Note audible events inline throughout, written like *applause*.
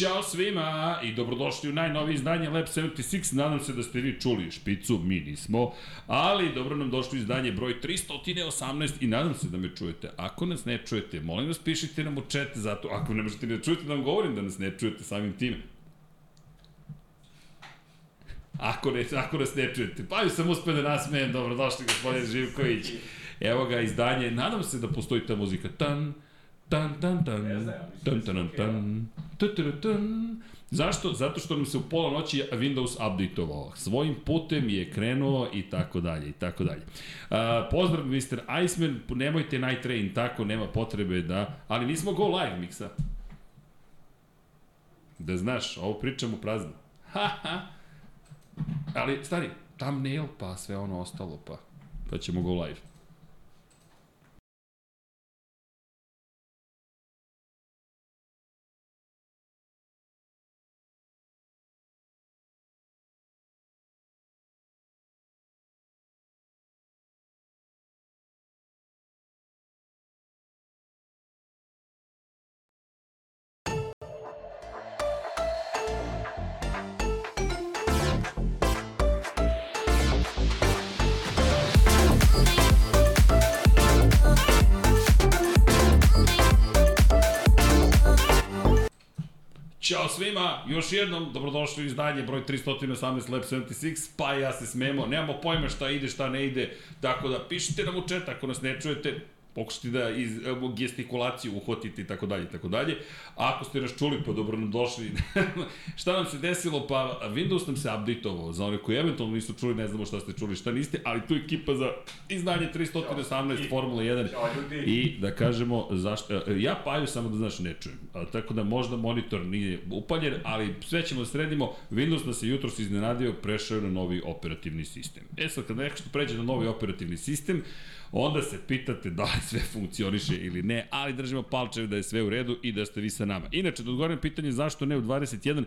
Ćao svima i dobrodošli u najnovije izdanje Lab 76. Nadam se da ste vi čuli špicu, mi nismo, ali dobro nam došlo izdanje broj 318 i nadam se da me čujete. Ako nas ne čujete, molim vas pišite nam u chat, zato ako ne možete da čujete da vam govorim da nas ne čujete samim time. Ako, ne, ako nas ne čujete. Pa sam uspio da nasmejem, dobrodošli gospodin Živković. Evo ga izdanje, nadam se da postoji ta muzika. Tan, tan, tan, tan, tan, tan, tan, tan, tan, tan. Zašto? Zato što nam se u pola noći Windows updateovao. Svojim putem je krenuo i tako dalje i tako dalje. Pozdrav Mr. Iceman, nemojte night train, tako nema potrebe da, ali nismo go live miksa. Da znaš, ovo pričamo prazno. *laughs* Ha, ha. Ali, stari, thumbnail, pa sve ono ostalo, pa, pa ćemo go live. Ćao svima, još jednom dobrodošli u izdanje broj 318 Lab 76, pa ja se smemo, nemamo pojma šta ide, šta ne ide, tako da pišite nam u chat ako nas ne čujete, pokušati da iz, gestikulaciju uhvatite i tako dalje tako dalje. A ako ste nas čuli, pa dobro nam došli. *laughs* šta nam se desilo? Pa Windows nam se updateovao. Za one koji eventualno nisu čuli, ne znamo šta ste čuli, šta niste, ali tu ekipa za izdanje 318 Formula 1. I da kažemo, zašto, e, ja paju samo da znaš ne čujem. Tako da možda monitor nije upaljen, ali sve ćemo da sredimo. Windows nas je jutro se iznenadio, prešao na novi operativni sistem. E sad, kad nešto pređe na novi operativni sistem, onda se pitate da li sve funkcioniše ili ne, ali držimo palčeve da je sve u redu i da ste vi sa nama. Inače, da odgovorim pitanje zašto ne u 21,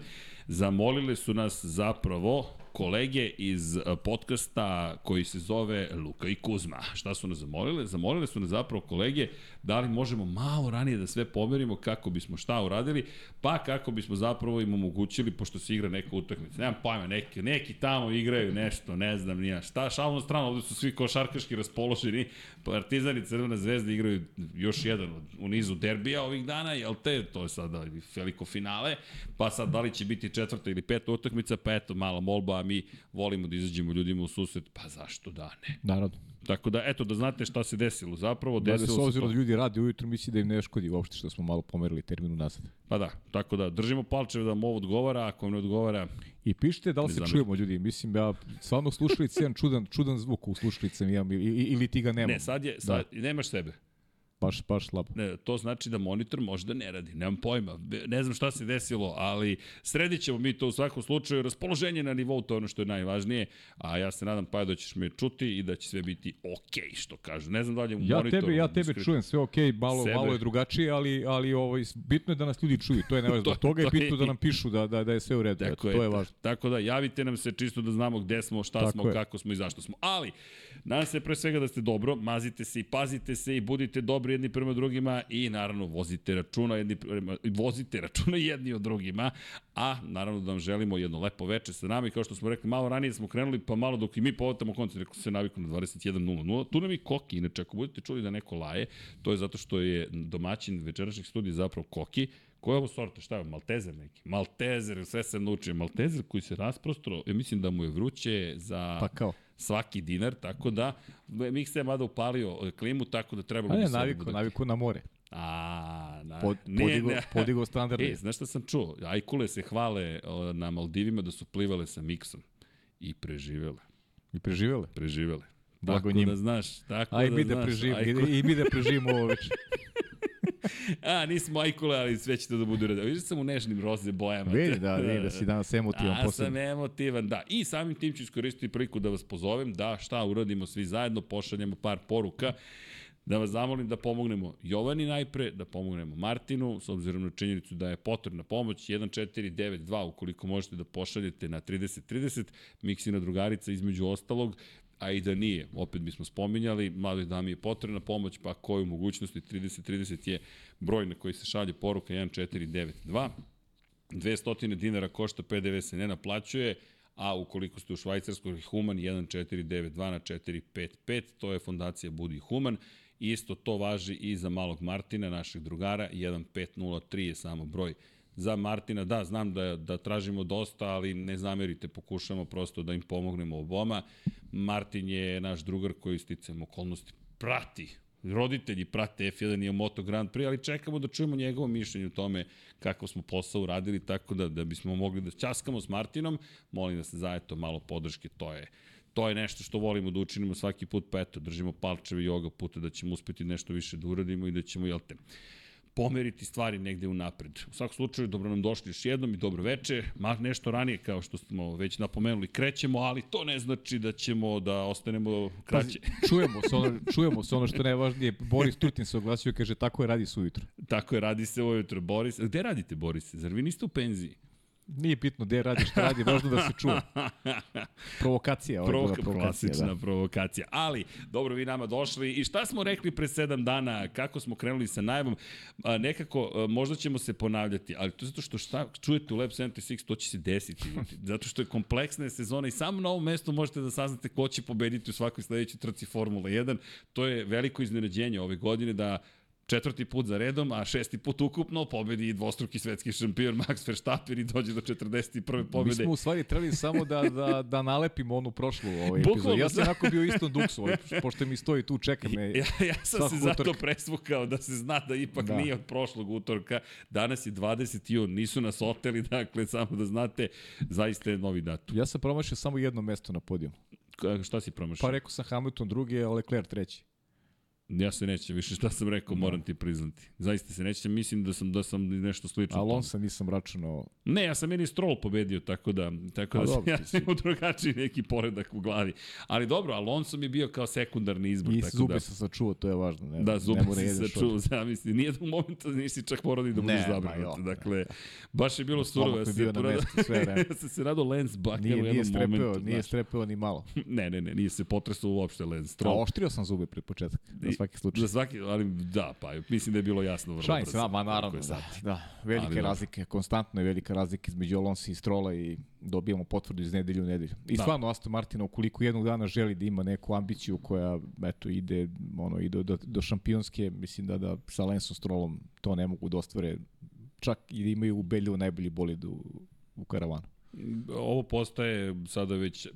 zamolile su nas zapravo kolege iz podcasta koji se zove Luka i Kuzma. Šta su nas zamolile? Zamolile su nas zapravo kolege da li možemo malo ranije da sve pomerimo kako bismo šta uradili, pa kako bismo zapravo im omogućili, pošto se igra neka utakmica. Nemam pojma, neki, neki tamo igraju nešto, ne znam nija šta. Šalno strano, ovde su svi košarkaški raspoloženi, Partizan i Crvena zvezda igraju još jedan u nizu derbija ovih dana, jel te, to je sada veliko finale, pa sad da li će biti četvrta ili peta utakmica, pa eto, mala molba, a mi volimo da izađemo ljudima u susret, pa zašto da ne? Naravno. Tako da, eto, da znate šta se desilo. Zapravo, Da, da desilo s se obzirom to. da ljudi radi ujutru, misli da im ne škodi uopšte što smo malo pomerili termin unazad. Pa da, tako da, držimo palčeve da vam ovo odgovara, ako vam ne odgovara, I pišite da li se čujemo ljudi, mislim ja stvarno slušalice jedan čudan, čudan zvuk u slušalicama imam ili, ili ti ga nemam. ne, sad je, sad, nemaš sebe. Baš, baš slabo. Ne, to znači da monitor možda ne radi, nemam pojma. Ne znam šta se desilo, ali sredit ćemo mi to u svakom slučaju. Raspoloženje na nivou, to je ono što je najvažnije, a ja se nadam pa da ćeš me čuti i da će sve biti okej, što kažu. Ne znam da li je u Ja monitoru. tebe, ja tebe diskretno. čujem sve okej, malo, Sebe. malo je drugačije, ali, ali ovaj, bitno je da nas ljudi čuju, to je nevažno. *laughs* To- toga je to je- bitno da nam pišu da, da, da je sve u redu, Tako to je ta- važno. Tako da javite nam se čisto da znamo gde smo, šta Tako smo, je. kako smo i zašto smo. Ali, nadam se pre svega da ste dobro, mazite se i pazite se i budite dobri jedni prema drugima i naravno vozite računa jedni prema, vozite računa *laughs* jedni od drugima, a naravno da vam želimo jedno lepo veče sa nama i kao što smo rekli, malo ranije smo krenuli, pa malo dok i mi povatamo koncert, rekao se naviku na 21.00. Tu nam i Koki, inače ako budete čuli da neko laje, to je zato što je domaćin večerašnjeg studija zapravo Koki, Koja je ovo sorta? Šta je? Maltezer neki? Maltezer, sve se naučio. Maltezer koji se rasprostro, ja mislim da mu je vruće za Pa kao. Svaki dinar, tako da Miksa je mada upalio klimu, tako da treba A ne, bi naviku, da- naviku na more. A, na, Pod, ne, podigo, ne. podigo standarde. *laughs* E, znaš šta sam čuo? Ajkule se hvale o, na Maldivima da su plivale sa Miksom. I preživele. I preživele. Preživele. Blago tako njima. da znaš, tako Aj da da znaš. preživimo, Ajkule- i, i mi da preživimo ovo već. *laughs* *laughs* A, nismo ajkule, ali sve će to da bude redao. Da sam u nežnim roze bojama. Vidi *laughs* da, vidi da si danas emotivan A, sam emotivan, da. I samim tim ću iskoristiti priliku da vas pozovem da šta uradimo svi zajedno, pošaljemo par poruka da vas zamolim da pomognemo Jovani najpre, da pomognemo Martinu, s obzirom na činjenicu da je potrebna pomoć, 1492 ukoliko možete da pošaljete na 3030, Miksina drugarica između ostalog, a i da nije, opet bismo spominjali, mladoj dami je potrebna pomoć, pa koju mogućnosti 3030 je broj na koji se šalje poruka 1492. 200 dinara košta PDV se ne naplaćuje, a ukoliko ste u Švajcarskoj Human 1492 na 455, to je fondacija Budi Human. Isto to važi i za malog Martina, našeg drugara, 1503 je samo broj za Martina. Da, znam da, da tražimo dosta, ali ne zamerite, pokušamo prosto da im pomognemo oboma. Martin je naš drugar koji sticam okolnosti prati roditelji prate F1 i Moto Grand Prix, ali čekamo da čujemo njegovo mišljenje o tome kako smo posao uradili, tako da, da bismo mogli da ćaskamo s Martinom, molim da se zajeto malo podrške, to je to je nešto što volimo da učinimo svaki put, pa eto, držimo palčeve i ovoga puta da ćemo uspeti nešto više da uradimo i da ćemo, jel te, pomeriti stvari negde u napred. U svakom slučaju, dobro nam došli još jednom i dobro veče. Ma nešto ranije, kao što smo već napomenuli, krećemo, ali to ne znači da ćemo da ostanemo kraće. Pazi, čujemo se ono, čujemo se ono što je najvažnije. Boris Tutin se oglasio i kaže tako je radi se ujutro. Tako je, radi se ujutro. Boris, gde radite, Boris? Zar vi niste u penziji? Nije bitno gde radi, šta radi, važno da se čuje. Provokacija, ovo Provoka, je provokacija. klasična Da. provokacija. Ali, dobro, vi nama došli i šta smo rekli pre sedam dana, kako smo krenuli sa najavom, a, nekako, a, možda ćemo se ponavljati, ali to je zato što šta čujete u Lab 76, to će se desiti. *laughs* zato što je kompleksna je sezona i samo na ovom mestu možete da saznate ko će pobediti u svakoj sledećoj trci Formula 1. To je veliko iznenađenje ove godine da četvrti put za redom, a šesti put ukupno pobedi i dvostruki svetski šampion Max Verstappen i dođe do 41. Mi pobede. smo u stvari trebali samo da, da, da nalepimo onu prošlu ovaj epizodu. Ja sam onako bio istom duksu, ovaj, pošto mi stoji tu, čeka me. *laughs* Ja, ja sam se svakog zato utorka. presvukao da se zna da ipak da. Nije od prošlog utorka. Danas je 20. jun, nisu nas oteli, *laughs* dakle, samo da znate, zaista je novi datum. Ja sam promašio samo jedno mesto na podijum. Ka- Šta si promašao? Pa rekao sam Hamilton drugi, a Leclerc treći. Ja se nećem više šta sam rekao, moram ti priznati. Zaista se nećem, mislim da sam da sam nešto slično. Alonso nisam računao. Ne, ja sam meni Stroll pobedio, tako da, tako A da sam, dobro, *laughs* ja sam imao drugačiji neki poredak u glavi. Ali dobro, Alonso mi je bio kao sekundarni izbor. I tako zube da, sam sačuvao, to je važno. Ne, Da, zubi se čuo, zamisli. Nije u momentu da nisi čak morao ni da budeš zabrinut. Dakle, baš je bilo surovo. Ja sam bio se na mestu sve vreme. *laughs* ja sam se Lance Bucker Nije, u nije jednom strepeo, momentu. nije strepeo ni malo. *laughs* Ne, ne, ne, nije se potresao uopšte A Stroll. oštrio sam zube pred početak, I- svaki slučaj. Za svaki, ali da, pa mislim da je bilo jasno vrlo brzo. se, da, ma naravno, da, da, velike Ali razlike, konstantno je velika razlika između Alonso i Strola i dobijamo potvrdu iz nedelju u nedelju. I Da. stvarno Aston Martina, ukoliko jednog dana želi da ima neku ambiciju koja, eto, ide, ono, ide do, do šampionske, mislim da, da sa Lensom Strolom to ne mogu da ostvare, čak i da imaju ubedljivo najbolji bolid u, u karavanu. Ovo postaje sada već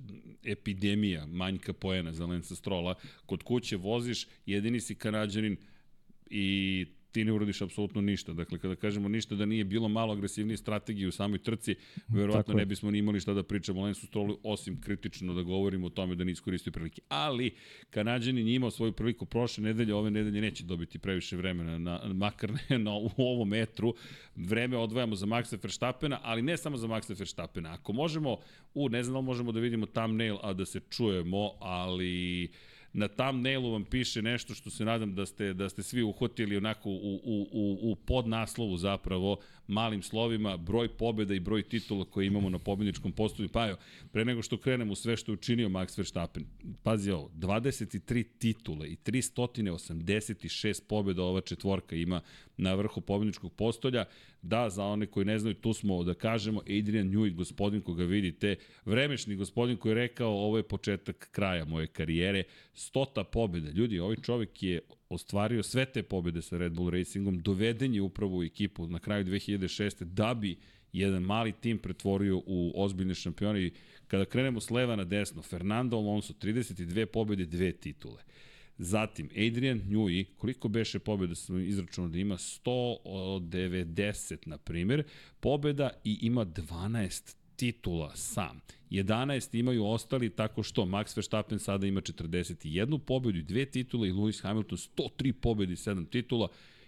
epidemija manjka poena za Lensa Strola. Kod kuće voziš, jedini si kanadjanin i ti ne uradiš apsolutno ništa. Dakle, kada kažemo ništa da nije bilo malo agresivnije strategije u samoj trci, verovatno ne bismo ni imali šta da pričamo o Lensu Strolu, osim kritično da govorimo o tome da ne iskoristio prilike. Ali, Kanadjanin je imao svoju priliku prošle nedelje, ove nedelje neće dobiti previše vremena, na, makar ne na, u ovom metru. Vreme odvajamo za Maxa Verstappena, ali ne samo za Maxa Verstappena. Ako možemo, u, ne znam da možemo da vidimo thumbnail, a da se čujemo, ali na thumbnailu vam piše nešto što se nadam da ste, da ste svi uhvatili onako u, u, u, u podnaslovu zapravo malim slovima broj pobjeda i broj titula koje imamo na pobjedničkom postoju. Pa evo, pre nego što krenemo sve što je učinio Max Verstappen, pazi ovo, 23 titule i 386 pobjeda ova četvorka ima na vrhu pobjedničkog postolja. Da, za one koji ne znaju, tu smo da kažemo Adrian Newey, gospodin koga vidite, vremešni gospodin koji je rekao ovo je početak kraja moje karijere, stota pobjeda. Ljudi, ovaj čovjek je ostvario sve te pobjede sa Red Bull Racingom, doveden je upravo u ekipu na kraju 2006. da bi jedan mali tim pretvorio u ozbiljne šampione i kada krenemo s leva na desno, Fernando Alonso 32 pobjede, dve titule. Zatim, Adrian Newey, koliko beše pobjeda sam izračunao da ima 190, na primjer, pobjeda i ima 12 titula sam. 11 imaju ostali tako što Max Verstappen sada ima 41 pobedu i dve titule i Lewis Hamilton 103 pobedi i 7 titula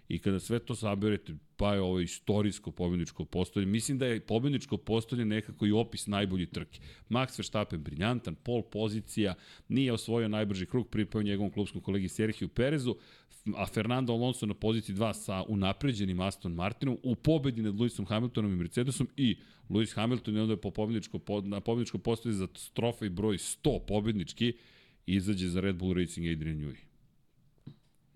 i kada sve to saberete, pa je ovo istorijsko pobedničko postolje. Mislim da je pobedničko postolje nekako i opis najbolji trke. Max Verstappen briljantan, pol pozicija, nije osvojio najbrži krug, pripao njegovom klubskom kolegi Sergio Perezu, a Fernando Alonso na poziciji 2 sa unapređenim Aston Martinom u pobedi nad Lewisom Hamiltonom i Mercedesom i Lewis Hamilton je onda po pobedničko, na pobedničko postolje za trofej broj 100 pobednički izađe za Red Bull Racing Adrian Newey.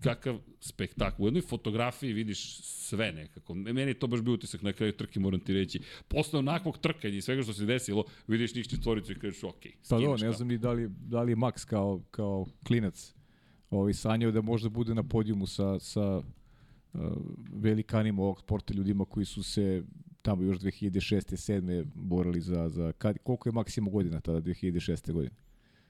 Kakav spektakl. U jednoj fotografiji vidiš sve nekako. Meni je to baš bio utisak na kraju trke, moram ti reći. Posle onakvog trkanja i svega što se desilo, vidiš njih četvoricu i kažeš, ok, Pa do, ne znam ni da li, da li je Max kao, kao klinac ovaj, sanjao da možda bude na podijumu sa, sa uh, velikanima ovog sporta, ljudima koji su se tamo još 2006. 7. borali za, za kad, koliko je Maksimo godina tada, 2006. godine?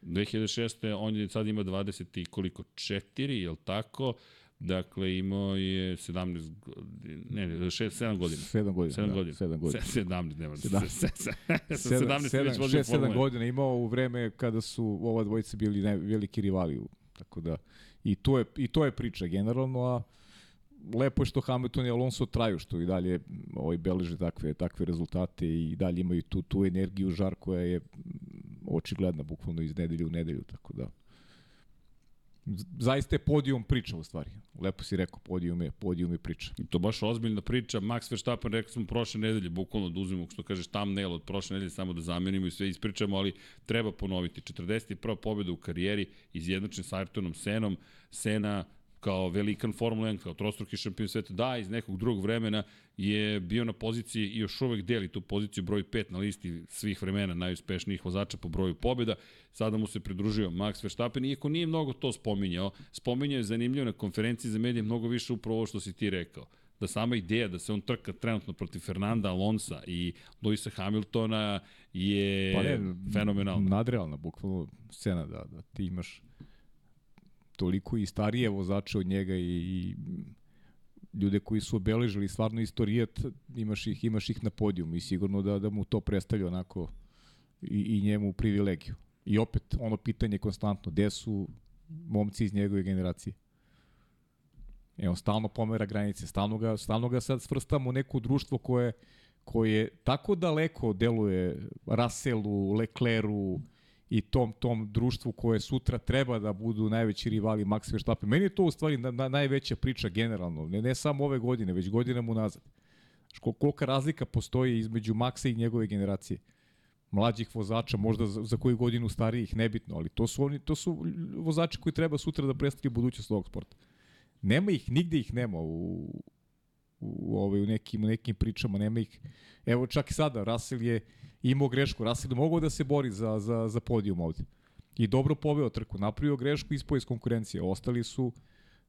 2006. on je sad ima 20 i koliko, 4, je li tako? Dakle, imao je 17 godina, ne, ne, 6, 7 godina. 7 godina, 7 da, godina. 7 godina. 17, nema. 17. 17 već vodio 6-7 Formule. godina imao u vreme kada su ova dvojica bili naj, veliki rivali. Tako da, i to, je, i to je priča generalno, a lepo je što Hamilton i Alonso traju, što i dalje ovaj, beleže takve, takve rezultate i dalje imaju tu, tu energiju, žar koja je očigledna bukvalno iz nedelje u nedelju, tako da zaista je podijum priča u stvari. Lepo si rekao, podijum je, podijum je priča. I to baš ozbiljna priča. Max Verstappen, rekao smo prošle nedelje, bukvalno da što kažeš, thumbnail od prošle nedelje, samo da zamenimo i sve ispričamo, ali treba ponoviti. 41. pobjeda u karijeri, izjednačen sa Ayrtonom Senom. Sena kao velikan Formula 1, kao trostruki šampion sveta, da, iz nekog drugog vremena je bio na poziciji i još uvek deli tu poziciju broj 5 na listi svih vremena najuspešnijih vozača po broju pobjeda. Sada mu se pridružio Max Verstappen, iako nije mnogo to spominjao, spominjao je zanimljivo na konferenciji za medije mnogo više upravo ovo što si ti rekao da sama ideja da se on trka trenutno protiv Fernanda Alonsa i Luisa Hamiltona je pa ne, fenomenalna. Nadrealna, bukvalno scena da, da ti imaš toliko i starije vozače od njega i, i ljude koji su obeležili stvarno istorijat, imaš ih, imaš ih na podijum i sigurno da, da mu to predstavlja onako i, i njemu privilegiju. I opet ono pitanje konstantno, gde su momci iz njegove generacije? E, on stalno pomera granice, stalno ga, stalno ga sad svrstamo u neko društvo koje, koje tako daleko deluje Russellu, Lecleru, i tom tom društvu koje sutra treba da budu najveći rivali Max Verstappen. Meni je to u stvari na, na, najveća priča generalno, ne, ne samo ove godine, već godinama unazad. Ško, kolika razlika postoji između Maxa i njegove generacije mlađih vozača, možda za, za koju godinu starijih, nebitno, ali to su oni, to su vozači koji treba sutra da predstavljaju budućnost ovog sporta. Nema ih, nigde ih nema u, u, ovaj, u, nekim, u nekim pričama, nema ih. Evo čak i sada, Russell je imao grešku, Russell mogao da se bori za, za, za podijum ovde. I dobro poveo trku, napravio grešku, ispao iz konkurencije. Ostali su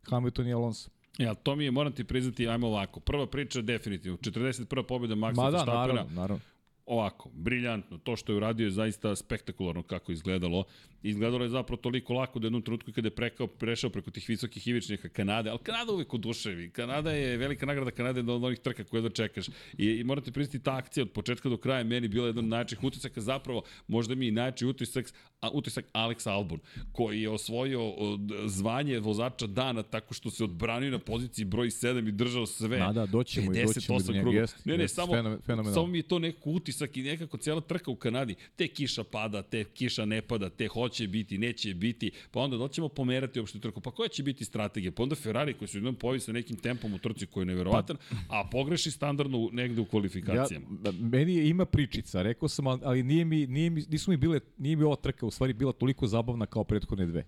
Hamilton i Alonso. Ja, to mi je, moram ti priznati, ajmo ovako. Prva priča definitivno. 41. pobjeda Maxa Ma da, naravno, naravno. Ovako, briljantno. To što je uradio je zaista spektakularno kako izgledalo. Izgledalo je zapravo toliko lako da jednom trenutku kada je prekao, prešao preko tih visokih ivičnika Kanade, ali Kanada uvek oduševi. Kanada je velika nagrada Kanade od onih trka koje da čekaš. I, i morate priznati ta akcija od početka do kraja meni bila jedan od najjačih utisaka, zapravo možda mi i najjači utisak, a, utisak Alex Albon, koji je osvojio zvanje vozača dana tako što se odbranio na poziciji broj 7 i držao sve. Da, da, doćemo i doćemo do njega. Jest, ne, ne, jest, samo, fenomenalno. samo mi je to neko utisak i nekako cijela trka u Kanadi. Te kiša pada, te kiša ne pada, te hoće biti, neće biti, pa onda da ćemo pomerati uopšte trku. Pa koja će biti strategija? Pa onda Ferrari koji su jednom pojavi sa nekim tempom u trci koji je neverovatan, pa, a pogreši standardno negde u kvalifikacijama. Ja, meni je, ima pričica, rekao sam, ali nije mi, nije mi, nisu mi bile, nije mi ova trka u stvari bila toliko zabavna kao prethodne dve.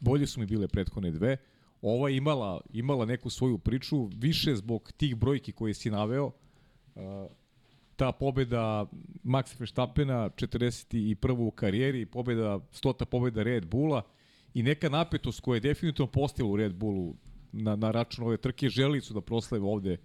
Bolje su mi bile prethodne dve. Ova je imala, imala neku svoju priču, više zbog tih brojki koje si naveo. Uh, ta pobeda Max Verstappena 41. u karijeri, pobeda 100. pobeda Red Bulla i neka napetost koja je definitivno postala u Red Bullu na, na račun ove trke, želi su da proslave ovde,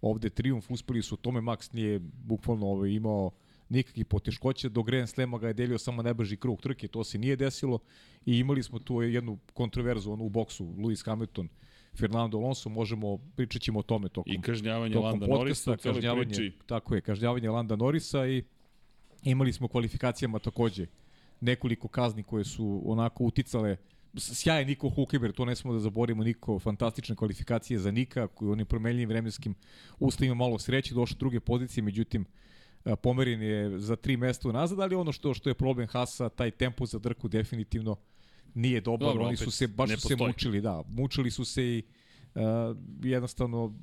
ovde triumf, uspeli su, tome Max nije bukvalno ovaj, imao nikakvih poteškoća, do Grand Slema ga je delio samo najbrži krug trke, to se nije desilo i imali smo tu jednu kontroverzu ono, u boksu, Lewis Hamilton, Fernando Alonso, možemo, pričat ćemo o tome tokom I kažnjavanje tokom Landa podcasta, Norrisa, kažnjavanje, priči. Tako je, kažnjavanje Landa Norrisa i imali smo kvalifikacijama takođe nekoliko kazni koje su onako uticale sjajan Niko Hulkeber, to ne smo da zaborimo, Niko, fantastične kvalifikacije za Nika, koji onim promenljivim vremenskim uslovima malo sreće, došao druge pozicije, međutim, pomeren je za tri mesta unazad, ali ono što što je problem Hasa, taj tempo za drku definitivno nije dobar, Dobro, oni su se baš su se mučili, da, mučili su se i uh, jednostavno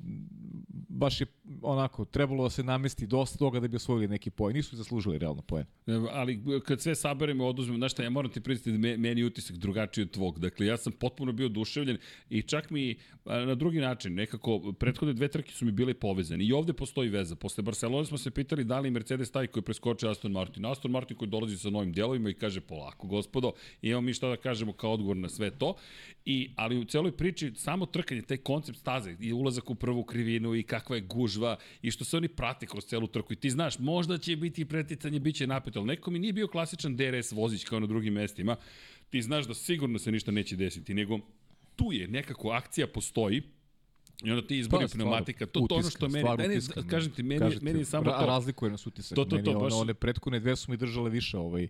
baš je onako, trebalo da se namesti dosta toga da bi osvojili neki poen. Nisu zaslužili realno poen. Ali kad sve saberemo oduzmemo, znaš šta, ja moram ti priznati da me, meni utisak drugačiji od tvog. Dakle, ja sam potpuno bio oduševljen i čak mi na drugi način, nekako, prethodne dve trke su mi bile povezane. I ovde postoji veza. Posle Barcelona smo se pitali da li Mercedes taj koji preskoče Aston Martin. Aston Martin koji dolazi sa novim delovima i kaže polako, gospodo, imamo mi šta da kažemo kao odgovor na sve to. I, ali u celoj priči samo trkanje, taj koncept staze i ulazak u prvu krivinu i kakva je gužva i što se oni prate kroz celu trku i ti znaš, možda će biti preticanje, bit će napeto, ali neko mi nije bio klasičan DRS vozić kao na drugim mestima, ti znaš da sigurno se ništa neće desiti, nego tu je nekako akcija postoji, I onda ti izbori pa, pneumatika, to, utiska, to ono što meni, meni utiska, kažem ti, meni, kažem ti, meni je samo to. Razlikuje nas utisak. To, to, to, meni baš... one, one prethodne dve su mi držale više ovaj,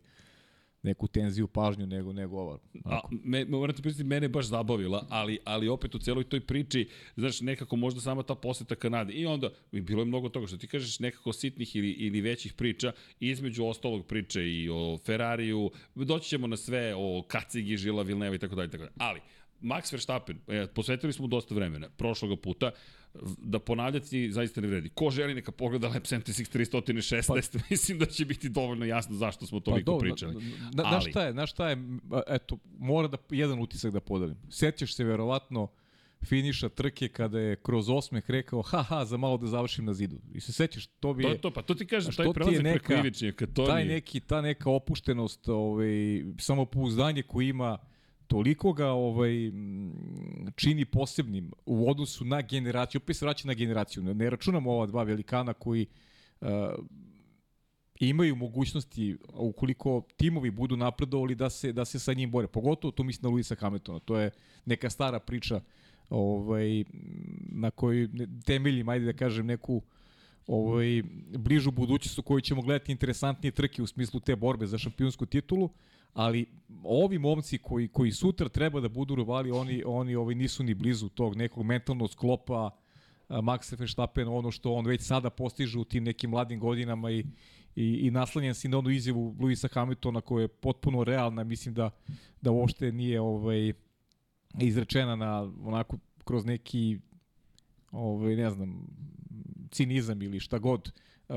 neku tenziju, pažnju nego nego ova. A, me, morate priznati, mene baš zabavila, ali, ali opet u celoj toj priči, znaš, nekako možda sama ta poseta Kanade. I onda, bilo je mnogo toga što ti kažeš, nekako sitnih ili, ili većih priča, između ostalog priče i o Ferrariju, doći ćemo na sve o Kacigi, Žila, Vilneva i tako dalje, tako dalje. Ali, Max Verstappen, e, posvetili smo dosta vremena, prošloga puta, da ponavljati zaista ne vredi. Ko želi neka pogleda Lab 76 316, pa, mislim da će biti dovoljno jasno zašto smo toliko pa, do, pričali. Na, na, Ali... šta je, na šta je, eto, mora da, jedan utisak da podelim. Sjećaš se verovatno finiša trke kada je kroz osmeh rekao haha za malo da završim na zidu. I se sećaš, to bi je... To, to, pa to ti kažem, taj prelazak preko ivičnjaka, to taj neki, ta neka opuštenost, ovaj, samopouzdanje koji ima toliko ga ovaj čini posebnim u odnosu na generaciju, opet se vraća na generaciju. Ne, računamo ova dva velikana koji uh, imaju mogućnosti ukoliko timovi budu napredovali da se da se sa njim bore. Pogotovo to mislim na Luisa Hamiltona. To je neka stara priča ovaj na kojoj temeljim ajde da kažem neku ovaj bližu budućnost u kojoj ćemo gledati interesantnije trke u smislu te borbe za šampionsku titulu ali ovi momci koji, koji sutra treba da budu rivali, oni, oni ovaj, nisu ni blizu tog nekog mentalnog sklopa Maxa Verstappen, ono što on već sada postiže u tim nekim mladim godinama i, i, i naslanjen si na onu izjavu Luisa Hamiltona koja je potpuno realna, mislim da, da uopšte nije ovaj, izrečena na onako kroz neki ovaj, ne znam, cinizam ili šta god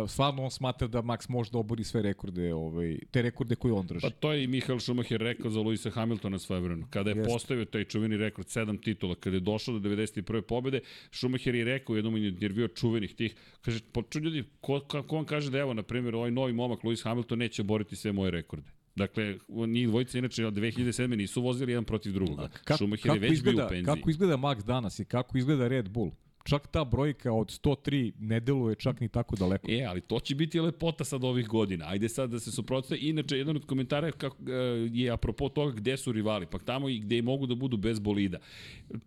stvarno on smatra da Max može da obori sve rekorde, ovaj, te rekorde koje on drži. Pa to je i Michael Schumacher rekao za Luisa Hamiltona svoje vremena. Kada je Jest. postavio taj čuveni rekord, sedam titula, kada je došao do 91. pobede, Schumacher je rekao u jednom intervju čuvenih tih, kaže, poču ljudi, ko, ko, ko vam kaže da evo, na primjer, ovaj novi momak Luis Hamilton neće boriti sve moje rekorde. Dakle, njih dvojica inače od 2007. nisu vozili jedan protiv drugoga. Ka, Schumacher je već izgleda, bio u penziji. Kako izgleda Max danas i kako izgleda Red Bull? Čak ta brojka od 103 ne deluje čak ni tako daleko. E, ali to će biti lepota sad ovih godina. Ajde sad da se suprotstaje. Inače, jedan od komentara e, je apropo toga gde su rivali, pa tamo i gde mogu da budu bez bolida.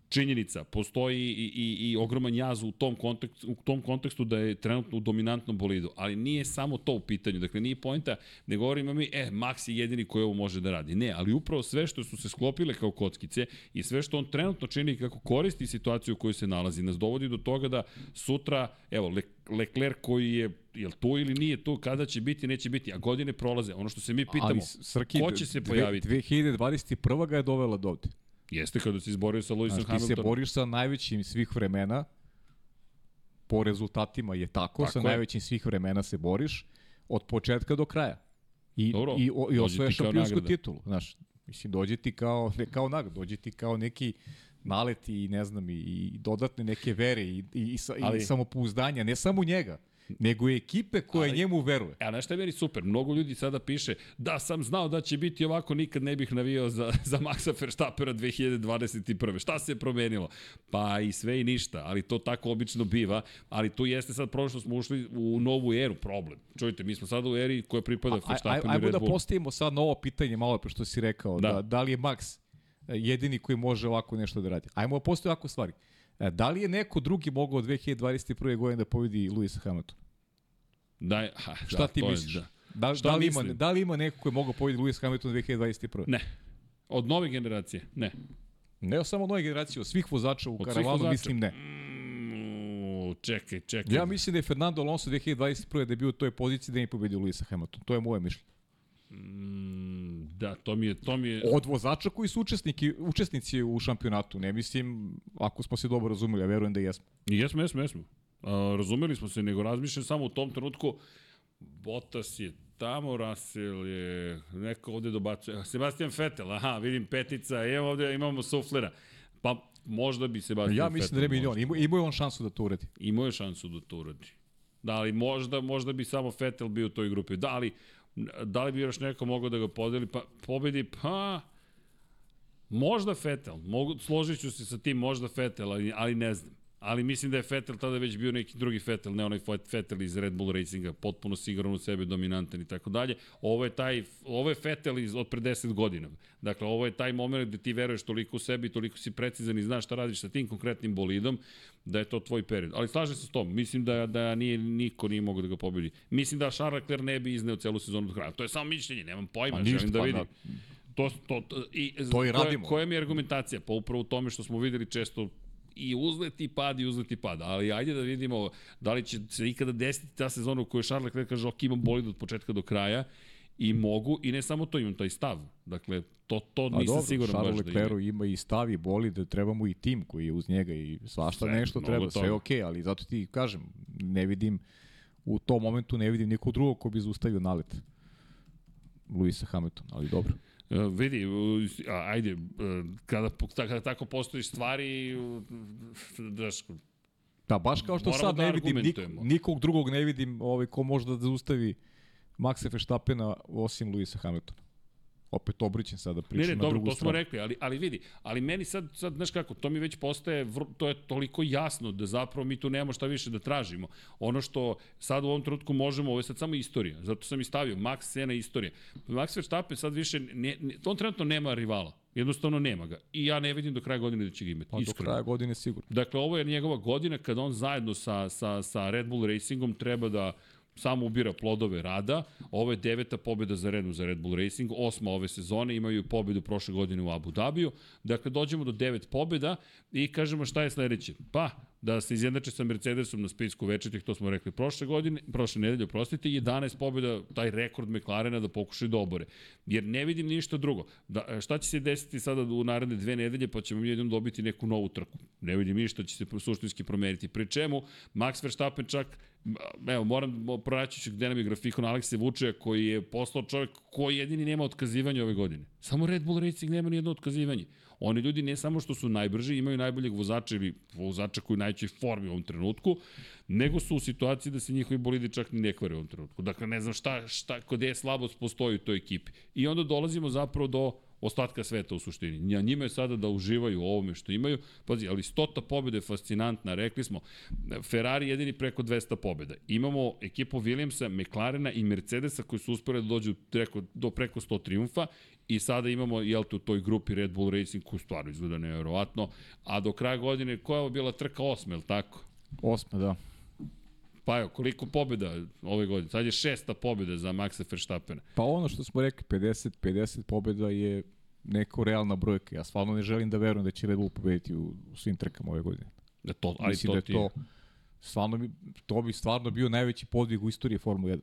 Činjenica, postoji i, i, i ogroman jaz u tom, kontekstu, u tom kontekstu da je trenutno u dominantnom bolidu, ali nije samo to u pitanju. Dakle, nije pojenta, ne govorimo mi, e, Max je jedini koji ovo može da radi. Ne, ali upravo sve što su se sklopile kao kockice i sve što on trenutno čini kako koristi situaciju u kojoj se nalazi, nas dovodi do toga da sutra, evo, Le, Leclerc koji je je li tu ili nije tu, kada će biti, neće biti, a godine prolaze. Ono što se mi pitamo, Ali, Srki, ko će se pojaviti? 2021. ga je dovela do ovde. Jeste kada se izborio sa Lewisom Hamiltonom. Ti se boriš sa najvećim svih vremena, po rezultatima je tako, tako sa je. najvećim svih vremena se boriš, od početka do kraja. I, Dobro, i, i osvojaš šampionsku titulu. Znaš, mislim, dođe ti kao, ne kao nagrad, dođe ti kao neki naleti i ne znam i, i dodatne neke vere i, i, i, Ali, i samopouzdanja, ne samo njega, nego i ekipe koja ali, njemu veruje. A znaš šta je meni super? Mnogo ljudi sada piše da sam znao da će biti ovako, nikad ne bih navijao za, *laughs* za Maxa Verstappera 2021. Šta se promenilo? Pa i sve i ništa, ali to tako obično biva, ali to jeste sad prošlo smo ušli u novu eru, problem. Čujte, mi smo sada u eri koja pripada Verstappenu i Red Bull. Ajmo da postavimo sad novo pitanje, malo pre što si rekao, da, da, da li je Max jedini koji može ovako nešto da radi. Ajmo postoje ovako stvari. E, da li je neko drugi mogao 2021. godine da pobedi Luisa Hamiltona? Da, ha, Šta da, ti misliš? da. Da, Šta da, li ima, da li ima neko koji je mogao pobediti Luisa Hamiltona 2021. Ne. Od nove generacije? Ne. Ne samo nove generacije, od svih vozača u od karavanu mislim ne. Mm, čekaj, čekaj. Ja mislim da je Fernando Alonso 2021. da je bio u toj poziciji da je pobedio Luisa Hamiltona. To je moje mišljenje. Mm, da, to mi je... To mi je... Od vozača koji su učesniki, učesnici u šampionatu, ne mislim, ako smo se dobro razumeli, ja verujem da jesmo. Jesmo, jesmo, jesmo. A, razumeli smo se, nego razmišljam samo u tom trenutku, Bottas je tamo, Russell je, neko ovde dobacuje, Sebastian Vettel, aha, vidim petica, evo ovde imamo suflera. Pa možda bi Sebastian Ja mislim da ne bi on. Imao, imao je on šansu da to uradi. Imao je šansu da to uradi. Da li možda, možda bi samo Vettel bio u toj grupi. Da li, da li bi još neko mogao da ga podeli, pa pobedi, pa možda Vettel, mogu, složit ću se sa tim, možda Vettel, ali, ali ne znam ali mislim da je Vettel tada već bio neki drugi Vettel, ne onaj Vettel iz Red Bull Racinga, potpuno siguran u sebe, dominantan i tako dalje. Ovo je taj, ovo je Vettel iz, od pre 10 godina. Dakle, ovo je taj moment gde ti veruješ toliko u sebi, toliko si precizan i znaš šta radiš sa tim konkretnim bolidom, da je to tvoj period. Ali slažem se s tom, mislim da, da nije, niko nije mogao da ga pobedi. Mislim da Charles Leclerc ne bi izneo celu sezonu do kraja. To je samo mišljenje, nemam pojma, pa, želim da pa vidim. Da. To, to, to, i, to i radimo. Koja, koja mi je argumentacija? Pa upravo u tome što smo videli često i uzleti pad i uzleti pad. Ali ajde da vidimo da li će se ikada desiti ta sezona u kojoj Charles Leclerc kaže ok, imam bolid od početka do kraja i mogu, i ne samo to, imam taj stav. Dakle, to, to nisam dobro, siguran Charles baš da ima. ima i stav i bolid, treba mu i tim koji je uz njega i svašta sve, nešto treba, sve je okej, okay, ali zato ti kažem, ne vidim, u tom momentu ne vidim nikog drugog ko bi zaustavio nalet. Luisa Hamilton, ali dobro. Uh, vidi, ajde, uh, kada, kada tako postoji stvari, daš, da, baš kao što sad da ne vidim nik, nikog drugog ne vidim ovaj, ko može da zaustavi Maxa Verstappena osim Luisa Hamiltona opet obrićem sada pričam ne, ne, na dobro, drugu to smo rekli, ali, ali vidi, ali meni sad, sad, znaš kako, to mi već postaje, to je toliko jasno da zapravo mi tu nemamo šta više da tražimo. Ono što sad u ovom trenutku možemo, ovo je sad samo istorija, zato sam i stavio, Max Sena istorija. Max Verstappen sad više, ne, ne, on trenutno nema rivala. Jednostavno nema ga. I ja ne vidim do kraja godine da će ga imati. Pa iskreno. do kraja godine sigurno. Dakle, ovo je njegova godina kada on zajedno sa, sa, sa Red Bull Racingom treba da samo ubira plodove rada. Ovo je deveta pobjeda za rednu za Red Bull Racing, osma ove sezone, imaju pobedu prošle godine u Abu Dhabiju. Dakle, dođemo do devet pobjeda i kažemo šta je sledeće. Pa, da se izjednače sa Mercedesom na spisku večetih, to smo rekli prošle godine, prošle nedelje, prostite, 11 pobjeda, taj rekord McLarena da pokušaju da obore. Jer ne vidim ništa drugo. Da, šta će se desiti sada u naredne dve nedelje, pa ćemo jednom dobiti neku novu trku. Ne vidim ništa će se suštinski promeniti. Pri čemu, Max Verstappen čak evo, moram pronaći gde nam je grafikon Alekse Vučeja koji je poslao čovjek koji jedini nema otkazivanja ove godine. Samo Red Bull Racing nema ni jedno otkazivanje. Oni ljudi ne samo što su najbrži, imaju najboljeg vozača ili vozača koji najvećoj formi u ovom trenutku, nego su u situaciji da se njihovi bolidi čak ni ne kvare u ovom trenutku. Dakle, ne znam šta, šta, kod je slabost postoji u toj ekipi. I onda dolazimo zapravo do ostatka sveta u suštini. Njima je sada da uživaju u ovome što imaju. Pazi, ali stota pobjede je fascinantna. Rekli smo, Ferrari jedini preko 200 pobjeda. Imamo ekipu Williamsa, McLarena i Mercedesa koji su uspore da dođu preko, do preko 100 triumfa i sada imamo jel te, u toj grupi Red Bull Racing koji stvarno izgleda nevjerovatno. A do kraja godine koja je bila trka osme, je li tako? Osme, da. Pa evo, koliko pobjeda ove godine? Sad je šesta pobjeda za Maxa Verstappena. Pa ono što smo rekli, 50, 50 pobjeda je neko realna brojka. Ja stvarno ne želim da verujem da će Red Bull pobediti u, u svim trkama ove godine. Da to, ali Mislim to da ti... to, stvarno bi, to bi stvarno bio najveći podvig u istoriji Formule 1.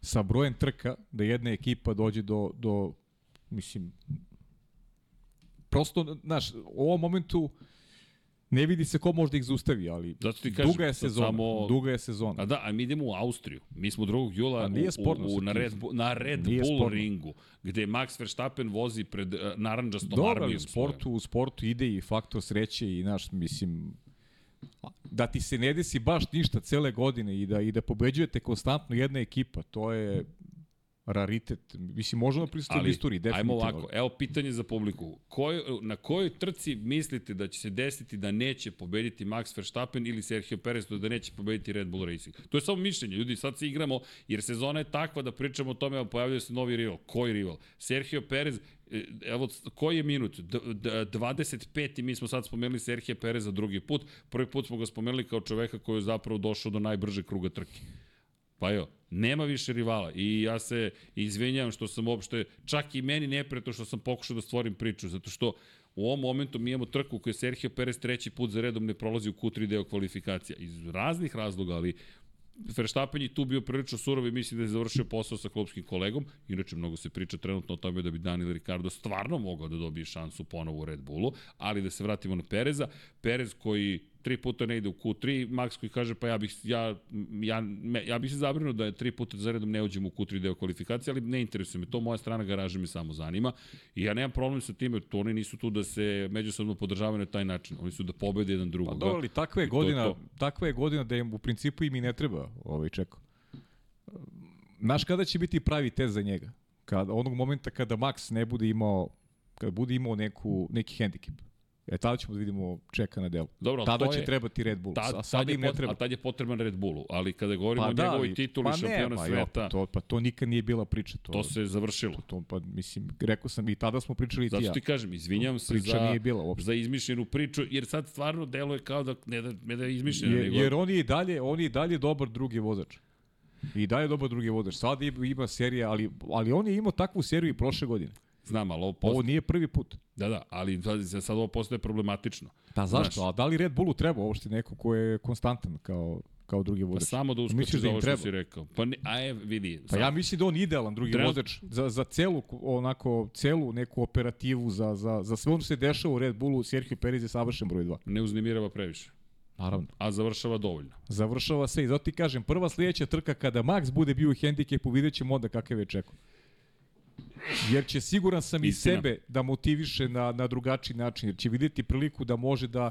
Sa brojem trka da jedna ekipa dođe do, do mislim, prosto, znaš, u ovom momentu Ne vidi se ko može da ih zaustavi, ali Zato ti kažem, duga je sezona. Samo... Duga je sezona. A da, a mi idemo u Austriju. Mi smo 2. jula nije sporno, u, u, na Red, na Red nije Bull sporno. ringu, gde Max Verstappen vozi pred uh, naranđastom Dobar, armijom. u sportu, u sportu ide i faktor sreće i naš, mislim, da ti se ne desi baš ništa cele godine i da i da pobeđujete konstantno jedna ekipa, to je raritet. Mislim, možemo da pristati u istoriji, definitivno. Ajmo ovako, evo pitanje za publiku. Koj, na kojoj trci mislite da će se desiti da neće pobediti Max Verstappen ili Sergio Perez, da neće pobediti Red Bull Racing? To je samo mišljenje. Ljudi, sad se igramo, jer sezona je takva da pričamo o tome, pojavljaju se novi rival. Koji rival? Sergio Perez, e, evo, koji je minut? D 25. mi smo sad spomenuli Sergio Perez za drugi put. Prvi put smo ga spomenuli kao čoveka koji je zapravo došao do najbrže kruga trke. Pa jo, nema više rivala i ja se izvinjam što sam uopšte, čak i meni nepreto što sam pokušao da stvorim priču, zato što u ovom momentu mi imamo trku koju Sergio Perez treći put za redom ne prolazi u Q3 deo kvalifikacija. Iz raznih razloga, ali Verstappen je tu bio prilično surov i misli da je završio posao sa klubskim kolegom. Inače, mnogo se priča trenutno o tome da bi Daniel Ricardo stvarno mogao da dobije šansu ponovo u Red Bullu, ali da se vratimo na Pereza. Perez koji tri puta ne ide u Q3, Max koji kaže pa ja bih, ja, ja, me, ja bih se zabrinuo da je tri puta za redom ne uđem u Q3 deo kvalifikacije, ali ne interesuje me to, moja strana garaže me samo zanima i ja nemam problem sa time, to oni nisu tu da se međusobno podržavaju na taj način, oni su da pobede jedan drugog. Pa dobro, ali takva je godina, to, to. takva je godina da im u principu im i ne treba ovaj čeko. Znaš kada će biti pravi test za njega? Kad, onog momenta kada Max ne bude imao kada bude imao neku, neki hendikep. E, tada ćemo da vidimo čeka na delu. Dobro, tada će je, trebati Red Bull, ta, a sad im ne treba. A tad je potreban Red Bullu, ali kada govorimo pa o da, njegovoj tituli pa šampiona pa, sveta... Jo, to, pa to nikad nije bila priča. To, to se završilo. To, to, pa, mislim, rekao sam i tada smo pričali Zato ti ja. Zato ti kažem, izvinjam se priča za, nije bila uopšte. za izmišljenu priču, jer sad stvarno deluje kao da ne da, ne da je izmišljena. Je, nego... Jer on je i dalje, on je i dalje dobar drugi vozač. I dalje dobar drugi vozač. Sad ima serija, ali, ali on je imao takvu seriju i prošle godine. Znam, ali ovo, post... ovo nije prvi put. Da, da, ali sad, sad ovo postaje problematično. Da, zašto? Znaš, A da li Red Bullu treba uopšte neko ko je konstantan kao kao drugi vozač. Pa samo da uskoči za da ovo što si rekao. Pa ne, a je, vidi. Pa ja mislim da on idealan drugi Treba... vozač za, za celu, onako, celu neku operativu, za, za, za sve ono se dešava u Red Bullu, Sergio Perez je savršen broj 2. Ne uznemirava previše. Naravno. A završava dovoljno. Završava se i zato ti kažem, prva sljedeća trka kada Max bude bio u hendikepu, vidjet ćemo onda kakav je čekao. Jer će siguran sam Istina. i sebe da motiviše na, na drugačiji način, jer će videti priliku da može da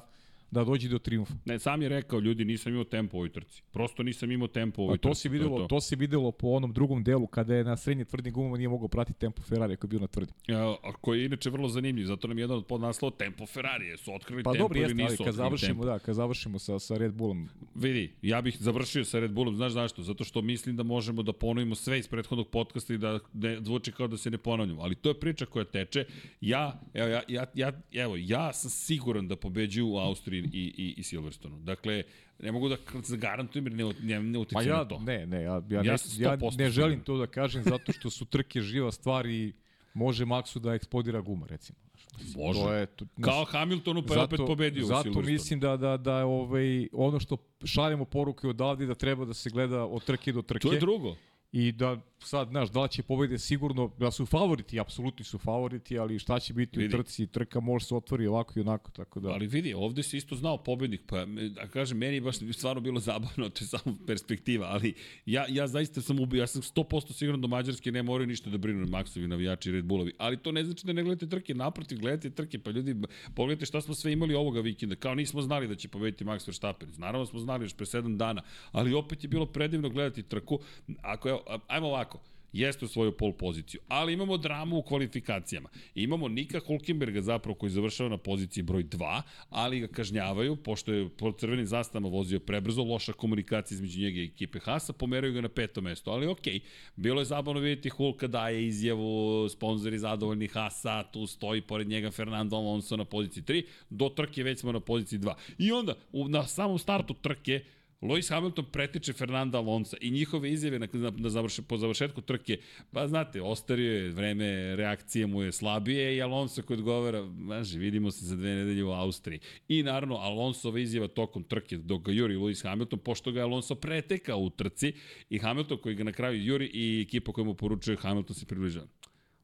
da dođe do triumfa. Ne, sam je rekao, ljudi, nisam imao tempo u ovoj trci. Prosto nisam imao tempo u ovoj trci. To se videlo, to, to. to se videlo po onom drugom delu kada je na srednje tvrdim gumama nije mogao pratiti tempo Ferrari koji je bio na tvrdim. Ja, a koji je inače vrlo zanimljiv, zato nam je jedan od podnaslova tempo Ferrari, su otkrili pa, tempo dobro, ili nisu ali kad završimo, tempo. da, kad završimo sa, sa Red Bullom. Vidi, ja bih završio sa Red Bullom, znaš zašto? Zato što mislim da možemo da ponovimo sve iz prethodnog podcasta i da ne zvuči kao da se ne ponavljamo. Ali to je priča koja teče. Ja, evo, ja, ja, ja, evo, ja sam siguran da pobeđuju u Austriji i, i, i Silverstonu. Dakle, ne mogu da zagarantujem jer ne, ne, ne utiče ja, na to. Ne, ne, ja, ja, ja, ne, ja ne želim to da kažem zato što su trke živa stvar i može Maxu da eksplodira guma, recimo. Može. To je, to, Kao Hamiltonu pa je opet pobedio zato u Zato mislim da, da, da ovaj, ono što šaljemo poruke odavde da treba da se gleda od trke do trke. To je drugo i da sad, znaš, da će pobede sigurno, da su favoriti, apsolutni su favoriti, ali šta će biti vidi. u trci, trka može se otvori ovako i onako, tako da. Ali vidi, ovde se isto znao pobednik, pa da kažem, meni je baš stvarno bilo zabavno, to je samo perspektiva, ali ja, ja zaista sam ubio, ja sam 100% siguran da Mađarske ne moraju ništa da brinu Maxovi navijači Red Bullovi, ali to ne znači da ne gledate trke, naprotiv, gledate trke, pa ljudi, pogledajte šta smo sve imali ovoga vikenda, kao nismo znali da će pobediti Max Verstappen, naravno smo znali još pre 7 dana, ali opet je bilo predivno gledati trku, ako je, ajmo ovako, jeste u svoju pol poziciju, ali imamo dramu u kvalifikacijama. Imamo Nika Hulkenberga zapravo koji završava na poziciji broj 2, ali ga kažnjavaju, pošto je po crvenim zastavama vozio prebrzo, loša komunikacija između njega i ekipe Hasa, pomeraju ga na peto mesto, ali okej, bilo je zabavno vidjeti Hulka daje izjavu, sponzori zadovoljni Hasa, tu stoji pored njega Fernando Alonso na poziciji 3, do trke već smo na poziciji 2. I onda, na samom startu trke, Lewis Hamilton pretiče Fernanda Alonso i njihove izjave na, na, na završe, po završetku trke, pa znate, ostario je, vreme reakcije mu je slabije i Alonso koji odgovara, znaš, vidimo se za dve nedelje u Austriji. I naravno, Alonsova izjava tokom trke dok ga juri Lewis Hamilton, pošto ga je Alonso pretekao u trci i Hamilton koji ga na kraju juri i ekipa koja mu poručuje Hamilton se približava.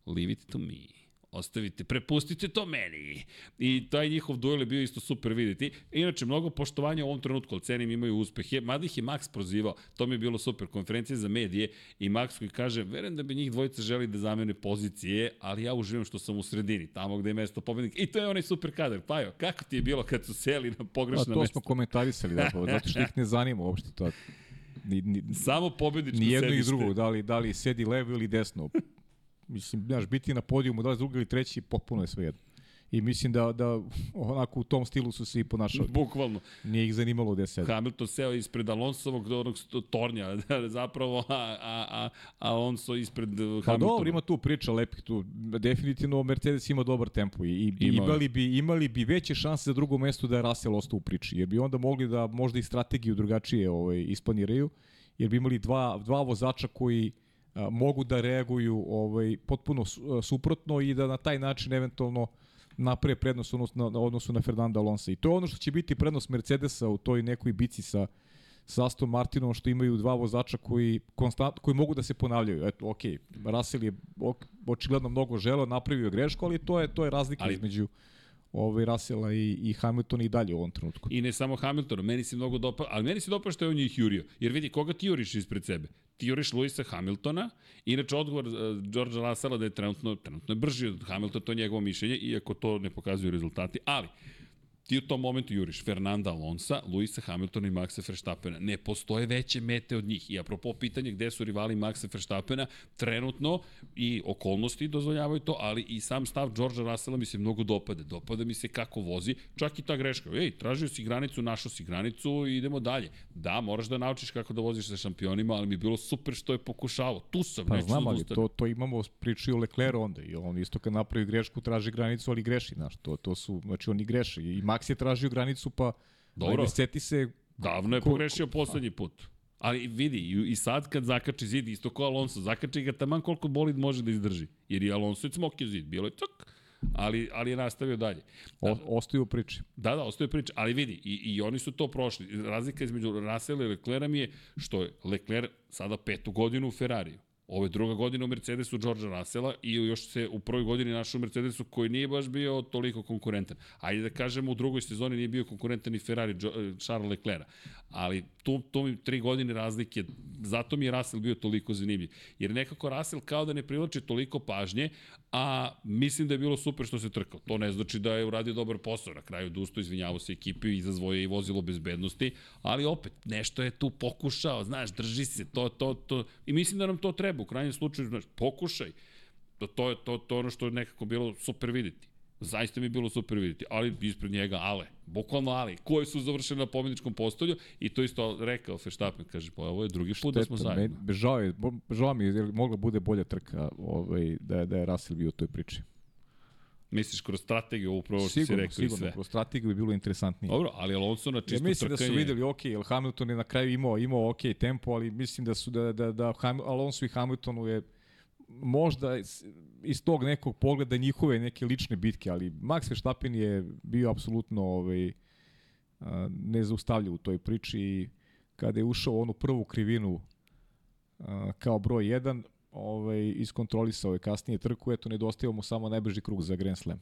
Leave it to me ostavite, prepustite to meni. I taj njihov duel je bio isto super videti. Inače, mnogo poštovanja u ovom trenutku, ali cenim imaju uspehe. Mada ih je Max prozivao, to mi je bilo super, konferencija za medije i Max koji kaže, verujem da bi njih dvojica želi da zamene pozicije, ali ja uživam što sam u sredini, tamo gde je mesto pobednika. I to je onaj super kadar. Pajo, kako ti je bilo kad su seli na pogrešno mesto? To smo komentarisali, da, zato što ih ne zanima uopšte to. Ni, ni, Samo pobedničko sedište. Ni jedno i drugo, da li, da li sedi levo ili desno mislim, znaš, biti na podijumu, da li drugi ili treći, potpuno je sve jedno. I mislim da, da onako u tom stilu su se i ponašali. Bukvalno. Nije ih zanimalo gde sede. Hamilton seo ispred Alonsovog onog tornja, *laughs* zapravo, a, a, a Alonso ispred Hamiltona. Pa dobro, ima tu priča lepih tu. Definitivno Mercedes ima dobar tempo i, i imali, bi, imali bi veće šanse za drugo mesto da je Russell ostao u priči, jer bi onda mogli da možda i strategiju drugačije ovaj, isplaniraju, jer bi imali dva, dva vozača koji a, mogu da reaguju ovaj potpuno suprotno i da na taj način eventualno naprave prednost odnos na, odnosu na Fernanda Alonso. I to je ono što će biti prednost Mercedesa u toj nekoj bici sa, sa Aston Martinom, što imaju dva vozača koji, konstant, koji mogu da se ponavljaju. Eto, ok, Russell je ok, očigledno mnogo želeo, napravio grešku, ali to je, to je razlika ali, između ovaj Rasela i, i Hamilton i dalje u ovom trenutku. I ne samo Hamilton, meni se mnogo dopa, ali meni se dopa što je on njih jurio. Jer vidi, koga ti juriš ispred sebe? Ti juriš Luisa Hamiltona, inače odgovor uh, George da je trenutno, trenutno je brži od Hamiltona, to je njegovo mišljenje, iako to ne pokazuju rezultati, ali ti u tom momentu juriš Fernanda Alonsa, Luisa Hamiltona i Maxa Verstappena. Ne postoje veće mete od njih. I apropo pitanje gde su rivali Maxa Verstappena, trenutno i okolnosti dozvoljavaju to, ali i sam stav Georgea Russella mi se mnogo dopada. Dopada mi se kako vozi, čak i ta greška. Ej, tražio si granicu, našao si granicu i idemo dalje. Da, moraš da naučiš kako da voziš sa šampionima, ali mi je bilo super što je pokušavao. Tu sam, pa, neću znam, ali to, to imamo priču o Lecleru onda i on isto kad napravi grešku traži granicu, ali greši, znaš, to, to su, znači oni greše i Max je tražio granicu, pa Dobro. ajde, seti se... Davno je pogrešio poslednji put. Ali vidi, i sad kad zakači zid, isto kao Alonso, zakači ga taman koliko bolid može da izdrži. Jer i Alonso je smokio zid, bilo je cak, ali, ali je nastavio dalje. O, ostaju u priči. Da, da, ostaje priča, ali vidi, i, i oni su to prošli. Razlika između Russella i Leclerca mi je što je Leclerc sada petu godinu u Ferrariju. Ovo je druga godina u Mercedesu Georgea Russella i još se u prvoj godini našao u Mercedesu koji nije baš bio toliko konkurentan. Ajde da kažemo u drugoj sezoni nije bio konkurentan ni Ferrari Charles Leclerc. Ali tu, tu mi tri godine razlike, zato mi je Russell bio toliko zanimljiv. Jer nekako Russell kao da ne privlači toliko pažnje, a mislim da je bilo super što se trkao. To ne znači da je uradio dobar posao. Na kraju dusto izvinjavao se ekipi, izazvoje i vozilo bezbednosti, ali opet nešto je tu pokušao, znaš, drži se, to, to, to. I mislim da nam to treba, u krajnjem slučaju, znaš, pokušaj. To, to je to, to ono što je nekako bilo super videti. Zaista mi je bilo super videti, ali ispred njega Ale, bukvalno Ale, koji su završili na pobjedičkom postolju i to isto rekao Verstappen, kaže, pa ovo je drugi put da smo zajedno. Me, žao, je, žao mi je, jer mogla bude bolja trka ovaj, da, da je Russell bio u toj priči. Misliš kroz strategiju upravo što si rekao sigurno, i sve? kroz strategiju bi bilo interesantnije. Dobro, ali Alonso na čisto ja mislim trkanje... da su videli, ok, jer Hamilton je na kraju imao, imao ok tempo, ali mislim da su da, da, da Ham, Alonso i Hamiltonu je možda iz tog nekog pogleda njihove neke lične bitke, ali Max Verstappen je bio apsolutno ovaj, nezaustavljiv u toj priči i kada je ušao onu prvu krivinu kao broj 1, ovaj, iskontrolisao je kasnije trku, eto nedostajao mu samo najbrži krug za Grand Slam.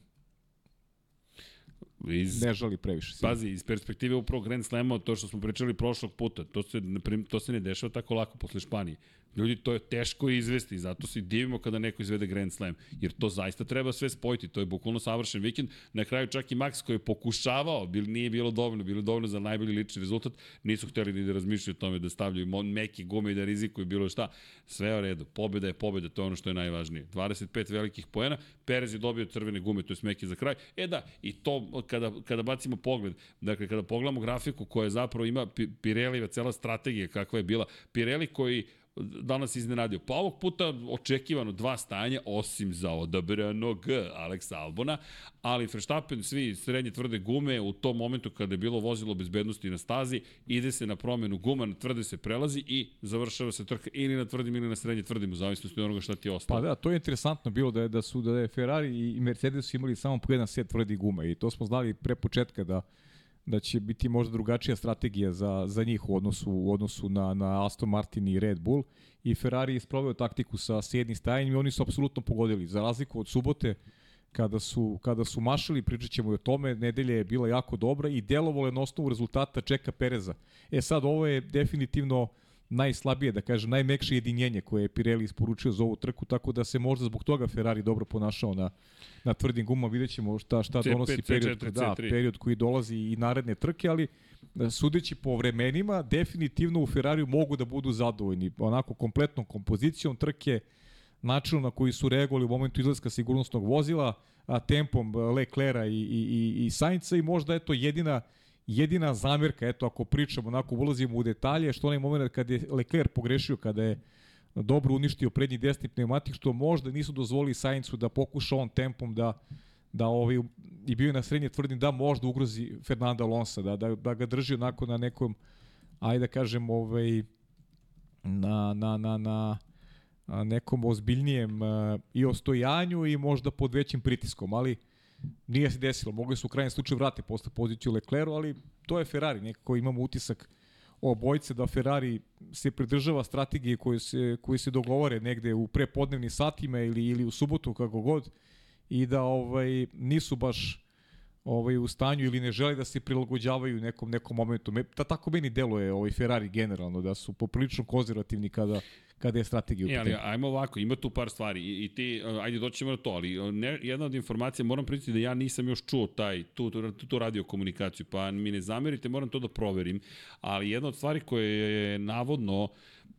Iz, ne žali previše. Sigurno. Pazi, iz perspektive upravo Grand Slama, to što smo pričali prošlog puta, to se, to se ne dešava tako lako posle Španije. Ljudi, to je teško izvesti, zato se divimo kada neko izvede Grand Slam, jer to zaista treba sve spojiti, to je bukvalno savršen vikend. Na kraju čak i Max koji je pokušavao, bil, nije bilo dovoljno, bilo dovoljno za najbolji lični rezultat, nisu hteli ni da razmišljaju o tome da stavljaju meki gume i da rizikuju bilo šta. Sve je u redu, pobjeda je pobjeda, to je ono što je najvažnije. 25 velikih poena, Perez je dobio crvene gume, to je meki za kraj. E da, i to kada, kada bacimo pogled, dakle kada pogledamo grafiku koja zapravo ima Pirelli, cela strategija kakva je bila, Pirelli koji danas iznenadio. Pa ovog puta očekivano dva stajanja, osim za odabranog Aleksa Albona, ali Verstappen, svi srednje tvrde gume, u tom momentu kada je bilo vozilo bezbednosti na stazi, ide se na promenu guma, na tvrde se prelazi i završava se trka ili na tvrdim ili na srednje tvrdim, u zavisnosti od onoga šta ti je ostalo. Pa da, to je interesantno bilo da je, da su da je Ferrari i Mercedes imali samo po jedan set tvrdi guma i to smo znali pre početka da da će biti možda drugačija strategija za, za njih u odnosu, u odnosu na, na Aston Martin i Red Bull i Ferrari je sproveo taktiku sa, sa jednim stajanjem i oni su apsolutno pogodili. Za razliku od subote, kada su, kada su mašali, pričat ćemo i o tome, nedelja je bila jako dobra i delovalo je na osnovu rezultata Čeka Pereza. E sad, ovo je definitivno najslabije, da kažem, najmekše jedinjenje koje je Pirelli isporučio za ovu trku, tako da se možda zbog toga Ferrari dobro ponašao na, na tvrdim gumama, vidjet ćemo šta, šta C5, donosi period, C4, da, period koji dolazi i naredne trke, ali e, sudeći po vremenima, definitivno u Ferrariju mogu da budu zadovoljni. Onako kompletnom kompozicijom trke, načinom na koji su reagovali u momentu izlaska sigurnosnog vozila, a tempom Leclera i, i, i, i Sainca i možda eto jedina jedina zamerka, eto ako pričamo, onako ulazimo u detalje, što onaj moment kad je Leclerc pogrešio, kada je dobro uništio prednji desni pneumatik, što možda nisu dozvolili Saincu da pokuša on tempom da da ovaj, i bio na srednje tvrdim da možda ugrozi Fernanda Alonso, da, da, da ga drži onako na nekom, ajde da kažem, ovaj, na, na, na, na nekom ozbiljnijem uh, i ostojanju i možda pod većim pritiskom, ali nije se desilo. Mogli su u krajnjem slučaju vrati posle poziciju Lecleru, ali to je Ferrari. Nekako imamo utisak o bojce da Ferrari se pridržava strategije koje se, koje se dogovore negde u prepodnevnim satima ili, ili u subotu kako god i da ovaj nisu baš ovaj, u stanju ili ne žele da se prilagođavaju nekom, nekom momentu. Me, ta, tako meni deluje ovaj Ferrari generalno, da su poprilično konzervativni kada, kada je strategija u E, ali ajmo ovako, ima tu par stvari i, i ti, uh, ajde doćemo na to, ali uh, ne, jedna od informacija, moram pričati da ja nisam još čuo taj, tu, tu, tu radio komunikaciju, pa mi ne zamerite, moram to da proverim, ali jedna od stvari koje je navodno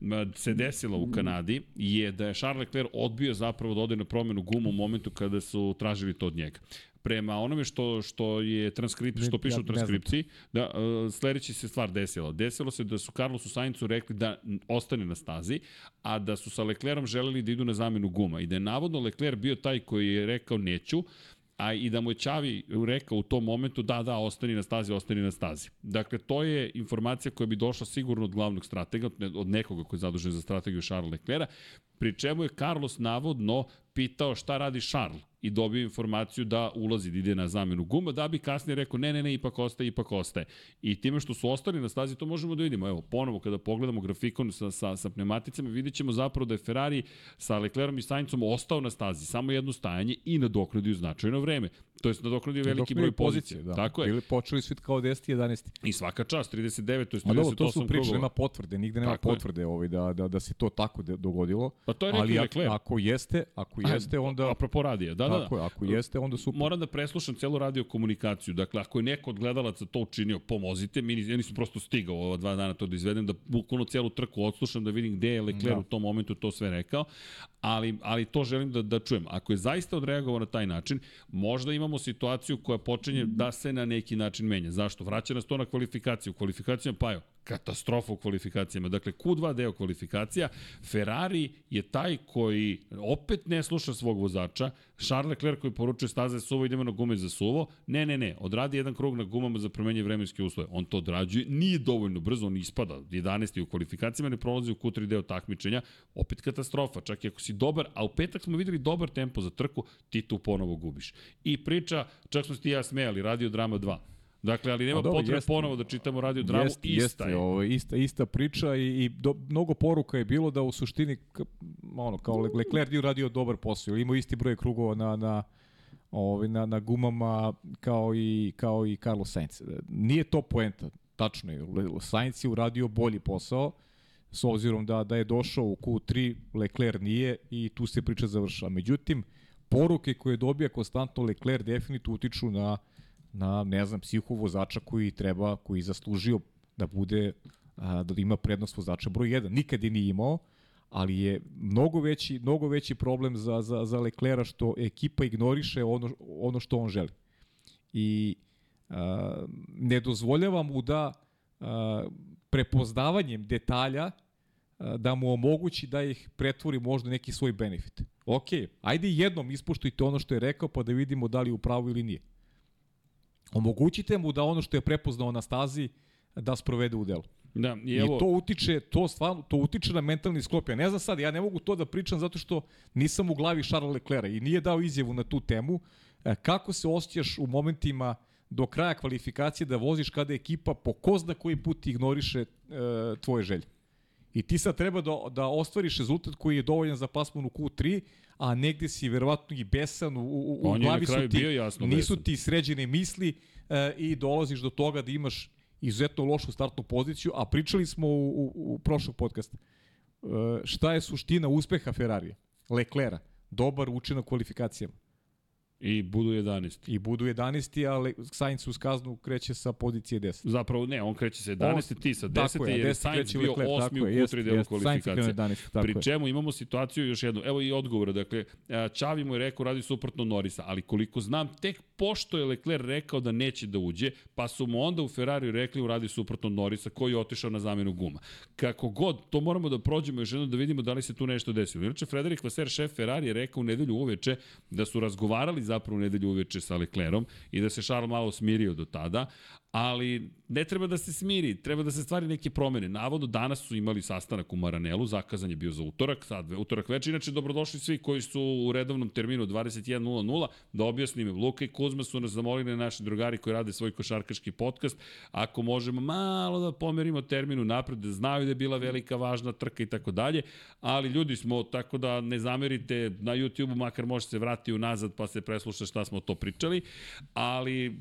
m, se desila u Kanadi je da je Charles Leclerc odbio zapravo da ode na promenu gumu u momentu kada su tražili to od njega prema onome što što je transkript što piše u transkripciji da uh, sledeći se stvar desila. Desilo se da su Carlosu Sainzu rekli da ostane na stazi a da su sa Leclerom želeli da idu na zamenu guma i da je navodno Leclerc bio taj koji je rekao neću a i da mu je Čavi rekao u tom momentu da, da, ostani na stazi, ostani na stazi. Dakle, to je informacija koja bi došla sigurno od glavnog stratega, od nekoga koji je zadužen za strategiju Charles Leclerc, pri čemu je Carlos navodno pitao šta radi Charles i dobio informaciju da ulazi, da ide na zamenu guma, da bi kasnije rekao ne, ne, ne, ipak ostaje, ipak ostaje. I time što su ostali na stazi, to možemo da vidimo. Evo, ponovo kada pogledamo grafikon sa, sa, sa pneumaticama, vidjet ćemo zapravo da je Ferrari sa Leclerom i Saincom ostao na stazi, samo jedno stajanje i nadoknadio značajno vreme. To je nadoknadio veliki broj pozicija. Da. Tako je. Bili počeli su kao 10 11. I svaka čast, 39, to je 38 Ma dobro, to su priče, krugova. nema potvrde, nigde nema Tako je. potvrde ovaj, da, da, da se to tako dogodilo. Pa to je rekao Ali i ako, ako jeste, ako jeste, onda... Apropo radija, da, da, da. Tako je, ako jeste, onda super. Moram da preslušam celu radio komunikaciju. Dakle, ako je neko od gledalaca to učinio, pomozite mi. Ja nisam prosto stigao ova dva dana to da izvedem, da bukvalno celu trku odslušam, da vidim gde je Leclerc Da. u tom momentu to sve rekao. Ali, ali to želim da, da čujem. Ako je zaista odreagovao na taj način, možda imamo situaciju koja počinje da se na neki način menja. Zašto? Vraća nas to na kvalifikaciju. Kvalifikacijama, pa jo, katastrofa u kvalifikacijama. Dakle, Q2 deo kvalifikacija, Ferrari je taj koji opet ne sluša svog vozača, Charles Leclerc koji poručuje staze suvo, idemo na gume za suvo, ne, ne, ne, odradi jedan krug na gumama za promenje vremenske uslove. On to odrađuje, nije dovoljno brzo, on ispada 11. u kvalifikacijama, ne prolazi u Q3 deo takmičenja, opet katastrofa, čak i ako si dobar, a u petak smo videli dobar tempo za trku, ti tu ponovo gubiš. I priča, čak smo ti ja smejali, Radio Drama 2. Dakle, ali nema A dobro, potrebe jeste. ponovo da čitamo radio dramu, Jeste, ista jeste, je. Ovo, ista, ista priča i, i do, mnogo poruka je bilo da u suštini ono, kao Le- Leclerc je uradio dobar posao, imao isti broj krugova na, na, ovaj, na, na gumama kao i, kao i Carlos Sainz. Nije to poenta, tačno je. Sainz je uradio bolji posao, s obzirom da, da je došao u Q3, Leclerc nije i tu se priča završava. Međutim, poruke koje dobija konstantno Leclerc definitivno utiču na na, ne znam, psihu vozača koji treba, koji zaslužio da bude, da ima prednost vozača broj 1. Nikad je nije imao, ali je mnogo veći, mnogo veći problem za, za, za Leclera što ekipa ignoriše ono, ono što on želi. I a, ne dozvoljava mu da a, prepoznavanjem detalja a, da mu omogući da ih pretvori možda neki svoj benefit. Ok, ajde jednom ispoštujte ono što je rekao pa da vidimo da li je u ili nije omogućite mu da ono što je prepoznao na stazi da sprovede u delu. Da, i evo, I to utiče, to stvarno, to utiče na mentalni sklop. Ja ne znam sad, ja ne mogu to da pričam zato što nisam u glavi Charles Leclerc i nije dao izjavu na tu temu. E, Kako se osjećaš u momentima do kraja kvalifikacije da voziš kada ekipa po ko zna koji put ignoriše e, tvoje želje? I ti sad treba da, da ostvariš rezultat koji je dovoljan za pasmanu Q3, a negde si verovatno i besan, u, u, u glavi su ti, bio jasno nisu besan. ti sređene misli e, i dolaziš do toga da imaš izuzetno lošu startnu poziciju, a pričali smo u, u, u prošlog podcasta. E, šta je suština uspeha Ferrarija? Leclera. Dobar učinak u kvalifikacijama. I budu 11. I budu 11. ali Sainz uz kaznu kreće sa pozicije 10. Zapravo ne, on kreće sa 11, ti sa 10, Tako je, jer je 10 Sainz bio Leclerc, 8. tako u Q3 delu kvalifikacije. krenuo 11, tako Pri čemu imamo situaciju još jednu, evo i odgovora, dakle, a, Čavi mu je rekao radi suprotno Norisa, ali koliko znam, tek pošto je Leclerc rekao da neće da uđe, pa su mu onda u Ferrariju rekli uradi suprotno Norisa, koji je otišao na zamenu guma. Kako god, to moramo da prođemo još jednom da vidimo da li se tu nešto desilo. Inače, Frederik Vaser, šef Ferrari, je rekao u nedelju uveče da su razgovarali zapravo u nedelju uveče sa Leclerom i da se Charles malo smirio do tada, ali ne treba da se smiri, treba da se stvari neke promene. Navodno danas su imali sastanak u Maranelu, zakazan je bio za utorak, sad utorak večer, inače dobrodošli svi koji su u redovnom terminu 21.00, da objasnim, Luka i Kuzma su nas zamolili naši drugari koji rade svoj košarkaški podcast, ako možemo malo da pomerimo terminu napred, da znaju da je bila velika važna trka i tako dalje, ali ljudi smo, tako da ne zamerite na YouTube-u, makar možete se vratiti unazad pa se presluša šta smo to pričali, ali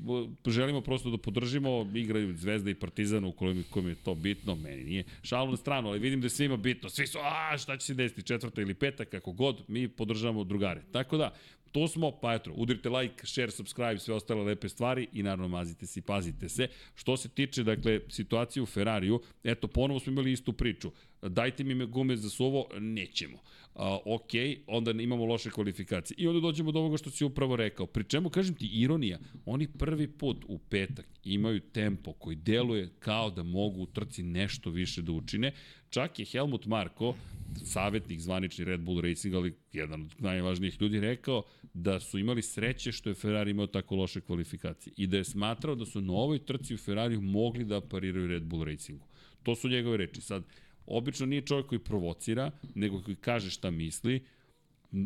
želimo prosto da podržimo, igraju Zvezda i Partizan ukoliko mi je to bitno, meni nije. Šalu na stranu, ali vidim da je svima bitno. Svi su, a šta će se desiti, četvrta ili peta, kako god, mi podržavamo drugare. Tako da, To smo, pa eto, udrite like, share, subscribe, sve ostale lepe stvari i naravno mazite se i pazite se. Što se tiče, dakle, situacije u Ferrariju, eto, ponovo smo imali istu priču. Dajte mi gume za suvo, nećemo. A, ok, onda imamo loše kvalifikacije. I onda dođemo do ovoga što si upravo rekao. Pri čemu, kažem ti, ironija, oni prvi put u petak imaju tempo koji deluje kao da mogu u trci nešto više da učine. Čak je Helmut Marko, savjetnik zvanični Red Bull Racing, ali jedan od najvažnijih ljudi, rekao da su imali sreće što je Ferrari imao tako loše kvalifikacije i da je smatrao da su na ovoj trci u Ferrariju mogli da pariraju Red Bull Racingu. To su njegove reči. Sad, obično nije čovjek koji provocira, nego koji kaže šta misli,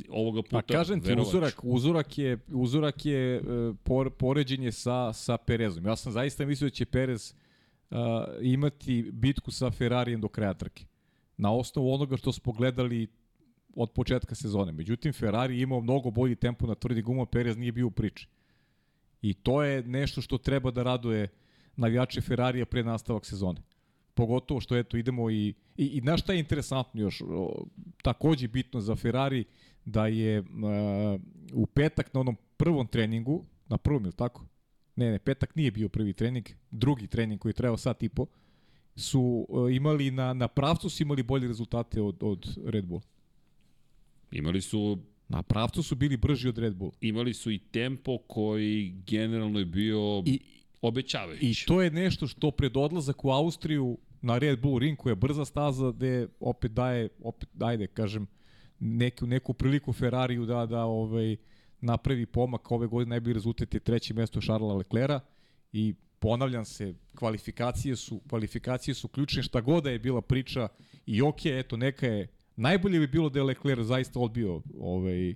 ovoga puta Pa kažem ti, verovač. uzorak, uzorak je, uzorak je uh, por, poređenje sa, sa Perezom. Ja sam zaista mislio da će Perez uh, imati bitku sa Ferrarijem do kraja trke. Na osnovu onoga što smo gledali od početka sezone. Međutim, Ferrari je imao mnogo bolji tempo na tvrdi guma, Perez nije bio u priči. I to je nešto što treba da raduje navijače Ferrarija pre nastavak sezone. Pogotovo što eto idemo i i, i znaš šta je interesantno još o, takođe bitno za Ferrari da je uh, u petak na onom prvom treningu, na prvom je tako? Ne, ne, petak nije bio prvi trening, drugi trening koji je trebao sat i po, su uh, imali na, na pravcu su imali bolje rezultate od, od Red Bull. Imali su Na pravcu su bili brži od Red Bull. imali su i tempo koji generalno je bio I, obećavajući. I to je nešto što pred odlazak u Austriju na Red Bull Ring koja je brza staza gde opet daje, opet ajde kažem, neku, neku priliku Ferrariju da, da ovaj, napravi pomak. Ove godine najbolji rezultat je treće mesto Šarla Leclera i ponavljam se, kvalifikacije su, kvalifikacije su ključne, šta god da je bila priča. I ok, eto, neka je, najbolje bi bilo da je Lecler zaista odbio ovaj,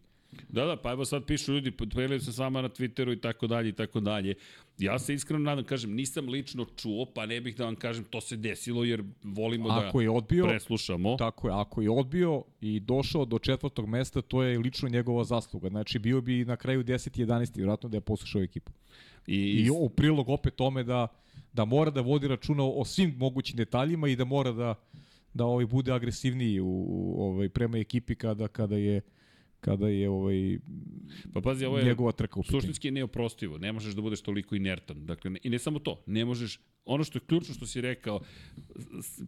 Da, da, pa evo sad pišu ljudi, pojavljaju se sama na Twitteru i tako dalje i tako dalje. Ja se iskreno nadam, kažem, nisam lično čuo, pa ne bih da vam kažem to se desilo jer volimo ako da je odbio, preslušamo. Tako je, ako je odbio i došao do četvrtog mesta, to je lično njegova zasluga. Znači, bio bi na kraju 10. i 11. vjerojatno da je poslušao ekipu. I, I u prilog opet tome da, da mora da vodi računa o svim mogućim detaljima i da mora da da ovaj bude agresivniji u, u ovaj prema ekipi kada kada je kada je ovaj pa pazi, ovo je njegova trka u pitanju. suštinski je neoprostivo. Ne možeš da budeš toliko inertan. Dakle, ne, i ne samo to, ne možeš, ono što je ključno što si rekao,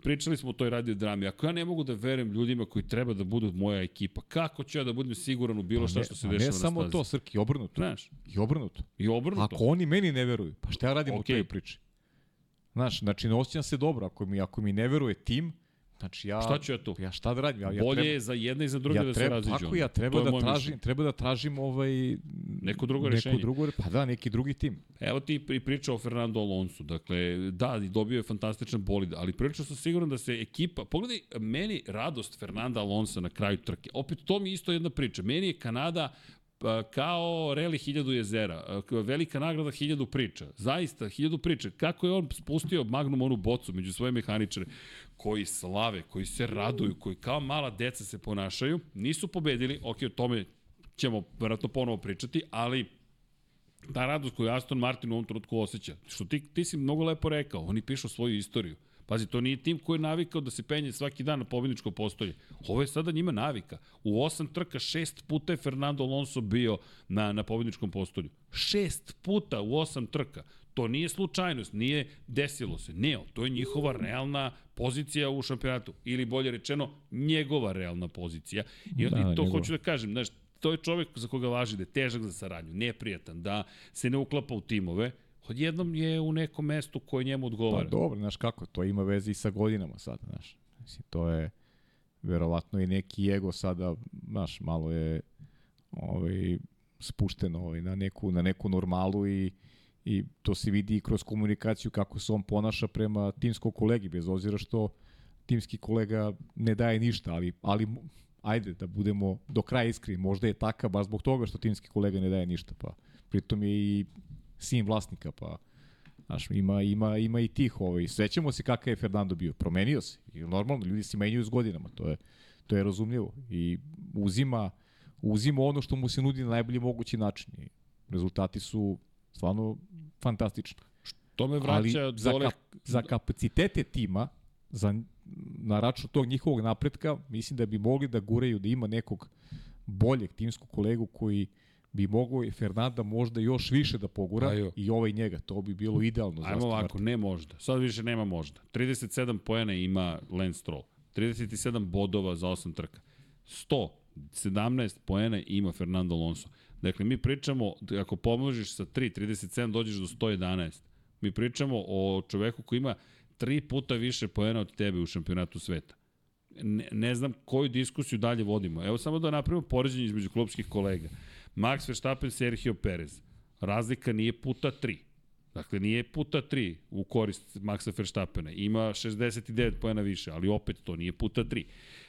pričali smo o toj radio drami, ako ja ne mogu da verujem ljudima koji treba da budu moja ekipa, kako ću ja da budem siguran u bilo šta što se dešava ne na samo stazi? to, Srki, obrnuto. Znaš, I obrnuto. i obrnuto. Ako oni meni ne veruju, pa šta ja radim okay. u toj priči? Znaš, znači ne osjećam se dobro. Ako mi, ako mi ne veruje tim, znači ja... Šta ću ja tu? Ja šta da radim? Ja, ja Bolje treba, je za jedne i za druge ja da se treba, raziđu. Tako ja treba da tražim, mišljenje. treba da tražim ovaj Neko drugo neko rešenje. Drugo, pa da, neki drugi tim. Evo ti pri priča o Fernando Alonso. Dakle, da, i dobio je fantastičan bolid, ali prilično sam siguran da se ekipa... Pogledaj, meni radost Fernanda Alonso na kraju trke. Opet, to mi isto jedna priča. Meni je Kanada kao Reli 1000 jezera, velika nagrada 1000 priča. Zaista, 1000 priča. Kako je on spustio Magnum onu bocu među svoje mehaničare koji slave, koji se raduju, koji kao mala deca se ponašaju. Nisu pobedili, ok, o tome ćemo verovatno ponovo pričati, ali ta radost koju Aston Martin u ovom trenutku osjeća, što ti, ti si mnogo lepo rekao, oni pišu svoju istoriju. Pazi, to nije tim koji je navikao da se penje svaki dan na pobedničko postolje. Ovo je sada njima navika. U osam trka šest puta je Fernando Alonso bio na, na pobedničkom postolju. Šest puta u osam trka. To nije slučajnost, nije desilo se. Ne, to je njihova realna pozicija u šampionatu. Ili bolje rečeno, njegova realna pozicija. I, Da, i to njegova. hoću da kažem, znaš, to je čovek za koga važi da je težak za saradnju, neprijatan, da se ne uklapa u timove, odjednom je u nekom mestu koje njemu Pa odgovara. dobro, znaš kako, to ima veze i sa godinama sada, znaš. Mislim, to je verovatno i neki ego sada, znaš, malo je ovaj, spušten ovaj, na, neku, na neku normalu i, I to se vidi i kroz komunikaciju kako se on ponaša prema timskog kolegi, bez obzira što timski kolega ne daje ništa, ali, ali ajde da budemo do kraja iskreni, možda je takav baš zbog toga što timski kolega ne daje ništa, pa pritom je i sin vlasnika, pa Znaš, ima, ima, ima i tih ovaj. Svećamo se kakav je Fernando bio. Promenio se. I normalno, ljudi se menjaju s godinama. To je, to je razumljivo. I uzima, uzima ono što mu se nudi na najbolji mogući način. I rezultati su stvarno fantastični. To me vraća Ali za, dole... kap, za kapacitete tima, za, na račun tog njihovog napretka, mislim da bi mogli da gureju da ima nekog boljeg timskog kolegu koji bi mogao i Fernanda možda još više da pogura Ajo. i ovaj njega. To bi bilo idealno. Ajmo ovako, ne možda. Sad više nema možda. 37 poena ima Lance Stroll. 37 bodova za 8 trka. 100, 17 poena ima Fernando Alonso. Dakle, mi pričamo, ako pomnožiš sa 3, 37, dođeš do 111. Mi pričamo o čoveku koji ima tri puta više poena od tebe u šampionatu sveta. Ne, ne znam koju diskusiju dalje vodimo. Evo samo da napravimo poređenje između klubskih kolega. Max Verstappen, Sergio Perez. Razlika nije puta 3. Dakle, nije puta 3 u korist Maxa Verstappena. Ima 69 pojena više, ali opet to nije puta 3.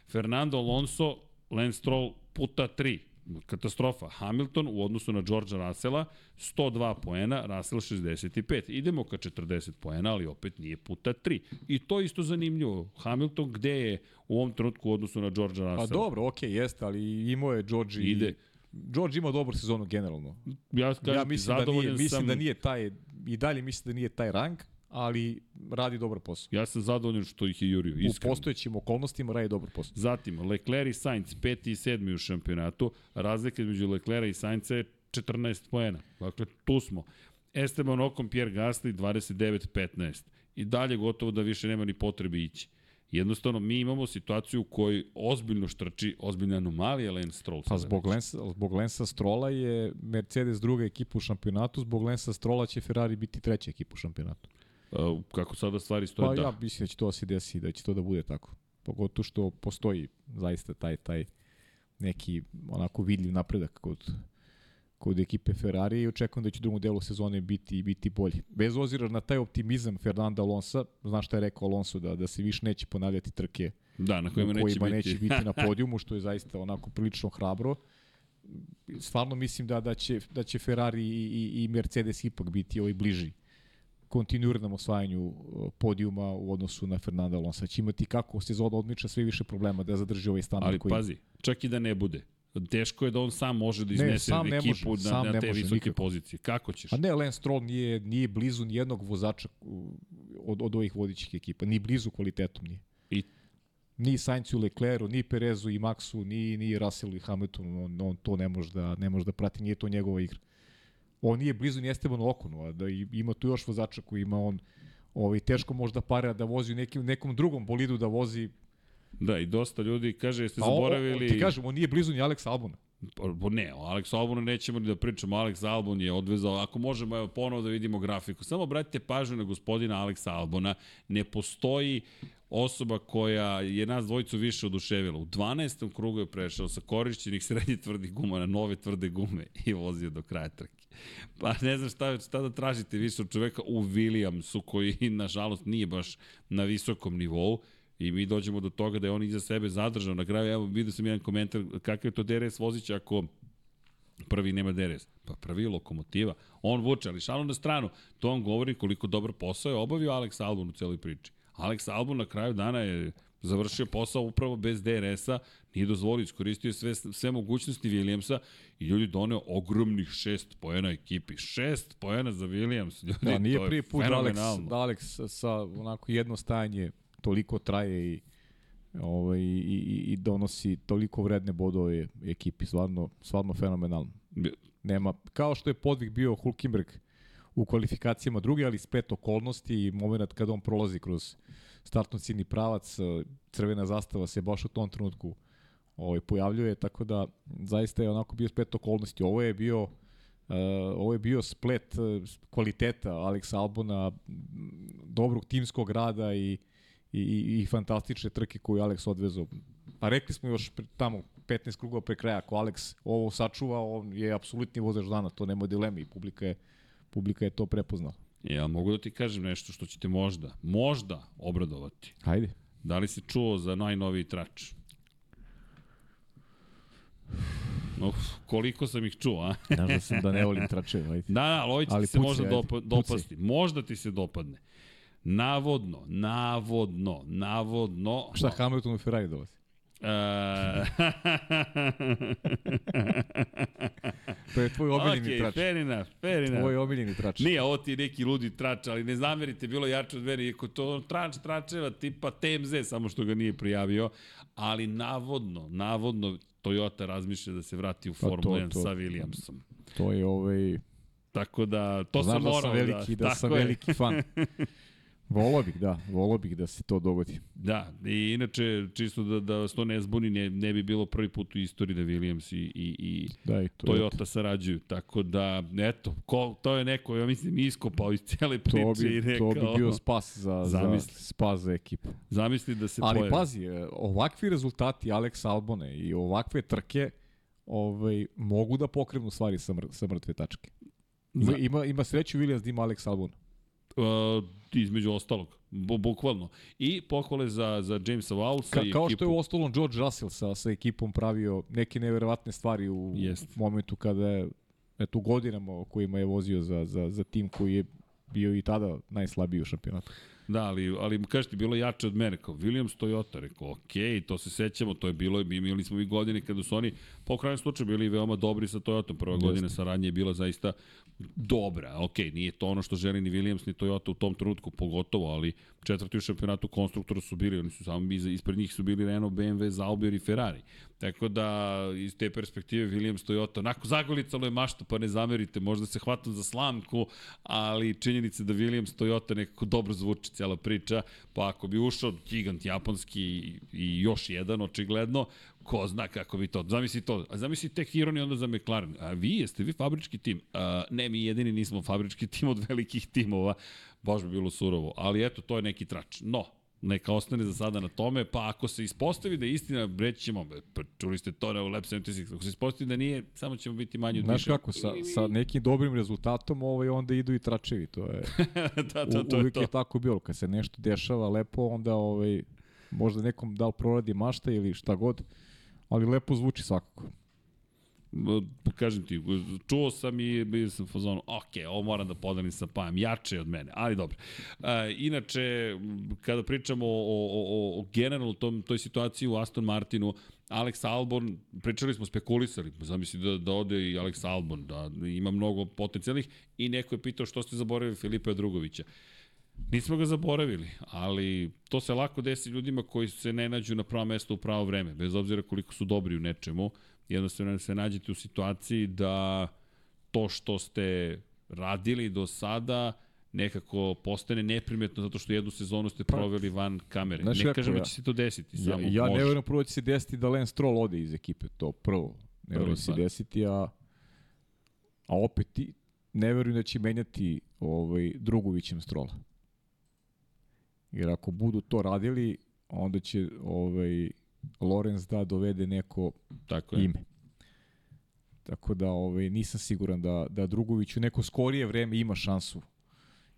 Fernando Alonso, Lance Stroll puta 3. Katastrofa. Hamilton u odnosu na Georgea Russella 102 poena, Russell 65. Idemo ka 40 poena, ali opet nije puta 3. I to je isto zanimljivo. Hamilton gde je u ovom trenutku u odnosu na Georgea Russella? Pa dobro, okej, okay, jeste, ali imao je George i... Ide. George ima dobru sezonu generalno. Ja, kažem, ja mislim da, nije, mislim sam, da nije taj, i dalje mislim da nije taj rang, ali radi dobar posao. Ja sam zadovoljan što ih je jurio, iskreno. U postojećim okolnostima radi dobar posao. Zatim, Leclerc i Sainz, peti i sedmi u šampionatu. Razlika između Leclerca i Sainza je 14 poena. Dakle, tu smo. Esteban Ocon, Pierre Gasly, 29-15. I dalje gotovo da više nema ni potrebe ići. Jednostavno, mi imamo situaciju u kojoj ozbiljno štrči, ozbiljna anomalija Lance Stroll. Pa zbog Lensa, zbog Lensa Strola je Mercedes druga ekipa u šampionatu, zbog Lensa Strola će Ferrari biti treća ekipa u šampionatu. Uh, kako sada stvari stoje, pa da. ja mislim da će to da se desi, da će to da bude tako. Pogotovo što postoji zaista taj, taj neki onako vidljiv napredak kod, kod ekipe Ferrari i očekujem da će u drugom delu sezone biti biti bolji. Bez obzira na taj optimizam Fernanda Alonsa, znaš šta je rekao Alonso da da se više neće ponavljati trke da, na kojima, neće, biti. neće biti na *laughs* podijumu, što je zaista onako prilično hrabro. Stvarno mislim da da će da će Ferrari i, i, i Mercedes ipak biti ovaj bliži kontinuiranom osvajanju uh, podijuma u odnosu na Fernanda Alonso. Će imati kako sezona odmiča sve više problema da zadrži ovaj standard Ali koji... pazi, čak i da ne bude. Teško je da on sam može da Ne, iznese ne ekipu može, na, na te može, visoke nikako. pozicije. Kako ćeš? A ne, Lance Stroll nije, nije blizu ni jednog vozača od, od ovih vodičih ekipa. Ni blizu kvalitetom nije. I Ni Sainzu, Lecleru, ni Perezu i Maxu, ni, ni Russellu i Hamiltonu. On, on to ne može, da, ne može da prati, nije to njegova igra. On nije blizu ni Estebanu Okonu, a da ima tu još vozača koji ima on ovaj, teško možda para da vozi u nekim, nekom drugom bolidu da vozi Da, i dosta ljudi kaže, jeste Pa zaboravili... ti kažem, on nije blizu ni Alex Albona. Pa, pa ne, o Alex Albonu nećemo ni da pričamo. Alex Albon je odvezao, ako možemo evo, ponovo da vidimo grafiku. Samo obratite pažnju na gospodina Alexa Albona. Ne postoji osoba koja je nas dvojicu više oduševila. U 12. krugu je prešao sa korišćenih srednjih tvrdih guma na nove tvrde gume i vozio do kraja trke. Pa ne znam šta, šta da tražite više od čoveka u Williamsu koji nažalost nije baš na visokom nivou I mi dođemo do toga da je on iza sebe zadržao. Na kraju, evo, vidio sam jedan komentar kakav je to DRS vozić ako prvi nema DRS. Pa prvi je lokomotiva. On vuče, ali šalom na stranu. To on govori koliko dobar posao je obavio Alex Albon u celoj priči. Alex Albon na kraju dana je završio posao upravo bez DRS-a, nije dozvolio, iskoristio sve, sve mogućnosti Williamsa i ljudi doneo ogromnih šest poena ekipi. Šest poena za Williams. Ljudi, Da, nije to je prvi put da Alex, da Alex sa, sa onako jedno stajanje toliko traje i ovaj, i, i, i donosi toliko vredne bodove ekipi, stvarno, stvarno fenomenalno. Nema, kao što je podvig bio Hulkenberg u kvalifikacijama druge, ali s pet okolnosti i moment kada on prolazi kroz startno ciljni pravac, eh, crvena zastava se baš u tom trenutku ovaj, pojavljuje, tako da zaista je onako bio splet okolnosti. Ovo je bio Uh, ovo je bio splet uh, kvaliteta Alex Albona, dobrog timskog rada i, i, i, i fantastične trke koju Alex odvezao. Pa rekli smo još pre, tamo 15 krugova pre kraja, ako Alex ovo sačuva, on je apsolutni vozač dana, to nema dileme i publika je Publika je to prepoznala. Ja mogu da ti kažem nešto što će te možda, možda obradovati. Hajde. Da li si čuo za najnoviji trač? Uf, koliko sam ih čuo, a? Znaš da sam da ne volim tračeve, ajde. Da, da, ali ovo će Ali ti se možda dopa, dopasti. Možda ti se dopadne. Navodno, navodno, navodno... Šta, Hamilton u Ferrari dolazi? E, *laughs* To je tvoj omiljeni okay, trač. fair enough, fair enough. Tvoj omiljeni trač. Nije, ovo ti neki ludi trač, ali ne zamerite, bilo jače od mene, iako to trač tračeva tipa TMZ, samo što ga nije prijavio, ali navodno, navodno Toyota razmišlja da se vrati u Pa Formula 1 to. sa Williamsom. To je ovaj... Tako da, to Znaš sam da morao sam veliki, da, tako sam veliki fan. *laughs* Volao bih, da, volao bih da se to dogodi. Da, i inače, čisto da, da vas to ne zbuni, ne, ne bi bilo prvi put u istoriji da Williams i, i, i Da, i to Toyota sarađuju, tako da, eto, ko, to je neko, ja mislim, iskopao iz cele priče To i bi, rekao, to bi bio spas za, za, Zamisli. spas za ekipu. zamisli da se Ali pojavi. pazi, e, ovakvi rezultati Alex Albone i ovakve trke ovaj, mogu da pokrenu stvari sa, mr sa mrtve tačke. Ima, Za- ima, ima sreću Williams da ima Alex Albon. Uh, između ostalog, bu, bukvalno. I pohvale za, za Jamesa Wowlsa Ka, i kao ekipu. što je u ostalom George Russell sa, sa ekipom pravio neke neverovatne stvari u Jest. momentu kada je eto, godinama o kojima je vozio za, za, za tim koji je bio i tada najslabiji u šampionatu. Da, ali, ali kažeš ti, bilo jače od mene, kao Williams Toyota, rekao, ok, to se sećamo, to je bilo, imali smo i godine kada su oni, po krajem slučaju, bili veoma dobri sa Toyotom, prva Jeste. godina saradnje je bila zaista dobra, ok, nije to ono što želi ni Williams ni Toyota u tom trenutku, pogotovo, ali četvrti u šampionatu konstruktora su bili, oni su samo ispred njih su bili Renault, BMW, Zauber i Ferrari. Tako da, iz te perspektive, Williams, Toyota, onako zagolicalo je mašta, pa ne zamerite, možda se hvatam za slamku, ali činjenica da Williams, Toyota nekako dobro zvuči cijela priča, pa ako bi ušao gigant japonski i još jedan, očigledno, ko zna kako bi to, zamisli to, a zamisli tek ironija onda za McLaren, a vi jeste vi fabrički tim, a, ne, mi jedini nismo fabrički tim od velikih timova, baš bi bilo surovo, ali eto, to je neki trač. No, neka ostane za sada na tome, pa ako se ispostavi da je istina, reći ćemo, pa čuli ste to na Lab 76, ako se ispostavi da nije, samo ćemo biti manji od Znaš kako, sa, sa nekim dobrim rezultatom ovaj, onda idu i tračevi. To je, *laughs* da, da, to je uvijek to. je tako bilo. Kad se nešto dešava lepo, onda ovaj, možda nekom da li proradi mašta ili šta god, ali lepo zvuči svakako. Pa kažem ti, čuo sam i bio sam fazonu, ok, ovo moram da podelim sa Pajem, jače od mene, ali dobro. E, inače, kada pričamo o, o, o, o generalno tom, toj situaciji u Aston Martinu, Alex Albon, pričali smo, spekulisali, zamisli da, da ode i Alex Albon, da ima mnogo potencijalnih i neko je pitao što ste zaboravili Filipe Drugovića. Nismo ga zaboravili, ali to se lako desi ljudima koji se ne nađu na pravo mesto u pravo vreme, bez obzira koliko su dobri u nečemu. Jednostavno se nađete u situaciji da to što ste radili do sada nekako postane neprimetno zato što jednu sezonu ste proveli van kamere. Znaš ne kažem da ja- će se to desiti, Ja, samo ja ne verujem prvo da će se desiti da Lance Stroll ode iz ekipe, to prvo. Ne verujem da se desiti, a, a opet ti, ne verujem da će menjati ovaj, Drugovićem Strola. Jer ako budu to radili, onda će ovaj, Lorenz da dovede neko Tako je. ime. Tako da ovaj, nisam siguran da, da Drugović u neko skorije vreme ima šansu.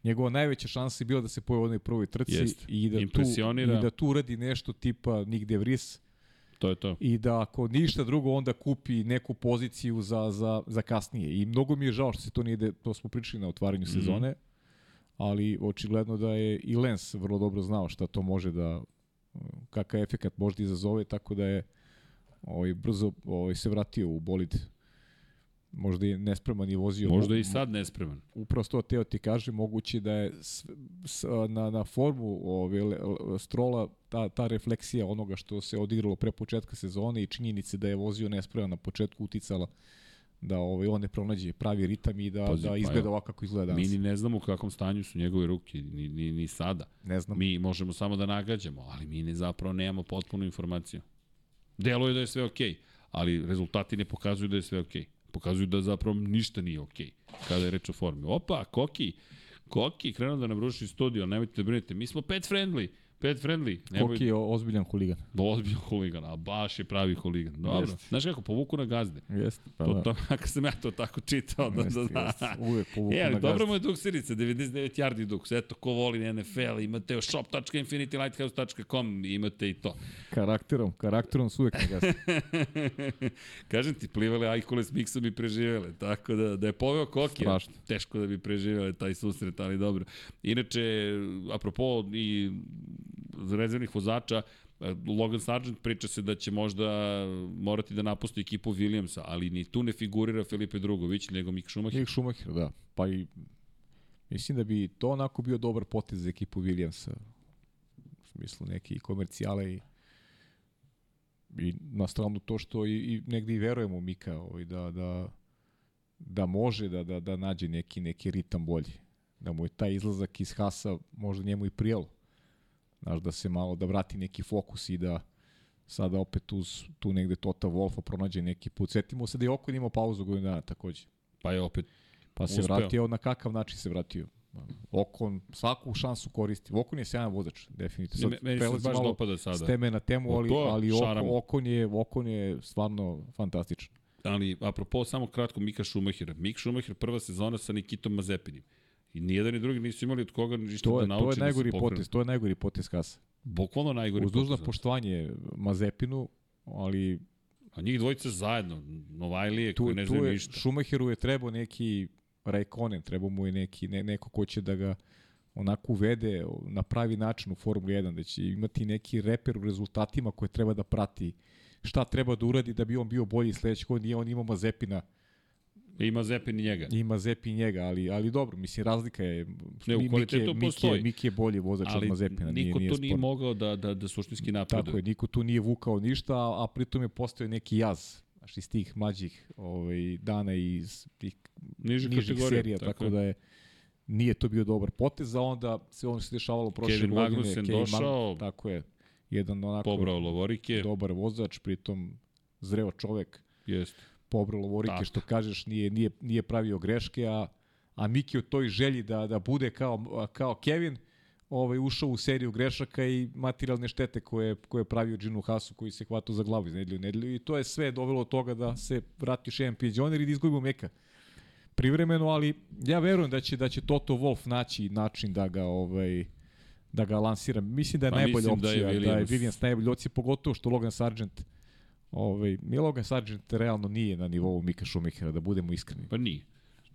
Njegova najveća šansa je bila da se pojavi u onoj prvoj trci Jeste. i da, tu, i da tu uradi nešto tipa Nick De Vries To je to. i da ako ništa drugo onda kupi neku poziciju za, za, za kasnije. I mnogo mi je žao što se to nije, to smo pričali na otvaranju Mhm. sezone, ali očigledno da je i Lens vrlo dobro znao šta to može da, kakav efekat može da izazove, tako da je ovaj, brzo ovaj, se vratio u bolid možda je nespreman i vozio. Možda i sad nespreman. Upravo to teo ti kaže, moguće da je s, s, na, na formu ove, le- strola ta, ta refleksija onoga što se odigralo pre početka sezone i činjenice da je vozio nespreman na početku uticala da ovaj, on ne pronađe pravi ritam i da, Pazi, da pa izgleda evo, ovako kako izgleda danas. Mi ni ne znamo u kakvom stanju su njegove ruke, ni, ni, ni sada. Ne znam. Mi možemo samo da nagađamo, ali mi ne zapravo nemamo potpunu informaciju. Delo je da je sve okej, okay, ali rezultati ne pokazuju da je sve okej. Okay. Pokazuju da zapravo ništa nije okej okay, kada je reč o formi. Opa, Koki, Koki krenuo da nam ruši studio, nemojte da brinete. Mi smo pet friendly. Pet friendly. Koki je ozbiljan huligan. Ozbiljan huligan, a baš je pravi huligan. Dobro. Jest. Znaš kako, povuku na gazde. Jeste. Pa, to, da. to, *laughs* ako sam ja to tako čitao. Da, Jeste, da, da. jeste. Uvek povuku E, na gazde. dobro mu je duksirica, 99 yardi duks. Eto, ko voli NFL, imate shop.infinitylighthouse.com, imate i to. Karakterom, karakterom su uvek na gazde. *laughs* Kažem ti, plivale ajkule s miksom i preživele, tako da, da je poveo Kokija, Strašno. teško da bi preživele taj susret, ali dobro. Inače, apropo i rezervnih vozača, Logan Sargent priča se da će možda morati da napusti ekipu Williamsa, ali ni tu ne figurira Felipe Drugović, nego Mick Schumacher. Mick Schumacher, da. Pa i mislim da bi to onako bio dobar potez za ekipu Williamsa. U smislu neki komercijale i i na stranu to što i, i negde i verujemo Mika ovaj, da, da, da može da, da, da nađe neki, neki ritam bolji. Da mu je taj izlazak iz Hasa možda njemu i prijelo. Znaš, da se malo, da vrati neki fokus i da sada opet uz tu negde Tota Wolfa pronađe neki put. Setimo se da je Okon imao pauzu godinu dana takođe. Pa je opet Pa se Uspeo. vratio, na kakav način se vratio? Okon svaku šansu koristi. Okon je sjajan vozač, definitivno. Me- meni se baš malo dopada sada. S teme na temu, ali, to, ali. Okon, Okon, je, Okon je stvarno fantastičan. Ali, apropo, samo kratko, Mika Schumachera. Mik Schumacher prva sezona sa Nikitom Mazepinim. I nijedan ni drugi nisu imali od koga ništa To da je, nauče to je da najgori pokrenu. potez, to je najgori potez Hasa. Bukvalno najgori Uz dužno potez. poštovanje Mazepinu, ali A njih dvojica zajedno, Novajlije tu, koji ne znaju je, ništa. Schumacheru je trebao neki Raikkonen, trebao mu je neki, ne, neko ko će da ga onako uvede na pravi način u Formuli 1, da će imati neki reper u rezultatima koje treba da prati šta treba da uradi da bi on bio bolji sledeće godine. On imao Mazepina, Ima Zepin i njega. ima Zepi i njega, ali, ali dobro, mislim, razlika je. Ne, u kvalitetu Miki postoji. Miki je bolji vozač Ali od Mazepina, niko nije, nije tu nije mogao da, da, da suštinski napreduje. Tako je, niko tu nije vukao ništa, a, a pritom je postao neki jaz znaš, iz tih mlađih ovaj, dana i iz tih nižih kategorije, serija, tako tako, je. da je nije to bio dobar potez, a onda se ono se dešavalo prošle Kevin godine. Magnussen Kevin došao, tako je, jedan onako Pobrao Lovorike. dobar vozač, pritom zreo čovek, Jeste. Pobrao Lovorike, Tako. što kažeš, nije, nije, nije pravio greške, a, a Miki u toj želji da, da bude kao, kao Kevin, ovaj, ušao u seriju grešaka i materijalne štete koje, koje je pravio Ginu Hasu koji se hvatao za glavu iz nedelju nedelju i to je sve dovelo do toga da se vrati još jedan i da izgubimo Meka privremeno, ali ja verujem da će da će Toto Wolf naći način da ga ovaj da ga lansira. Mislim da je Pa najbolja da je opcija, da je Williams- Williams najbolja opcija, pogotovo što Logan Sargent ovaj, mi Logan Sargent realno nije na nivou Mika Schumachera, da budemo iskreni. Pa nije.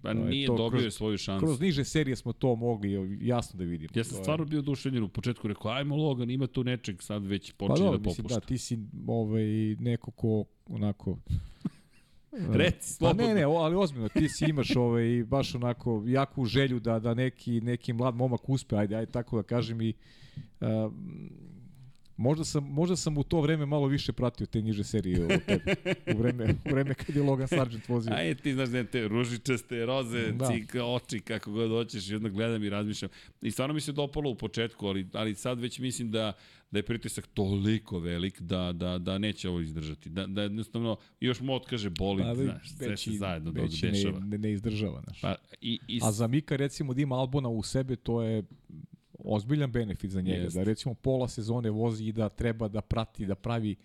Pa je nije to dobio kroz- je svoju šansu. Kroz niže serije smo to mogli jasno da vidimo. Ja sam To je- stvarno bio oduševljen u početku, rekao, ajmo Logan, ima tu nečeg, sad već Pa počinje dobro, da mislim, popušta. da, ti si ovaj, neko ko onako... *laughs* Reci, Pa slobodno. ne, ne, o- ali ozbiljno, ti si imaš ovaj, baš onako jaku želju da da neki, neki mlad momak uspe, ajde, ajde tako da kažem i uh, možda, sam, možda sam u to vreme malo više pratio te niže serije od tebe, u vreme, u vreme kad je Logan Sargent vozio. Aj, ti znaš je te ružičaste, roze, Da. cik, oči, kako god hoćeš, i onda gledam i razmišljam. I stvarno mi se dopalo u početku, ali, ali sad već mislim da, da je pritisak toliko velik da, da, da neće ovo izdržati. Da, da jednostavno još mu otkaže boli, Pa, znaš, sve se zajedno da dešava. Ne, ne, ne izdržava, znaš. Pa, i, i, A za Mika recimo da ima Albona u sebe, to je ozbiljan benefit za njega. Jest. Da recimo pola sezone vozi i da treba da prati, da pravi,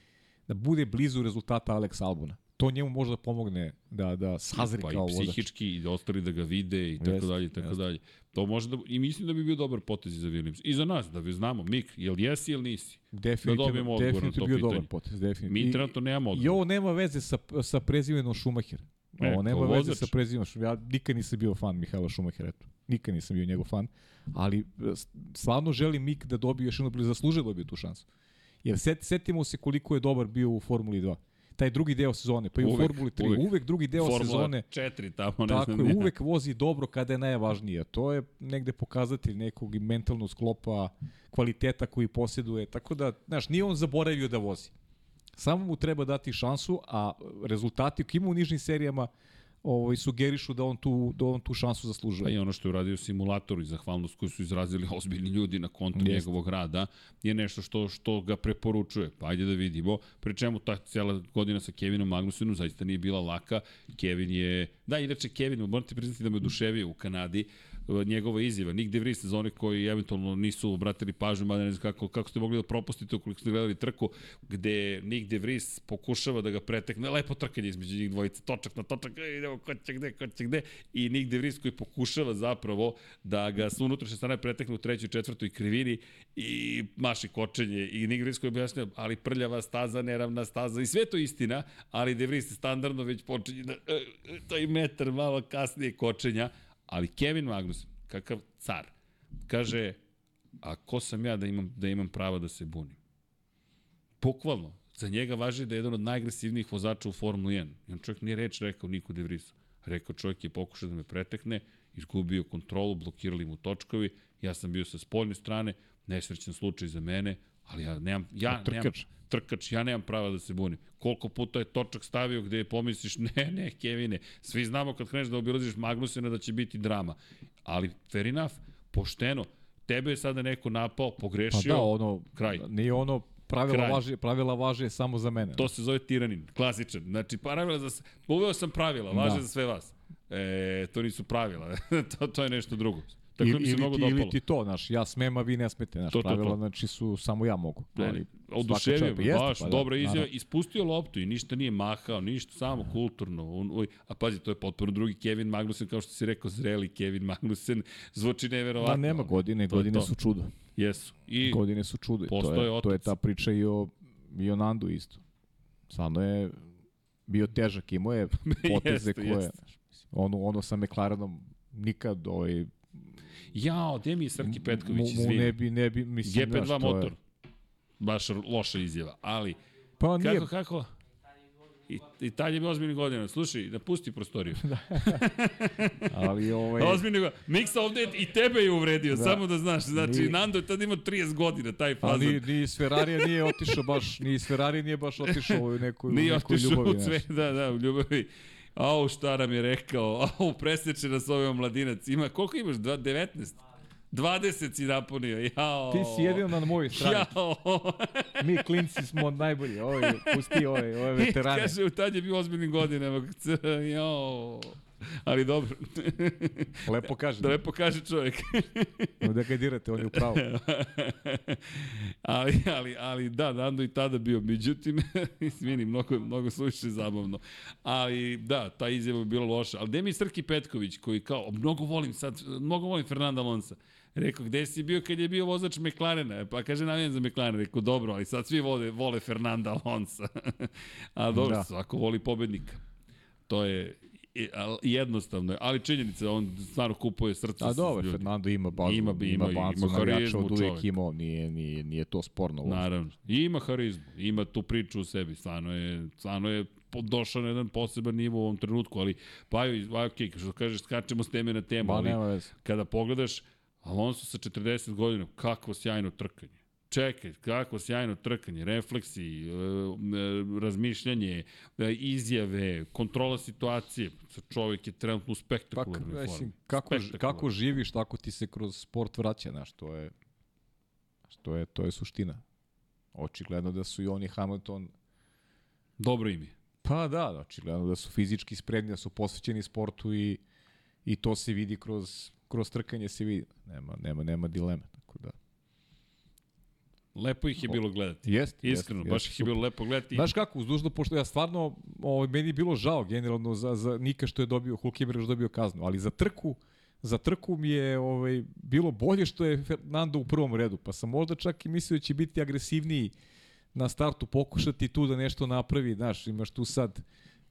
da bude blizu rezultata Alex Albona. To njemu može da pomogne da, da sazri pa kao i vozač. psihički i da ostali da ga vide i tako Jeste, dalje i tako jeste. dalje. To može da, i mislim da bi bio dobar potez i za Williams. I za nas, da vi znamo, Mik, jel jesi ili nisi? Definitivno, dobijemo odgovor na definitivno to bio pitanje. dobar potez. Definitivno. Mi I- trenutno nemamo I odgovor. ovo nema veze sa, sa prezimenom Schumacher. Ovo nema veze sa Schumacher. Ja nikad nisam bio fan Mihaela Schumachera, eto. Nikad nisam bio njegov fan. Ali e, stvarno želim Mik da dobije još jednu priliku, zaslužio da dobije tu šansu. Jer set, setimo se koliko je dobar bio u Formuli 2. Taj drugi deo sezone, pa i u Formuli 3. uvek. Uvek, drugi deo Formula sezone. 4 tamo, ne Tako znam. ja. uvek vozi dobro kada je najvažnije. To je negde pokazatelj nekog mentalnog sklopa, kvaliteta koji posjeduje. Tako da, znaš, nije on zaboravio da vozi. Samo mu treba dati šansu, a rezultati koji ima u nižnim serijama ovaj, sugerišu da on tu, da on tu šansu Pa zaslužuje. i ono što je uradio simulatoru i zahvalnost koju su izrazili ozbiljni ljudi na kontu Jeste. njegovog rada je nešto što što ga preporučuje. Pa ajde da vidimo. Pri čemu ta cijela godina sa Kevinom Magnussenom zaista nije bila laka. Kevin je... Da, inače Kevin, morate priznati da me oduševio u Kanadi. Njegova izjava. Nick De Vries za one koji eventualno nisu obratili pažnju, mada ne znam kako, kako ste mogli da propustite ukoliko ste gledali trku, gde Nick De Vries pokušava da ga pretekne, lepo trkanje između njih dvojice, točak na točak, idemo ko će gde, ko će gde, i Nick De Vries koji pokušava zapravo da ga s unutrašnje strane pretekne u trećoj, četvrtoj krivini i maši kočenje. I Nick De Vries koji objasnio, ali prljava staza, neravna staza. I sve to istina, ali De Vries standardno već počinje da, uh, taj metar malo kasnije kočenja, ali Kevin Magnus, kakav car, kaže, a ko sam ja da imam, da imam prava da se bunim? Bukvalno, za njega važi da je jedan od najagresivnijih vozača u Formuli 1. I on čovjek nije reč rekao Niko De Vrisu. Rekao čovjek je pokušao da me pretekne, izgubio kontrolu, blokirali mu točkovi, ja sam bio sa spoljne strane, nesrećan slučaj za mene, ali ja nemam, ja nemam, trkač, ja nemam prava da se bunim. Koliko puta je točak stavio gde je pomisliš, *laughs* ne, ne, Kevine, svi znamo kad kreneš da obilaziš Magnusena da će biti drama. Ali, fair enough, pošteno, tebe je sada neko napao, Pa pogrešio, da, ono, kraj. nije ono pravila Kraj. važe, pravila važe samo za mene. To se zove tiranin, klasičan. Znači, pravila za... Uveo sam pravila, važe Da. za sve vas. E, to nisu pravila, *laughs* to, to je nešto drugo. Tako da ili, se ili, mnogo ti, ili dopalo. ti to, znaš, ja smem, a vi ne smete, znaš, To, to, to. pravila, znači su samo ja mogu. Ali oduševio me, baš, pa da, dobra izjava, naravno. ispustio loptu i ništa nije mahao, ništa, samo kulturno. On, oj, a pazi, to je potpuno drugi Kevin Magnussen, kao što si rekao, zreli Kevin Magnussen, *laughs* zvuči neverovatno. nema godine, To godine to. su čudo. Jesu. I Godine su čudo. To je, to je otac. ta priča i o, i o Nandu isto. Stvarno je bio težak, imao je *laughs* poteze Jeste, koje... jeste. Ono, ono sa McLarenom nikad ovaj, jao, gde mi je Srki Petković, izvini. ne bi, ne bi, mislim, GP2 znaš, to motor. Je, Baš loša izjava, ali pa nije, kako, kako? I, i talje bi ozbiljnih godina. Slušaj, napusti prostoriju. *laughs* ali ovaj... Ozbiljnih godina. Miksa ovde i tebe je uvredio, Da. samo da znaš. Znači, Nije- Nando je tad imao 30 godina, taj Ali fazon. ni, ni iz Ferrarija nije otišao baš, ni iz Ferrari nije baš otišao u neku, *laughs* u Nije otišao ljubavi. u znaš. sve, da, da, u ljubavi. Au, šta nam je rekao, *laughs* au, preseče nas ovaj omladinac. Ima, koliko imaš? Dva- 19? 20 si napunio, jao. Ti si jedino na mojoj strani. Jao. Mi klinci smo najbolji. Ovaj, pusti ove, *laughs* ove veterane. Kaže, u tad je bio ozbiljnim godinama. *laughs* Jao. Ali dobro. Lepo kaže. da lepo kaže čovjek. Da ga dirate, on je u pravu. ali, ali, ali da, Nando i tada bio. Međutim, *laughs* izvini, mnogo, mnogo suviše zabavno. Ali da, ta izjava je bila loša. Ali gde mi Srki Petković, koji kao, mnogo volim sad, mnogo volim Fernanda Alonsa. Rekao, gde si bio kad je bio vozač McLarena? Pa kaže, navijem za McLaren. Rekao, dobro, ali sad svi vole, vole Fernanda Alonsa. *laughs* A dobro, da. Svako voli pobednika. To je jednostavno, je, ali činjenica, on stvarno kupuje srce A dobro. Fernando ima bazu, Ima ima- ima bazu ima harizmu od uvijek čovek. imao, nije, nije, nije to sporno. uopšte. Naravno. I ima harizmu, ima tu priču u sebi, stvarno je, stvarno je došao na jedan poseban nivo u ovom trenutku, ali pa ju, ok, što kažeš, skačemo s teme na temu, Ba, ali kada pogledaš Alonso sa 40 godina, kakvo sjajno trkanje. Čekaj, kako sjajno trkanje, refleksi, e, e, razmišljanje, e, izjave, kontrola situacije. Čovjek je trenutno u Pa, spektakularnoj formi. mislim, kako, kako živiš, tako ti se kroz sport vraća, znaš, to je, to je, to je suština. Očigledno da su i oni Hamilton Dobro ime. Pa da, da, očigledno da su fizički spremni, da su posvećeni sportu i, i to se vidi kroz, kroz trkanje se vidi. Nema, nema, nema dileme. Tako da. Lepo ih je bilo gledati. Jest, Iskreno, jest, baš jest, ih je bilo lepo gledati. Znaš kako, uz dužno, pošto ja stvarno, ovaj, meni je bilo žao generalno za, za Nika što je dobio, Hulkenberg što je dobio kaznu, ali za trku, za trku mi je ovaj, bilo bolje što je Fernando u prvom redu, pa sam možda čak i mislio da će biti agresivniji na startu, pokušati tu da nešto napravi, znaš, imaš tu sad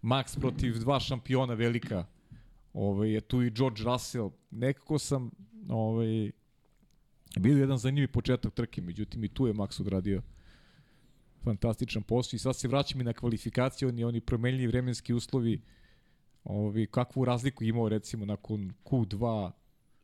Max protiv dva šampiona velika, ovaj, je tu i George Russell, nekako sam ovaj, bio jedan zanimljiv početak trke, međutim i tu je Max odradio fantastičan posao i sad se vraćam i na kvalifikacije, oni, oni promenljivi vremenski uslovi, ovi, kakvu razliku je imao recimo nakon Q2,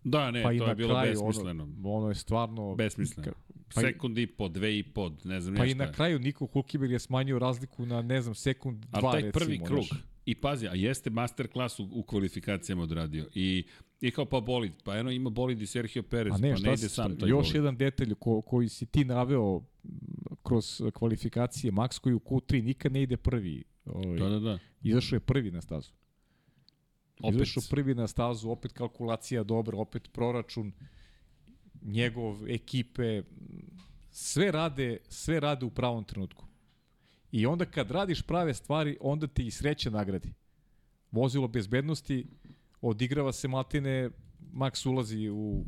Da, ne, pa to je bilo kraju, besmisleno. ono, ono je stvarno... Besmisleno. pa Sekund i po, dve i po, ne znam Pa i na je. kraju Niko Hulkenberg je smanjio razliku na, ne znam, sekund, dva, Ali taj recimo. prvi krug, i pazi, a jeste masterclass u, u kvalifikacijama odradio. I, I kao pa bolid, pa eno ima bolid i Sergio Perez, A ne, pa šta ne ide sam taj još bolid. jedan detalj ko, koji si ti naveo kroz kvalifikacije, Max koji u Q3 nikad ne ide prvi. Ovaj, Da, da, da. Izašao je prvi na stazu. Opet. Izašao prvi na stazu, opet kalkulacija dobra, opet proračun njegov ekipe, sve rade, sve rade u pravom trenutku. I onda kad radiš prave stvari, onda ti i sreća nagradi. Vozilo bezbednosti, odigrava se Matine, Max ulazi u,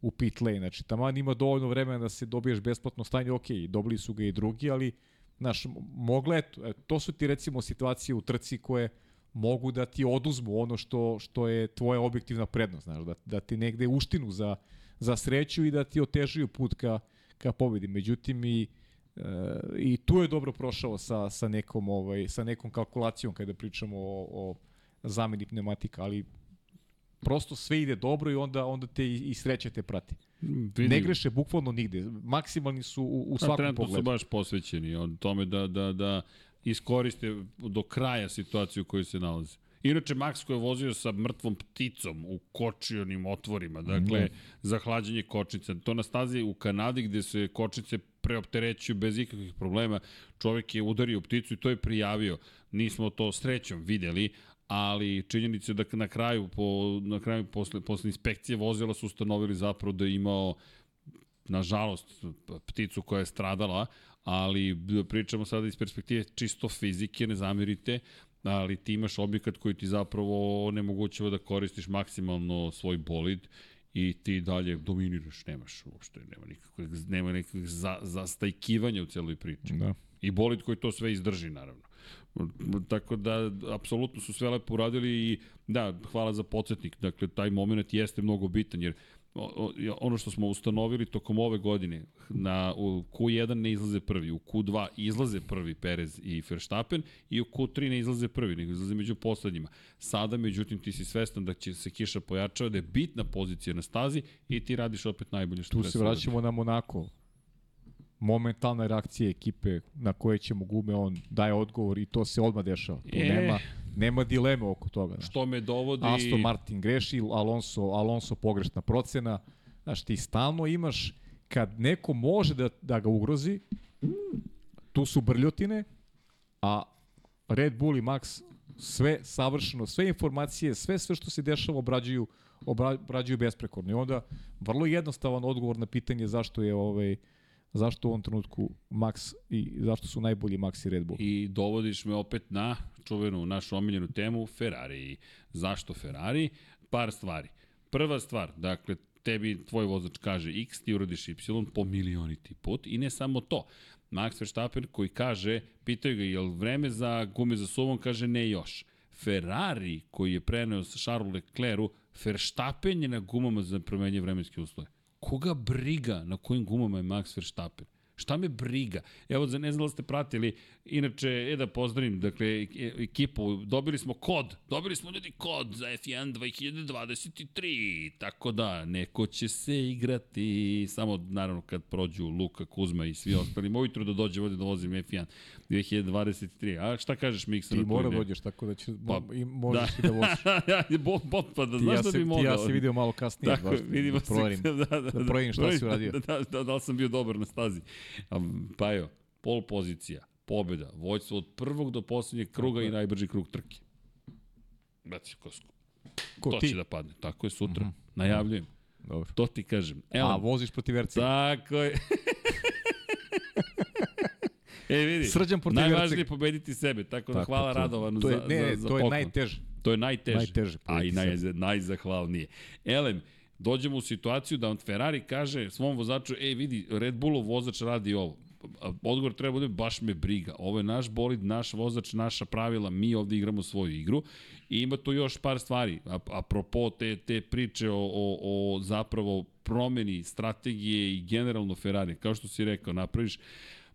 u pit lane, znači taman ima dovoljno vremena da se dobiješ besplatno stanje, ok, dobili su ga i drugi, ali znaš, mogle, to su ti recimo situacije u trci koje mogu da ti oduzmu ono što, što je tvoja objektivna prednost, znaš, da, da ti negde uštinu za, za sreću i da ti otežuju put ka, ka pobedi. Međutim, i, e, i tu je dobro prošao sa, sa, nekom, ovaj, sa nekom kalkulacijom kada pričamo o, o zameni pneumatika, ali prosto sve ide dobro i onda onda te i, i sreća te prati. Vidim. Ne greše bukvalno nigde. Maksimalni su u, u svakom pogledu. Trenutno su baš posvećeni on tome da, da, da iskoriste do kraja situaciju u kojoj se nalaze. Inače, Max koji je vozio sa mrtvom pticom u kočionim otvorima, dakle, mm. za hlađenje kočnica. To na stazi u Kanadi gde se kočnice preopterećuju bez ikakvih problema. Čovek je udario pticu i to je prijavio. Nismo to srećom videli, ali činjenica je da na kraju, po, na kraju posle, posle inspekcije vozila su ustanovili zapravo da je imao nažalost, pticu koja je stradala, ali pričamo sada iz perspektive čisto fizike, ne zamirite, ali ti imaš objekat koji ti zapravo onemogućava da koristiš maksimalno svoj bolid i ti dalje dominiraš, nemaš uopšte, nema nikakvog, nema nikakvog za, zastajkivanja u celoj priči. Da. I bolid koji to sve izdrži, naravno. Tako da, apsolutno su sve lepo uradili i da, hvala za podsjetnik. Dakle, taj moment jeste mnogo bitan, jer ono što smo ustanovili tokom ove godine, na, u Q1 ne izlaze prvi, u Q2 izlaze prvi Perez i Verstappen i u Q3 ne izlaze prvi, nego izlaze među poslednjima. Sada, međutim, ti si svestan da će se kiša pojačava, da je bitna pozicija na stazi i ti radiš opet najbolje što Tu se vraćamo na Monako. Momentalna reakcija ekipe na koje ćemo gume, on daje odgovor i to se odmah dešava. Tu e, nema Nema dileme oko toga. Znaš. Što me dovodi... Aston Martin greši, Alonso, Alonso pogrešna procena. Znaš, ti stalno imaš, kad neko može da, da ga ugrozi, tu su brljotine, a Red Bull i Max sve savršeno, sve informacije, sve sve što se dešava obrađuju obrađuju besprekorno. I onda vrlo jednostavan odgovor na pitanje zašto je ovaj zašto u ovom trenutku Max i zašto su najbolji Max i Red Bull. I dovodiš me opet na čuvenu našu omiljenu temu Ferrari. Zašto Ferrari? Par stvari. Prva stvar, dakle, tebi tvoj vozač kaže X, ti uradiš Y po milioniti put i ne samo to. Max Verstappen koji kaže, pitaju ga, je li vreme za gume za suvom, kaže ne još. Ferrari koji je preneo sa Charles Leclercu, Verstappen je na gumama za promenje vremenske uslove. Koga briga na kojim gumama je Max Verstappen? Šta me briga? Evo, za ne znam da ste pratili, inače, e da pozdravim, dakle, e, ekipu, dobili smo kod, dobili smo ljudi kod za F1 2023, tako da, neko će se igrati, samo, naravno, kad prođu Luka, Kuzma i svi ostali, ujutro da dođe ovde da vozim F1 2023. A šta kažeš, Miksa? Ti mora dođeš, tako da će, pa, i možeš da. i da voziš. *laughs* ja, bot, bot, pa da znaš ja da bi mogao. Ti ja se vidio malo kasnije, tako, baš, vidimo da proverim, *laughs* da, da, da, da proverim šta si uradio. Da, da, da, da, li sam bio dobar na stazi. Pa jo, pol pozicija, pobjeda, vojstvo od prvog do poslednjeg kruga i najbrži krug trke. Baci kosku. Ko to ti? će da padne. Tako je sutra. Mm -hmm. Najavljujem. Dobro. To ti kažem. Evo, A, voziš protiv Verca. Tako je. *laughs* e, vidi, Srđan protiv najvažnije je pobediti sebe, tako, da hvala to, Radovanu to je, za, ne, za, za to je najteže. To je najteže. Najteže. A i naj, najzahvalnije. Elem, dođemo u situaciju da Ferrari kaže svom vozaču, ej vidi, Red Bullov vozač radi ovo. Odgovor treba bude, baš me briga. Ovo je naš bolid, naš vozač, naša pravila, mi ovde igramo svoju igru. I ima tu još par stvari. Apropo te, te priče o, o, o zapravo promeni strategije i generalno Ferrari. Kao što si rekao, napraviš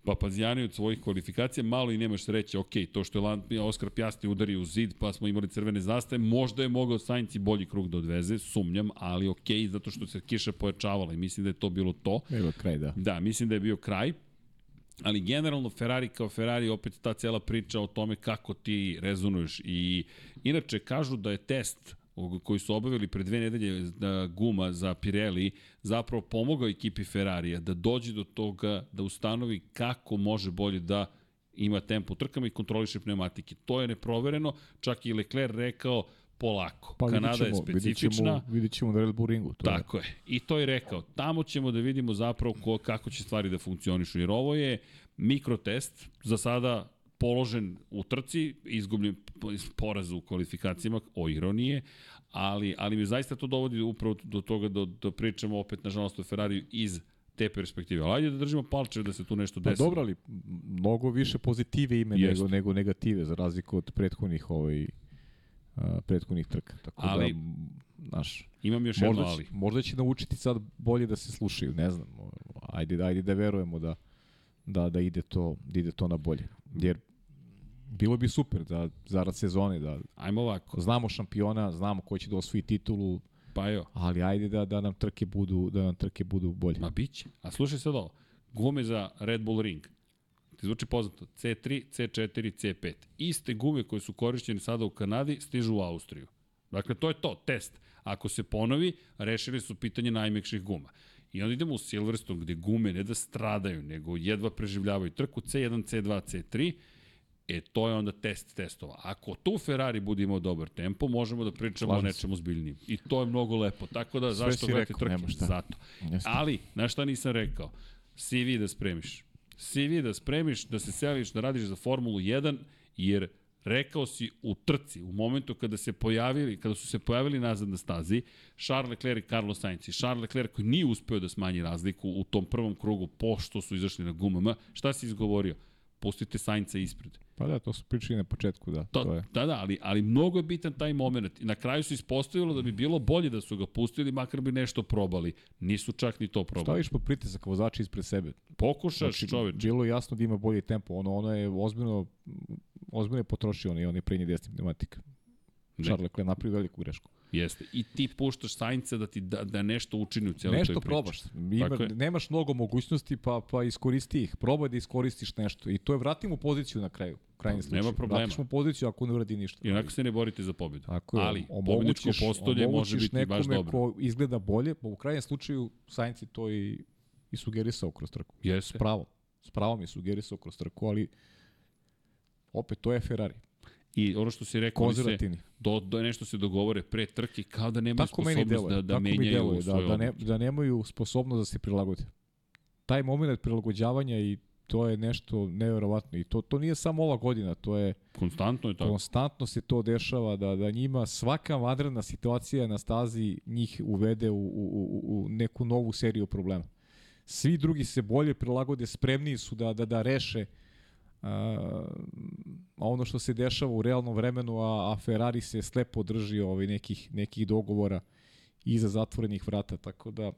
Papazijani od svojih kvalifikacija, malo i nemaš sreće, ok, to što je Oskar Pjasti udario u zid, pa smo imali crvene zastave, možda je mogao Sainz i bolji krug da odveze, sumnjam, ali ok, zato što se kiša pojačavala i mislim da je to bilo to. Bilo kraj, da. Da, mislim da je bio kraj. Ali generalno Ferrari kao Ferrari opet ta cela priča o tome kako ti rezonuješ i inače kažu da je test koji su obavili pre dve nedelje da guma za Pirelli, zapravo pomogao ekipi Ferrarija da dođe do toga da ustanovi kako može bolje da ima tempo u trkama i kontroliše pneumatike. To je neprovereno, čak i Leclerc rekao polako. Pa Kanada vidit je ćemo, specifična. Vidit ćemo, vidit ćemo na Red Bull ringu. To Tako je. I to je rekao. Tamo ćemo da vidimo zapravo ko, kako će stvari da funkcionišu. Jer ovo je mikrotest, za sada položen u trci, izgubljen poraz u kvalifikacijama, o ironije, ali, ali mi zaista to dovodi upravo do toga da, da pričamo opet, nažalost, o Ferrari iz te perspektive. Ali ajde da držimo palče da se tu nešto Pa desi. dobro, ali mnogo više pozitive ime Jeste. nego, nego negative, za razliku od prethodnih ovaj, a, prethodnih trka. Tako Ali, da, naš, Imam još možda, jedno ali. će, možda će naučiti sad bolje da se slušaju, ne znam. Ajde, ajde da verujemo da, da, da, ide to, da ide to na bolje. Jer bilo bi super da zarad sezone da Ajmo ovako. znamo šampiona, znamo ko će da osvoji titulu, Pa evo. ali ajde da da nam trke budu da nam trke budu bolje. Ma biće. A slušaj sad ovo. Gume za Red Bull Ring. Ti zvuči poznato. C3, C4, C5. Iste gume koje su korišćene sada u Kanadi stižu u Austriju. Dakle, to je to, test. Ako se ponovi, rešili su pitanje najmekših guma. I onda idemo u Silverstone gde gume ne da stradaju, nego jedva preživljavaju trku C1, C2, C3. E, to je onda test testova. Ako tu Ferrari bude imao dobar tempo, možemo da pričamo Slažem o nečemu zbiljnijem. I to je mnogo lepo. Tako da, Sve zašto gledate trke? Zato. Jeste. Ali, znaš šta nisam rekao? CV da spremiš. CV da spremiš, da se seliš, da radiš za Formulu 1, jer rekao si u trci, u momentu kada se pojavili, kada su se pojavili nazad na stazi, Charles Leclerc i Carlos Sainz. I Charles Leclerc koji nije uspeo da smanji razliku u tom prvom krugu pošto su izašli na gumama, šta si izgovorio? Pustite Sainca ispred. Pa da, to su pričali na početku, da. To, to je. Da, da, ali, ali mnogo je bitan taj moment. Na kraju se ispostavilo da bi bilo bolje da su ga pustili, makar bi nešto probali. Nisu čak ni to probali. Staviš pod pritisak vozača ispred sebe. Pokušaš, Znači, čoveč. bilo jasno da ima bolji tempo. Ono, ono je ozbiljno, ozbiljno je potrošio on i on je prednji desni pneumatik. Ne. Charles Leclerc napravio veliku grešku. Jeste. I ti puštaš Sainca da ti da, da nešto učini u cijeloj Nešto toj priči. probaš. Ima, Tako je. nemaš mnogo mogućnosti, pa, pa iskoristi ih. Probaj da iskoristiš nešto. I to je vrati mu poziciju na kraju. u Krajnji Nema slučaj. problema. Vratiš mu poziciju ako ne uradi ništa. I onako se ne borite za pobedu. Tako je, Ali, pobedničko postolje može biti baš nekome dobro. ko izgleda bolje, pa u krajnjem slučaju Sainz je to i, i sugerisao kroz trku. S Jeste. pravom. S pravom je sugerisao kroz trku, ali opet to je Ferrari. I ono što si rekao, se, do, do nešto se dogovore pre trke kao da nemaju Tako sposobnost deluje. da, da menjaju deluje, da, svoje da, ne, da nemaju sposobnost da se prilagode. Taj moment prilagođavanja i to je nešto neverovatno. I to, to nije samo ova godina, to je Konstantno je tako. konstantno se to dešava da da njima svaka vanredna situacija na stazi njih uvede u, u, u, u neku novu seriju problema. Svi drugi se bolje prilagode, spremniji su da da da reše a, a ono što se dešava u realnom vremenu, a, a Ferrari se slepo drži ovaj nekih nekih dogovora iza zatvorenih vrata, tako da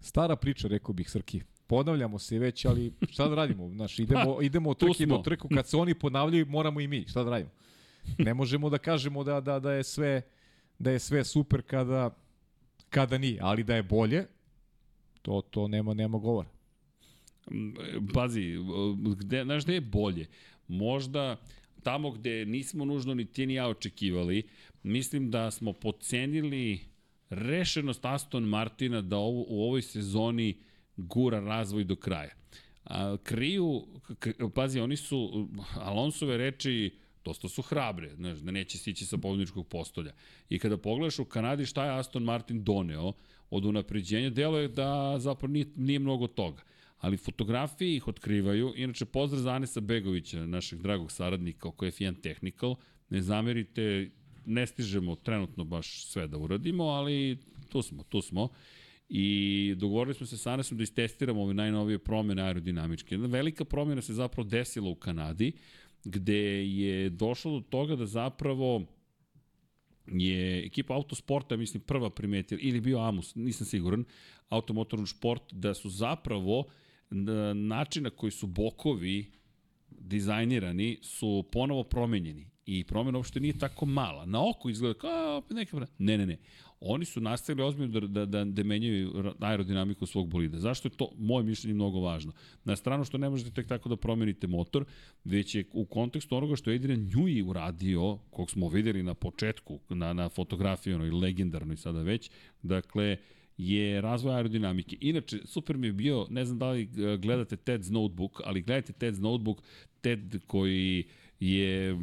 stara priča, rekao bih Srki. Ponavljamo se već, ali šta da radimo? Znaš, idemo, *laughs* idemo od trke do trku, kad se oni ponavljaju, moramo i mi. Šta da radimo? Ne možemo da kažemo da, da, da je sve da je sve super kada kada nije, ali da je bolje, to to nema nema govora. Mm, Pazi, gde, znaš gde je bolje? Možda tamo gde nismo nužno ni ti ni ja očekivali, mislim da smo pocenili rešenost Aston Martina da ovo, u ovoj sezoni gura razvoj do kraja. A, kriju, pazi, oni su, Alonsove reči, dosta su hrabre, znaš, da neće sići sa pobjedničkog postolja. I kada pogledaš u Kanadi šta je Aston Martin doneo od unapređenja, delo je da zapravo nije, nije mnogo toga. Ali fotografije ih otkrivaju. Inače, pozdrav za Anesa Begovića, našeg dragog saradnika oko F1 Technical. Ne zamerite, ne stižemo trenutno baš sve da uradimo, ali tu smo, tu smo. I dogovorili smo se sa Anesom da istestiramo ove najnovije promene aerodinamičke. Jedna velika promjena se zapravo desila u Kanadi, gde je došlo do toga da zapravo je ekipa autosporta, mislim, prva primetila, ili bio Amus, nisam siguran, automotorni šport, da su zapravo na- način na koji su bokovi dizajnirani su ponovo promenjeni. I promena uopšte nije tako mala. Na oko izgleda kao neka... vra- Ne, ne, ne. Oni su nastavili ozbiljno da, da, da, da menjaju aerodinamiku svog bolida. Zašto je to, moje mišljenje, mnogo važno? Na stranu što ne možete tek tako da promenite motor, već je u kontekstu onoga što je Adrian Newey uradio, kog smo videli na početku, na, na fotografiji, onoj legendarnoj sada već, dakle, je razvoj aerodinamike. Inače, super mi je bio, ne znam da li e, gledate Ted's Notebook, ali gledajte Ted's Notebook, Ted koji je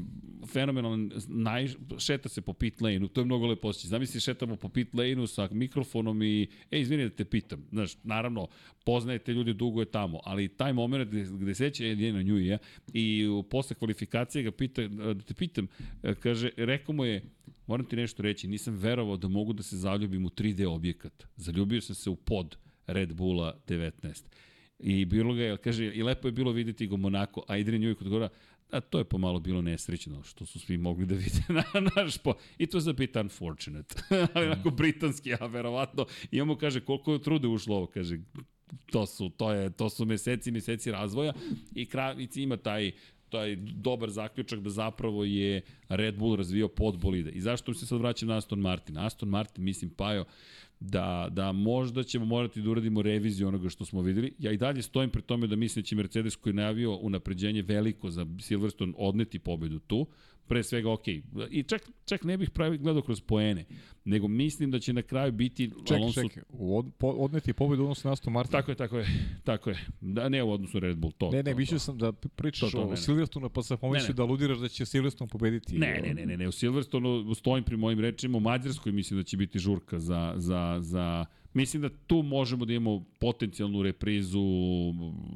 fenomenalan, naj, šeta se po pit lane-u, to je mnogo lepo osjećaj. Zamisli, šetamo po pit lane-u sa mikrofonom i, e, izvini da te pitam, znaš, naravno, poznajete ljudi, dugo je tamo, ali taj moment gde, gde seća Jedina nju i ja, i posle kvalifikacije ga pita, da te pitam, kaže, rekao mu je, moram ti nešto reći, nisam verovao da mogu da se zaljubim u 3D objekat. Zaljubio sam se u pod Red Bulla 19. I bilo ga je, kaže, i lepo je bilo videti go Monako, a Adrian Newey kod gora, a to je pomalo bilo nesrećno, što su svi mogli da vide *laughs* na naš po... I to je za bit unfortunate. *laughs* Ali onako britanski, a verovatno. I on mu kaže, koliko je trude ušlo ovo, kaže, to su, to je, to su meseci, meseci razvoja i Kravici ima taj taj dobar zaključak da zapravo je Red Bull razvio pod bolide. I zašto se sad vraćam na Aston Martin? Aston Martin, mislim, Pajo, da, da možda ćemo morati da uradimo reviziju onoga što smo videli. Ja i dalje stojim pri tome da mislim da će Mercedes koji je najavio unapređenje veliko za Silverstone odneti pobedu tu, pre svega ok. I čak, čak ne bih pravi gledao kroz poene, nego mislim da će na kraju biti čekaj, Alonso... Čekaj, od, po, odneti pobedu u odnosu na Aston Martin. Tako je, tako je, tako je. Da, ne u odnosu Red Bull, to. Ne, ne, mislio sam da pričaš to, to, o Silverstonu, pa sam pomislio da aludiraš da će Silverstone pobediti. Ne, ne, ne, ne, ne, u Silverstonu stojim pri mojim rečima, u Mađarskoj mislim da će biti žurka za, za, za Mislim da tu možemo da imamo potencijalnu reprizu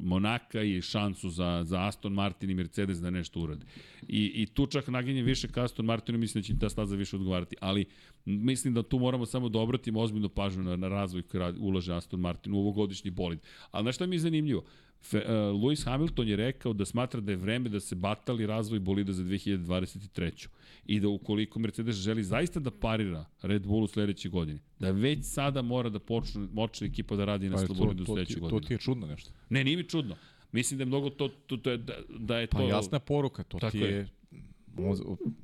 Monaka i šansu za, za Aston Martin i Mercedes da nešto urade. I, i tu čak naginje više ka Aston Martinu, mislim da će ta staza više odgovarati. Ali mislim da tu moramo samo da obratimo ozbiljnu pažnju na, na razvoj koji ulaže Aston Martin u ovogodišnji bolid. Ali nešto mi je zanimljivo? Fe, uh, Lewis Hamilton je rekao da smatra da je vreme da se batali razvoj bolida za 2023. I da ukoliko Mercedes želi zaista da parira Red Bull u sledeće godine, da već sada mora da počne, počne ekipa da radi na pa, slobodidu u sledeće godine. To ti je čudno nešto. Ne, nije mi čudno. Mislim da je mnogo to, to, to je, da, da je pa to... Pa jasna poruka, to ti je... je.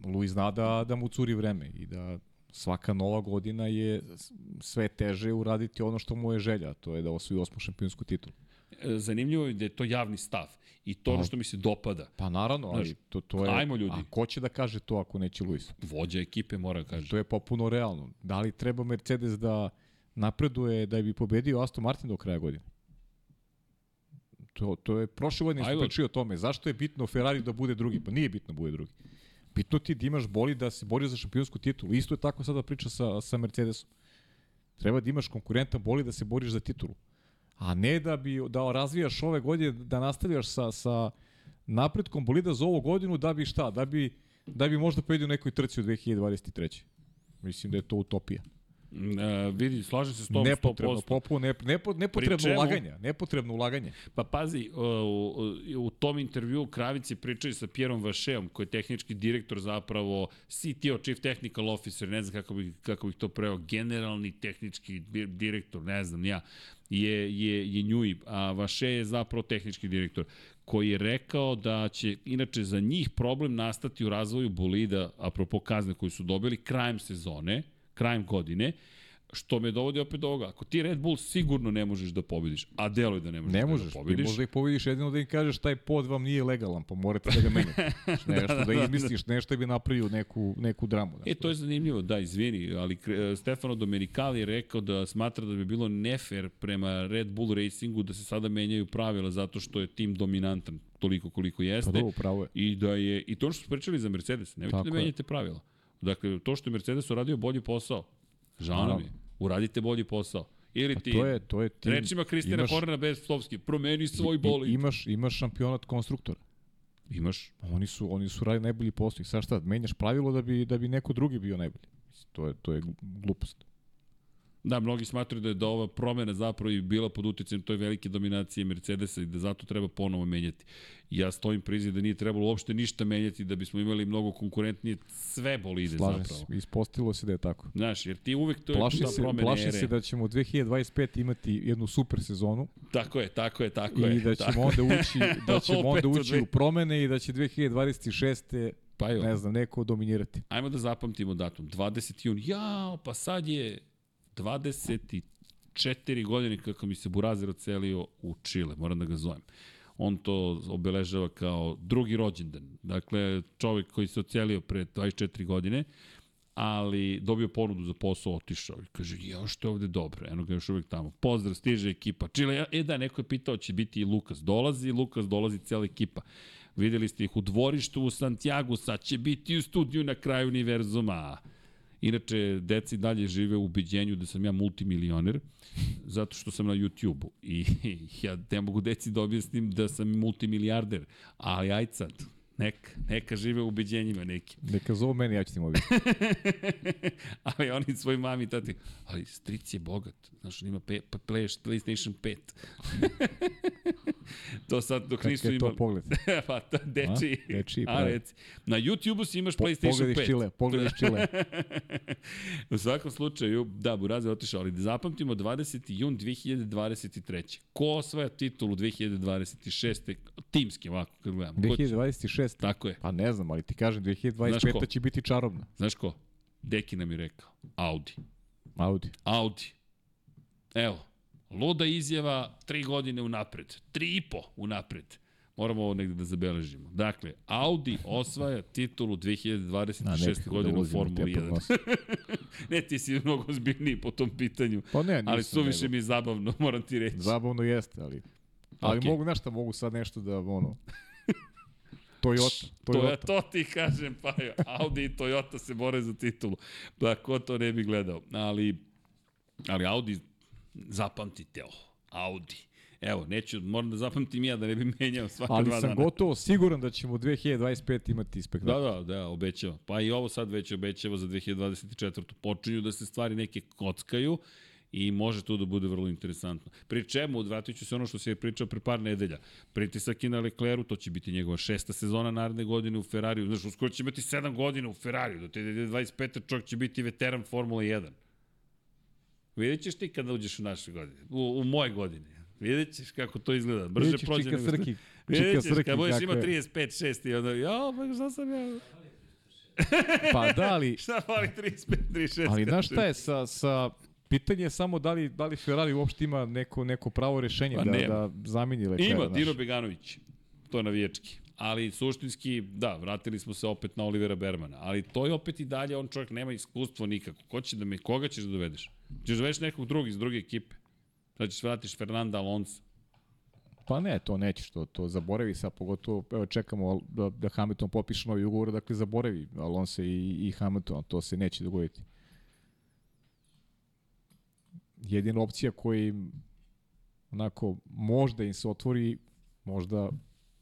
Luis zna da, da mu curi vreme i da svaka nova godina je sve teže uraditi ono što mu je želja, to je da osvoji osmu šampionsku titulu. Zanimljivo je da je to javni stav i to ono pa, što mi se dopada. Pa naravno, ali to, to je... Ajmo ljudi. A ko će da kaže to ako neće Luis? Vođa ekipe mora da kaže. To je popuno realno. Da li treba Mercedes da napreduje da bi pobedio Aston Martin do kraja godine? To, to je prošle godine smo pričali o tome. Zašto je bitno Ferrari da bude drugi? Pa nije bitno da bude drugi. Bitno ti da imaš boli da se bori za šampionsku titulu. Isto je tako sada priča sa, sa Mercedesom. Treba da imaš konkurentan boli da se boriš za titulu a ne da bi da razvijaš ove godine, da nastavljaš sa, sa napretkom bolida za ovu godinu, da bi šta, da bi, da bi možda pojedio nekoj trci u 2023. Mislim da je to utopija. Uh, vidi, slažem se s tom nepotrebno, 100%. Popu, ne, nepo, nepotrebno čemu, ulaganje, nepotrebno ulaganje. Pa pazi, uh, u, u tom intervju Kravici pričaju sa Pjerom Vašeom, koji je tehnički direktor zapravo CTO, Chief Technical Officer, ne znam kako bih, kako bih to preo, generalni tehnički direktor, ne znam, ja je, je, je Njui, a Vaše je zapravo tehnički direktor, koji je rekao da će, inače, za njih problem nastati u razvoju bolida, apropo kazne koju su dobili, krajem sezone, krajem godine, Što me dovodi opet do ovoga. Ako ti Red Bull sigurno ne možeš da pobediš, a deluje da ne možeš, ne možeš da pobediš. Ne možeš, ti možda ih pobediš jedino da im kažeš taj pod vam nije legalan, pa morate da ga menjate. *laughs* nešto da, da, da, da izmisliš, nešto bi napravio neku, neku dramu. E, to je zanimljivo, da, izvini, ali Stefano Domenicali je rekao da smatra da bi bilo nefer prema Red Bull Racingu da se sada menjaju pravila zato što je tim dominantan toliko koliko jeste. Pa dobro, pravo je. I da je, i to što su pričali za Mercedes, nemojte Tako da menjate pravila. Dakle, to što je Mercedes uradio bolji posao, Žao je. Uradite bolji posao. Ili pa ti, to je, to je tim, rečima Kristina Hornera Bestovski, promeni svoj bolid. Imaš, imaš šampionat konstruktora. Imaš. Pa oni su, oni su radili najbolji posao. I sad šta, menjaš pravilo da bi, da bi neko drugi bio najbolji. To je, to je glupost. Da, mnogi smatruju da je da ova promena zapravo i bila pod uticajem toj velike dominacije Mercedesa i da zato treba ponovo menjati. Ja stojim prizi da nije trebalo uopšte ništa menjati da bismo imali mnogo konkurentnije sve bolide Slažem zapravo. Se, ispostavilo se da je tako. Znaš, jer ti uvek to je plaši ta promena plaši ere. se da ćemo u 2025 imati jednu super sezonu. Tako je, tako je, tako je. I da ćemo onda ući, *laughs* da ćemo onda ući u promene i da će 2026 pa jo. ne znam, neko dominirati. Ajmo da zapamtimo datum. 20. jun. Jao, pa sad je 24 godine kako mi se Burazir ocelio u Čile, moram da ga zovem. On to obeležava kao drugi rođendan. Dakle, čovjek koji se ocelio pre 24 godine, ali dobio ponudu za posao, otišao i kaže, ja što je ovde dobro, eno ga još uvek tamo. Pozdrav, stiže ekipa. Čile, e da, neko je pitao, će biti i Lukas. Dolazi, Lukas, dolazi cijela ekipa. Videli ste ih u dvorištu u Santiago, sad će biti u studiju na kraju univerzuma. Inače, deci dalje žive u ubiđenju da sam ja multimilioner, zato što sam na YouTube-u. I *laughs* ja ne mogu deci da objasnim da sam multimilijarder, ali aj sad, Neka, neka žive u ubeđenjima neki. *laughs* Neka zovu meni, ja ću ti moći. ali oni svoj mami i tati, ali stric je bogat, znaš, on ima pe, pa play, PlayStation 5. *laughs* to sad dok Kako nisu je imali. to pogled? *laughs* pa to deči. A? Dečiji, A, pa. reci. Na YouTube-u si imaš Po, PlayStation pogled 5. iz Čile, pogled iz Čile. U svakom slučaju, da, Buraz je otišao, ali da zapamtimo 20. jun 2023. Ko osvaja titulu 2026. Timski, ovako, kad gledamo. Ko će? 2026. Tako je. Pa ne znam, ali ti kažem, Znaš ko? 2025. će biti čarobna. Znaš ko? Deki nam je rekao. Audi. Audi. Audi. Evo, luda izjava tri godine unapred. Tri i po unapred. Moramo ovo negde da zabeležimo. Dakle, Audi osvaja titulu A, 2026. nekako godine u ulazimo Formuli te 1. prognose. ne, ti si mnogo zbiljniji po tom pitanju. Pa ne, nisam. Ali suviše nego- mi zabavno, *laughs* moram ti reći. Zabavno jeste, ali... Ali Okej. mogu, znaš šta, mogu sad nešto da, ono... Toyota, To, Toyota. to ti kažem, pa Audi i Toyota se bore za titulu. Da, ko to ne bi gledao. Ali, ali Audi, zapamtite ovo, Audi. Evo, neću, moram da zapamtim ja da ne bi menjao svaka Ali dva sam dana. gotovo siguran da ćemo 2025 imati spektakl. Da, da, da, obećava. Pa i ovo sad već obećava za 2024. Počinju da se stvari neke kockaju i može to da bude vrlo interesantno. Pri čemu, odvratit ću se ono što se je pričao pre par nedelja. Pritisak i na Lecleru, to će biti njegova šesta sezona naredne godine u Ferrariju. Znaš, uskoro će imati sedam godina u Ferrariju, do te 25. čovjek će biti veteran Formula 1. Vidjet ćeš ti kada uđeš u naše godine, u, u moje godine. Vidjet ćeš kako to izgleda. Brže Vidjet ćeš prođe Čika. Srki, Vidjet ćeš, Srki kad budeš je. 35, 6 i onda, ja, pa šta sam ja... Pa da, ali, *laughs* Šta fali 35, 36? ali znaš šta je sa, sa Pitanje je samo da li, da li Ferrari uopšte ima neko, neko pravo rešenje Pa da, da zameni Leclerc. Ima, Dino Beganović. To je navijački. Ali suštinski, da, vratili smo se opet na Olivera Bermana. Ali to je opet i dalje, on čovjek nema iskustvo nikako. Ko će da me, koga ćeš da dovedeš? Ćeš da dovedeš nekog drugog iz druge ekipe. Sad ćeš vratiš Fernanda Alonso. Pa ne, to nećeš, to, to zaboravi sad, pogotovo evo, čekamo da, da Hamilton popiše novi ugovor, dakle zaboravi Alonso i, i Hamilton, to se neće dogoditi. Jedina opcija koji im, onako možda im se otvori, možda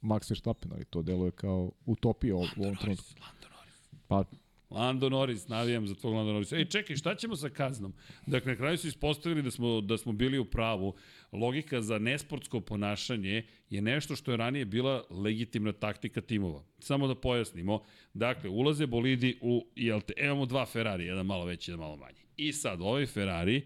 Max Verstappen, ali to deluje kao utopija u u ovom trenutku. Lando Norris. Pa Lando Norris, navijam za tvog Lando Norris. Ej, čekaj, šta ćemo sa kaznom? Dakle, na kraju su ispostavili da smo, da smo bili u pravu. Logika za nesportsko ponašanje je nešto što je ranije bila legitimna taktika timova. Samo da pojasnimo. Dakle, ulaze bolidi u ILT. Imamo dva Ferrari, jedan malo veći, jedan malo manji. I sad, ovaj Ferrari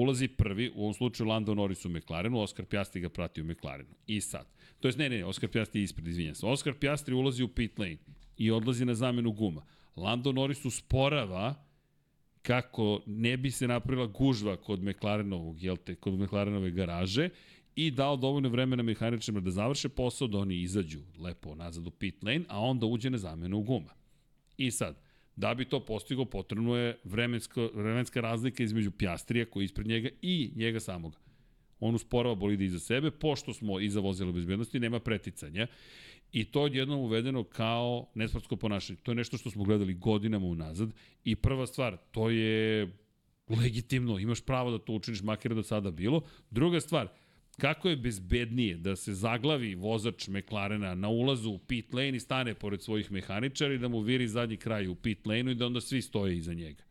ulazi prvi, u ovom slučaju Lando Norris u McLarenu, Oskar Piastri ga prati u McLarenu. I sad, to jest ne, ne, ne, Oskar Piastri je ispred, izvinjam se. Oskar Piastri ulazi u pit lane i odlazi na zamenu guma. Lando Norris usporava kako ne bi se napravila gužva kod McLarenovog, jel te, kod McLarenove garaže i dao dovoljno vremena mehaničarima da završe posao, da oni izađu lepo nazad u pit lane, a onda uđe na zamenu guma. I sad, da bi to postigo, potrebno je vremenska, vremenska razlika između Pjastrija koji je ispred njega i njega samoga. On usporava bolide iza sebe, pošto smo iza vozila bezbednosti, nema preticanja. I to je odjednom uvedeno kao nesportsko ponašanje. To je nešto što smo gledali godinama unazad. I prva stvar, to je legitimno, imaš pravo da to učiniš, makar do sada bilo. Druga stvar, kako je bezbednije da se zaglavi vozač McLarena na ulazu u pit lane i stane pored svojih mehaničara i da mu viri zadnji kraj u pit lane i da onda svi stoje iza njega.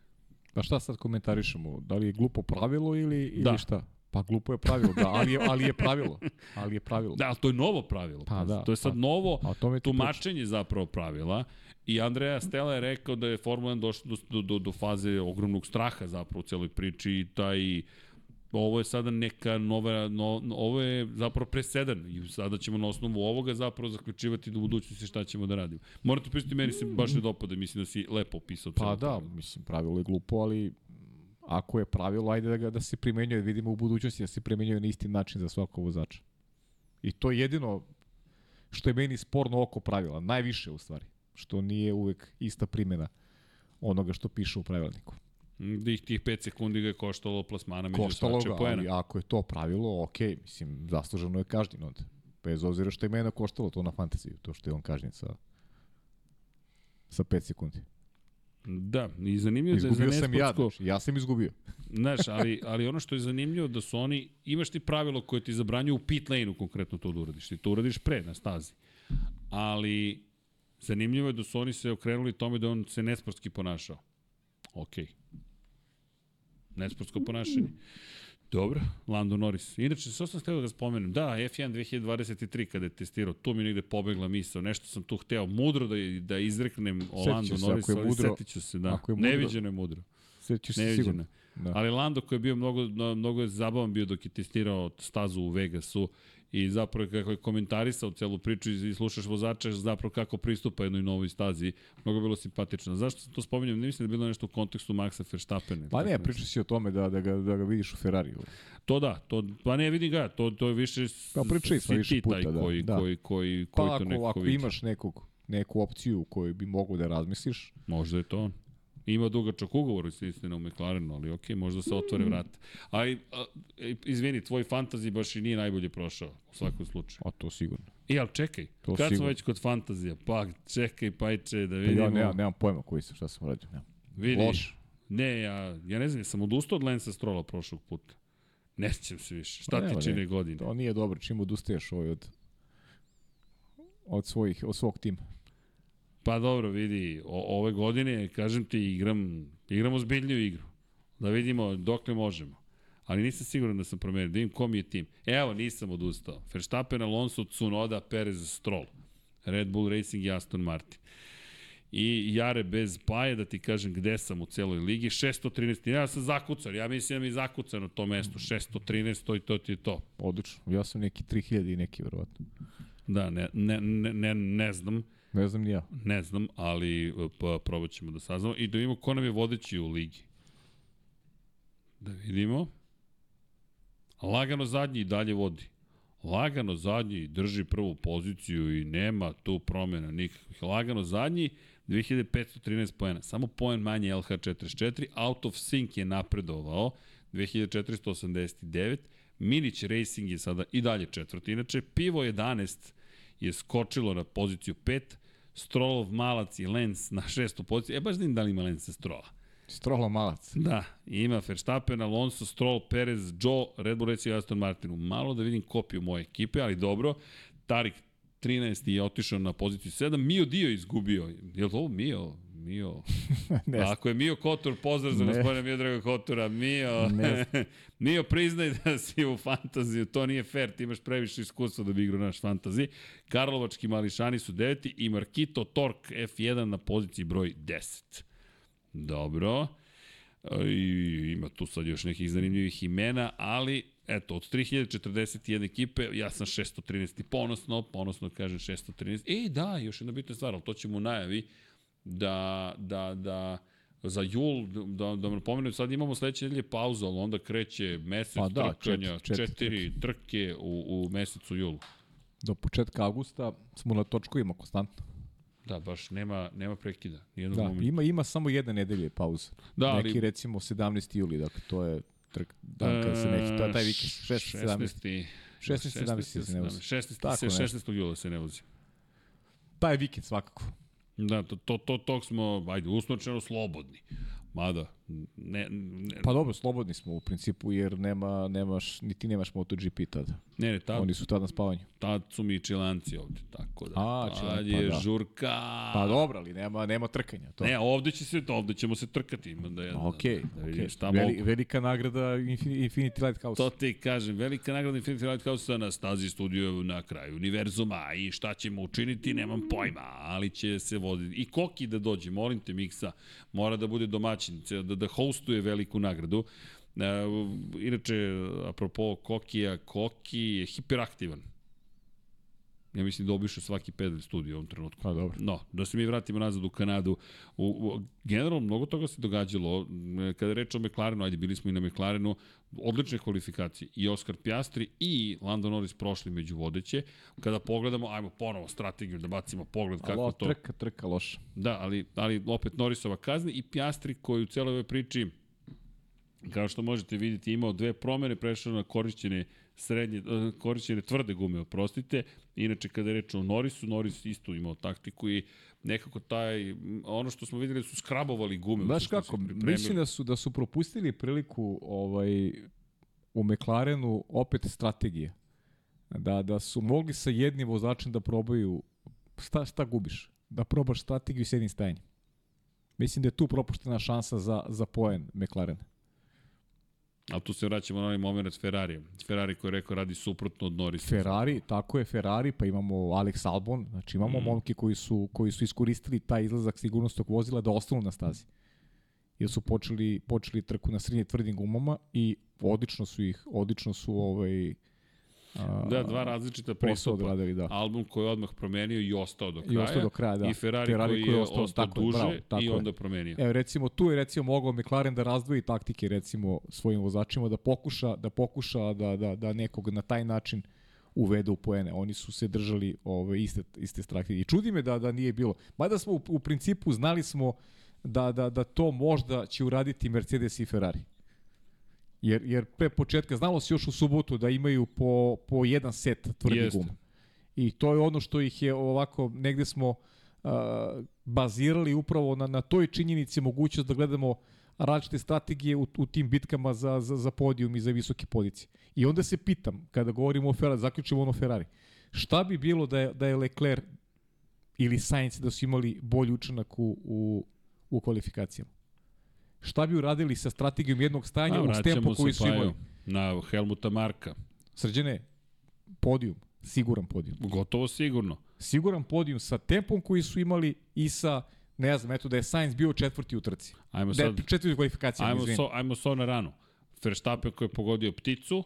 Pa šta sad komentarišemo? Da li je glupo pravilo ili, ili Da. šta? Pa glupo je pravilo, da, ali je, ali je pravilo. Ali je pravilo. Da, ali to je novo pravilo. Pa da, to je sad pa- novo A o tome ti pričam. tumačenje zapravo pravila i Andreja Stella je rekao da je Formula 1 došla do, do, do faze ogromnog straha zapravo u celoj priči i taj ovo je sada neka nova, no, ovo je zapravo presedan i sada ćemo na osnovu ovoga zapravo zaključivati do budućnosti šta ćemo da radimo. Morate pristiti, meni se baš ne dopada, mislim da si lepo opisao Pa da, mislim, pravilo je glupo, ali ako je pravilo, ajde da ga da se primenjuje, vidimo u budućnosti da se primenjuje na isti način za svakog vozača. I to je jedino što je meni sporno oko pravila, najviše u stvari, što nije uvek ista primjena onoga što piše u pravilniku. Da ih tih 5 sekundi ga je koštalo plasmana među Koštalo ga, poena. ali ako je to pravilo, ok, mislim, zasluženo je kažnjen onda. bez obzira što je mene koštalo to na fantaziju, to što je on kažnjen sa, sa 5 sekundi. Da, i zanimljivo da je Izgubio za sam ja, nesportsko... znači, ja sam izgubio. *laughs* Znaš, ali, ali ono što je zanimljivo da su oni, imaš ti pravilo koje ti zabranjuju u pit lane-u konkretno to da uradiš. Ti to uradiš pre na stazi. Ali zanimljivo je da su oni se okrenuli tome da on se nesportski ponašao. Okej. Nesportsko ponašanje. Dobro, Lando Norris. Inače, sve sam htio da ga spomenem. Da, F1 2023 kada je testirao, tu mi negde pobegla misao. Nešto sam tu hteo mudro da, da izreknem o Setit Lando se, Norrisu, ali mudro- setit ću se, da. ako je mudro- Neviđeno je mudro. Ćeš se Neviđeno. sigurno. Da. Ali Lando koji je bio mnogo, no, mnogo je zabavan bio dok je testirao stazu u Vegasu i zapravo kako je komentarisao celu priču i slušaš vozača zapravo kako pristupa jednoj novoj stazi, mnogo bilo simpatično. Zašto sam to spominjem? Ne mislim da je bilo nešto u kontekstu Maxa Verstappena. Pa ne, Tako priča si o tome da, da, ga, da ga vidiš u Ferrariju. To da, to, pa ne vidim ga, to, to je više Pa pričali smo si više puta, taj da, koji, da. koji, koji, Pa koji to ako, nekako ako imaš nekog, neku opciju koju bi mogu da razmisliš, Možda je to on. Ima dugačak ugovor istina u McLarenu, ali okej, možda se otvore vrata. Ali, a, e, izvini, tvoj fantazi baš i nije najbolje prošao, u svakom slučaju. a to sigurno. I, ali čekaj, To kad smo sigurno. već kod fantazija, pa čekaj, pajče, da Pa vidimo. ja nemam, nemam pojma koji sam, šta sam radio. Nemam. Vidi, Loš. Ne, ja, ja ne znam, ja sam odustao od Lensa Strola prošlog puta. Ne sjećam se više. Šta Pa ti čine ne. godine? To nije dobro, čim odustaješ ovaj od, od, svojih, od svog tima. Pa dobro, vidi, o, ove godine, kažem ti, igram, igramo zbiljniju igru. Da vidimo dokle možemo. Ali nisam siguran da sam promenio, da vidim kom je tim. Evo, nisam odustao. Verstappen, Alonso, Tsunoda, Perez, Stroll. Red Bull Racing i Aston Martin. I Jare bez paje, da ti kažem gde sam u celoj ligi, 613. Ja sam zakucan, ja mislim da mi je zakucano to mesto, 613, to i to ti je to. Odlično. Ja sam neki 3000 i neki, verovatno. Da, ne, ne, ne, ne, ne znam. Ne znam ni ja. Ne znam, ali pa, probat ćemo da saznamo i da vidimo ko nam je vodeći u ligi. Da vidimo. Lagano zadnji i dalje vodi. Lagano zadnji drži prvu poziciju i nema tu promjena nikakvih. Lagano zadnji 2513 poena. Samo poen manje LH44. Out of Sync je napredovao 2489. Minić Racing je sada i dalje četvrti. Inače, Pivo 11 je skočilo na poziciju 5. Strollov malac i Lenz na šestu poziciju. E, baš da im da li ima Lenz Strolla. Strohla malac. Da, ima Verstappen, Alonso, Stroll, Perez, Joe, Red Bull Racing i Aston Martinu. Malo da vidim kopiju moje ekipe, ali dobro. Tarik 13. je otišao na poziciju 7. Mio Dio izgubio. Je li ovo Mio? Mio. *laughs* ne, A ako je Mio Kotor, pozdrav za Ne. gospodina Mio Draga Kotora. Mio. *laughs* Mio, priznaj da si u fantaziju. To nije fair, ti imaš previše iskustva da bi igrao naš fantazi. Karlovački mališani su deveti i Markito Tork F1 na poziciji broj 10. Dobro. I ima tu sad još nekih zanimljivih imena, ali eto, od 3041 ekipe, ja sam 613 ponosno, ponosno kažem 613. E, da, još jedna bitna stvar, ali to ćemo u najavi, da, da, da, za jul, da, da napomenem, sad imamo sledeće nedelje pauzu, ali onda kreće mesec Pa da, trkanja, četiri- četiri četiri trke u, u mesecu julu. do početka avgusta smo na točkovima konstantno. Da, baš nema, nema prekida. Nijednog Da, momenta. ima, ima samo jedne nedelje pauze. Da, ali- Neki recimo 17. juli, dakle to je trk, dan kada se neće, to je taj vikend, 16. 17. 16. 17. se ne vozi. 16. Tako 16. nešto. 16. jula se ne vozi. Taj vikend svakako. Da, to, to, to, tog smo, ajde, usnočeno slobodni. Mada, ne, ne, Pa dobro, slobodni smo u principu jer nema, nemaš, ni ti nemaš MotoGP tada. ne, ne tad, Oni su tada na spavanju. tad su mi čilanci ovde, tako da. A, tad Čilanci, je pa da. žurka. Pa dobro, ali nema, nema trkanja. To. Ne, ovde će se, ovde ćemo se trkati. Ima da, je, Ok, da, da ok. šta Veli, velika nagrada Infini- Infinity Lighthouse. To ti kažem, velika nagrada Infinity Lighthouse na stazi studiju na kraju univerzuma i šta ćemo učiniti, nemam pojma, ali će se voditi. I Koki da dođe, molim te Miksa, mora da bude domaćin, ce- da, da hostuje veliku nagradu. E, inače, apropo Kokija, Koki je hiperaktivan. Ja mislim da obiše svaki pedal studiju u ovom trenutku. Pa dobro. No, da se mi vratimo nazad u Kanadu. U, u, generalno, mnogo toga se događalo. Kada reč o McLarenu, ajde, bili smo i na McLarenu, odlične kvalifikacije. I Oscar Piastri i Lando Norris prošli među vodeće. Kada pogledamo, ajmo ponovo strategiju da bacimo pogled kako Alo, to... trka, trka loša. Da, ali, ali opet Norrisova kazna i Piastri koji u celoj ovoj priči kao što možete vidjeti imao dve promene, prešao na korišćene srednje, e, korišćene tvrde gume, oprostite. Inače, kada je reč o Norisu, Noris isto imao taktiku i nekako taj, ono što smo videli su skrabovali gume. Znaš kako, mislim da su, da su propustili priliku ovaj, u McLarenu opet strategije. Da, da su mogli sa jednim vozačem da probaju šta, šta gubiš? Da probaš strategiju s jednim stajanjem. Mislim da je tu propuštena šansa za, za poen McLaren. Ali tu se vraćamo na onaj moment s Ferrari. Ferrari koji je rekao radi suprotno od Norisa. Ferrari, tako je Ferrari, pa imamo Alex Albon, znači imamo mm. momke koji su, koji su iskoristili taj izlazak sigurnostog vozila da ostanu na stazi. Jer su počeli, počeli trku na srednje tvrdim gumama i odlično su ih, odlično su ovaj, da, dva različita pristupa. Odradili, da. Album koji je odmah promenio i ostao do kraja. I ostao do kraja, da. I Ferrari, Ferrari koji, koji je ostao, ostao tako, duže bravo, tako i onda promenio. Evo, recimo, tu je recimo mogao McLaren da razdvoji taktike, recimo, svojim vozačima, da pokuša, da pokuša da, da, da nekog na taj način uvede u poene. Oni su se držali ove iste, iste strategije. I čudi me da, da nije bilo. Mada smo u, u principu znali smo da, da, da to možda će uraditi Mercedes i Ferrari. Jer, jer pre početka, znalo se još u subotu da imaju po, po jedan set tvrdih guma. I to je ono što ih je ovako, negde smo uh, bazirali upravo na, na toj činjenici mogućnost da gledamo različite strategije u, u tim bitkama za, za, za podijum i za visoke pozicije. I onda se pitam, kada govorimo o Ferrari, zaključimo ono Ferrari, šta bi bilo da je, da je Leclerc ili Sainz da su imali bolji učinak u, u, u kvalifikacijama? Šta bi uradili sa strategijom jednog stanja u tempo koji su imali? Na Helmuta Marka. Srđene, podijum, siguran podijum. Gotovo sigurno. Siguran podijum sa tempom koji su imali i sa ne znam, eto da je Sainz bio četvrti u trci. Ajmo da sad, četvrti kvalifikacija. Ajmo, so, ajmo so na ranu. Verstappen koji je pogodio pticu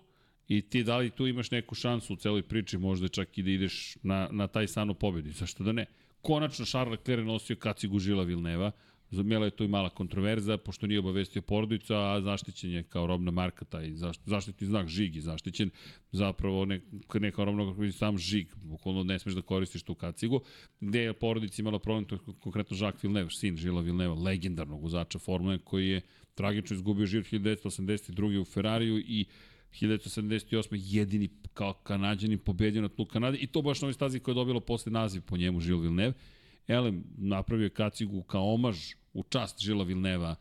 i ti da li tu imaš neku šansu u celoj priči, možda čak i da ideš na, na taj sanu pobedi. Zašto da ne? Konačno Charles Leclerc nosio kacigu Žila Vilneva, Zamela je to i mala kontroverza, pošto nije obavestio porodicu, a zaštićen je kao robna marka, taj zaštitni znak žig je zaštićen, zapravo ne, neka robna kako sam žig, bukvalno ne smeš da koristiš tu kacigu, gde je porodica imala problem, to je konkretno Jacques Villeneuve, sin Žila Villeneuve, legendarnog uzača Formule, koji je tragično izgubio život 1982. u Ferrariju i 1978. jedini kao kanadjanin pobedio na tlu Kanade i to baš na ovoj stazi koja je dobila posle naziv po njemu Žil Villeneuve. Elem napravio je kacigu kao omaž u čast Žila Vilneva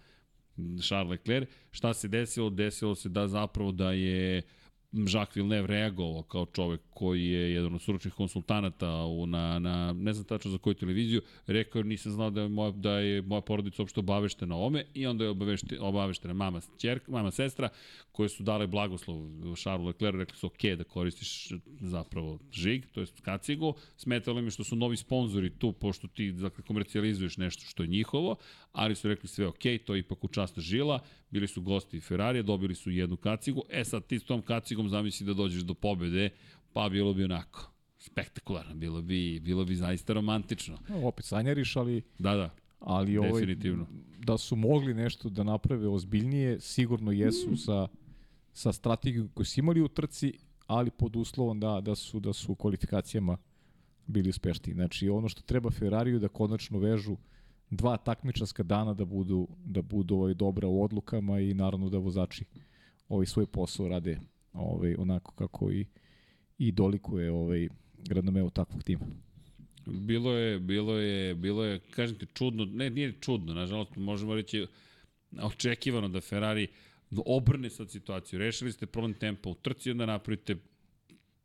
Charles Leclerc. Šta se desilo? Desilo se da zapravo da je Jacques Villeneuve reagovao kao čovek koji je jedan od stručnih konsultanata u, na, na, ne znam tačno za koju televiziju, rekao nisam znao da je moja, da je moja porodica uopšte obaveštena o ome i onda je obavešte, obaveštena mama, čerka, mama sestra koje su dale blagoslov Charles Leclerc, rekli su ok da koristiš zapravo žig, to je kacigu, smetalo mi što su novi sponzori tu, pošto ti dakle, komercijalizuješ nešto što je njihovo, ali su rekli sve ok, to je ipak u čast žila, bili su gosti Ferrarija, dobili su jednu kacigu, e sad ti s tom kacigom zamisli da dođeš do pobede, pa bilo bi onako spektakularno, bilo bi, bilo bi zaista romantično. No, opet sanjariš, ali... Da, da. Ali ovaj, Definitivno. da su mogli nešto da naprave ozbiljnije, sigurno jesu sa, sa strategijom koju su imali u trci, ali pod uslovom da, da su da su u kvalifikacijama bili uspešni. Znači ono što treba Ferrariju da konačno vežu dva takmičarska dana da budu da budu ovaj dobra u odlukama i naravno da vozači ovaj svoj posao rade ovaj onako kako i i dolikuje ovaj gradomeu takvog tima. Bilo je, bilo je, bilo je, kažem ti, čudno, ne, nije čudno, nažalost, možemo reći očekivano da Ferrari obrne sad situaciju. Rešili ste problem tempa u trci, onda napravite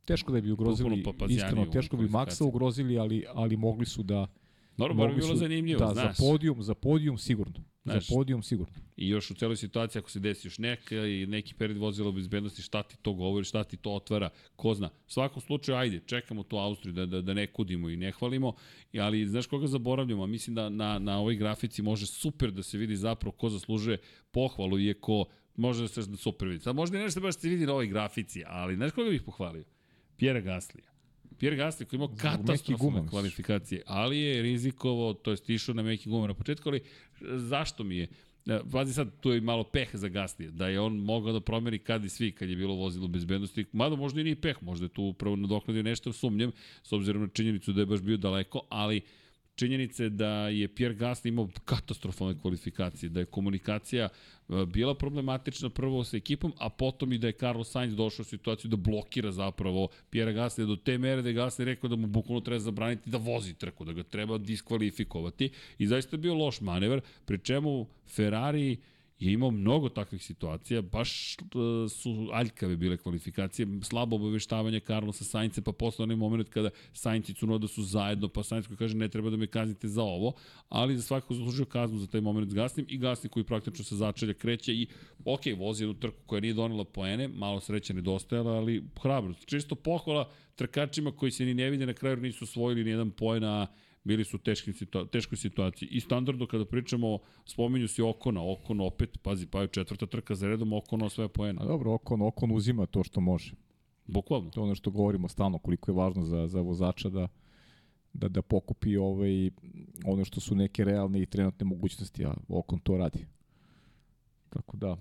Teško da bi ugrozili, iskreno, teško bi Maxa ugrozili, ali, ali mogli su da Normalno, bi bilo zanimljivo, da, znaš. Za podijum, za podijum sigurno. Znaš, za podijum sigurno. I još u celoj situaciji, ako se desi još neka i neki period vozila bezbednosti, šta ti to govori, šta ti to otvara, ko zna. U svakom slučaju, ajde, čekamo tu Austriju da, da, da ne kudimo i ne hvalimo, ali znaš koga zaboravljamo? Mislim da na, na ovoj grafici može super da se vidi zapravo ko zaslužuje pohvalu, iako može da se super vidi. Sad možda i nešto baš se vidi na ovoj grafici, ali znaš koga bih pohvalio? Pjera Gaslija. Pierre Gasly koji imao katastrofalne kvalifikacije, ali je rizikovao, to je stišao na meki guma na početku, ali zašto mi je? E, pazi sad, tu je malo peh za Gasly, da je on mogao da promeni kad i svi, kad je bilo vozilo bezbednosti, mada možda i nije peh, možda je tu upravo nadoknadio nešto, sumnjem, s obzirom na činjenicu da je baš bio daleko, ali činjenice da je Pierre Gasly imao katastrofalne kvalifikacije, da je komunikacija e, bila problematična prvo sa ekipom, a potom i da je Carlos Sainz došao u situaciju da blokira zapravo Pierre Gasly do te mere da je Gasly rekao da mu bukvalno treba zabraniti da vozi trku, da ga treba diskvalifikovati i zaista je bio loš manevar, pri čemu Ferrari je imao mnogo takvih situacija, baš uh, su aljkave bile kvalifikacije, slabo obaveštavanje Carlosa Saince, pa posle onaj moment kada Sainz i Cunoda su zajedno, pa Sainz koji kaže ne treba da me kaznite za ovo, ali za svakako zaslužio kaznu za taj moment s Gasnim i Gasni koji praktično sa začelja kreće i ok, vozi jednu trku koja nije donela poene, malo sreće nedostajala, ali hrabro. Čisto pohvala trkačima koji se ni ne vide na kraju nisu osvojili ni jedan poen, bili su u teškim situa teškoj situaciji. I standardno kada pričamo, spominju si Okona, Okon opet, pazi, pa je četvrta trka za redom, Okon osvaja poena. A dobro, Okon, Okon uzima to što može. Bukvalno. To je ono što govorimo stalno, koliko je važno za, za vozača da, da, da pokupi ovaj, ono što su neke realne i trenutne mogućnosti, a Okon to radi. Tako da,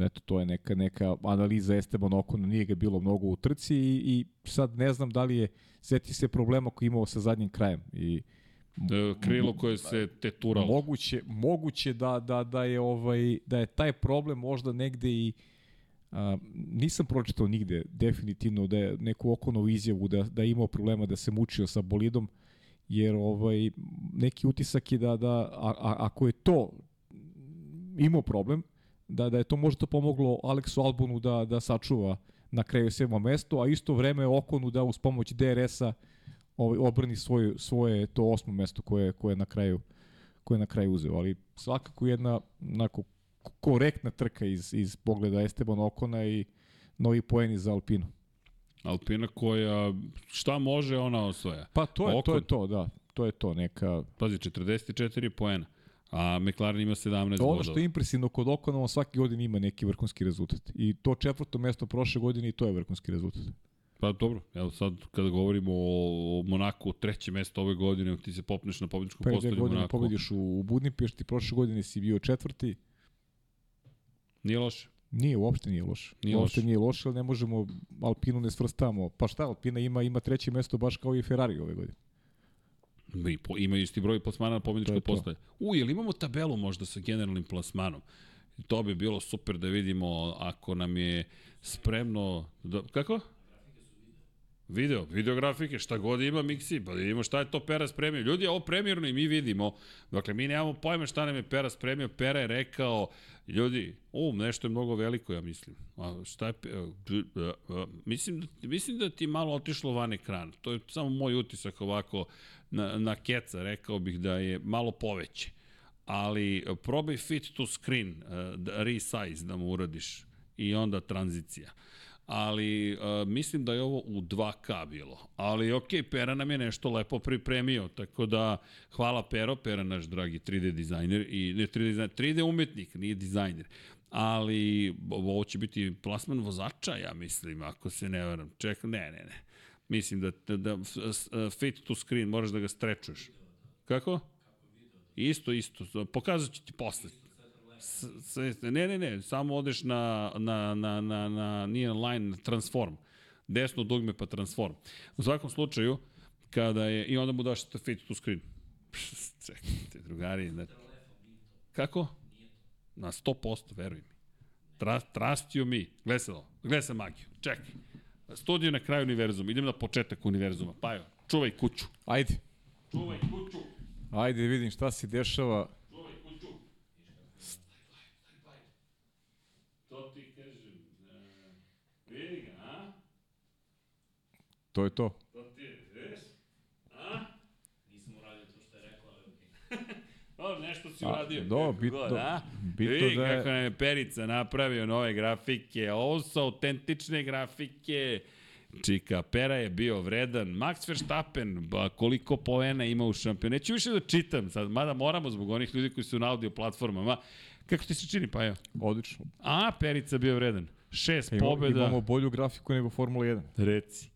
eto, to je neka, neka analiza Esteban Okona, nije ga bilo mnogo u trci i, i sad ne znam da li je, seti se problema koji imao sa zadnjim krajem i Da, krilo koje se teturalo. Moguće, moguće da, da, da, je ovaj, da je taj problem možda negde i a, nisam pročitao nigde definitivno da je neku okonovu izjavu da, da je imao problema da se mučio sa bolidom jer ovaj neki utisak je da, da a, a, ako je to imao problem da, da je to možda pomoglo Aleksu Albonu da, da sačuva na kraju sedmo mesto, a isto vreme Okonu da uz pomoć DRS-a ovaj, obrni svoje, svoje to osmo mesto koje, koje na kraju koje na kraju uzeo, ali svakako jedna onako korektna trka iz, iz pogleda Esteban Okona i novi poeni za Alpinu. Alpina koja, šta može, ona osvaja. Pa to je, Okon, to je to, da. To je to, neka... Pazi, 44 poena a McLaren ima 17 bodova. Ono što je impresivno kod Okona, on svaki godin ima neki vrhunski rezultat. I to četvrto mesto prošle godine i to je vrhunski rezultat. Pa dobro, evo sad kada govorimo o, o Monaku, treće mesto ove godine, ti se popneš na pobjedičkom pa, postolju Monaku. godine pobediš u, u Budimpešti, prošle godine si bio četvrti. Nije loše. Nije, uopšte nije loše. Nije uopšte loše. nije loše, ali ne možemo, Alpinu ne svrstamo. Pa šta, Alpina ima, ima treće mesto baš kao i Ferrari ove godine. I po, imaju isti broj plasmana na pobjedičkoj postaje. U, jel imamo tabelu možda sa generalnim plasmanom? To bi bilo super da vidimo ako nam je spremno... Da, kako? Video, videografike, šta god ima Mixi, pa da vidimo šta je to Pera spremio. Ljudi, ovo premjerno i mi vidimo. Dakle, mi nemamo pojma šta nam je Pera spremio. Pera je rekao, ljudi, o, nešto je mnogo veliko, ja mislim. A šta je... Mislim, da, mislim da ti malo otišlo van ekran. To je samo moj utisak ovako na, na keca, rekao bih da je malo poveće. Ali probaj fit to screen, uh, resize da mu uradiš i onda tranzicija. Ali uh, mislim da je ovo u 2K bilo. Ali ok, Pera nam je nešto lepo pripremio, tako da hvala Pero, Pera naš dragi 3D dizajner i ne 3D dizajner, 3D umetnik, nije dizajner ali ovo će biti plasman vozača, ja mislim, ako se ne varam. Ček, ne, ne, ne. Mislim da, da, da fit to screen, moraš da ga strečuješ. Kako? Isto, isto. Pokazat ću ti posle. S, ne, ne, ne, samo odeš na, na, na, na, na nije line, na transform. Desno dugme pa transform. U svakom slučaju, kada je, i onda mu daš fit to screen. *laughs* Čekajte, drugari. Na, kako? Na 100%, veruj mi. Tra, trastio mi. Gledaj se ovo. Se magiju. Čekaj. Studio na kraju univerzuma. Idem na početak univerzuma. Pa jo, čuvaj kuću. Ajde. Čuvaj kuću. Ajde da vidim šta se dešava. Čuvaj kuću. To ti kažem. Uh, vidi ga, a? To je to. To ti je, vidiš? A? Nisam uradio to što je rekao, ali okej. Okay. O, nešto si uradio. Do, bitno, God, a? bitno Vidi da je... kako nam je Perica napravio nove grafike. Ovo su autentične grafike. Čika, Pera je bio vredan. Max Verstappen, ba, koliko poena ima u šampionu. Neću više da čitam sad, mada moramo zbog onih ljudi koji su na audio platformama. Kako ti se čini, pa evo? Odlično. A, Perica bio vredan. Šest Imamo, pobjeda. Imamo bolju grafiku nego Formula 1. Reci.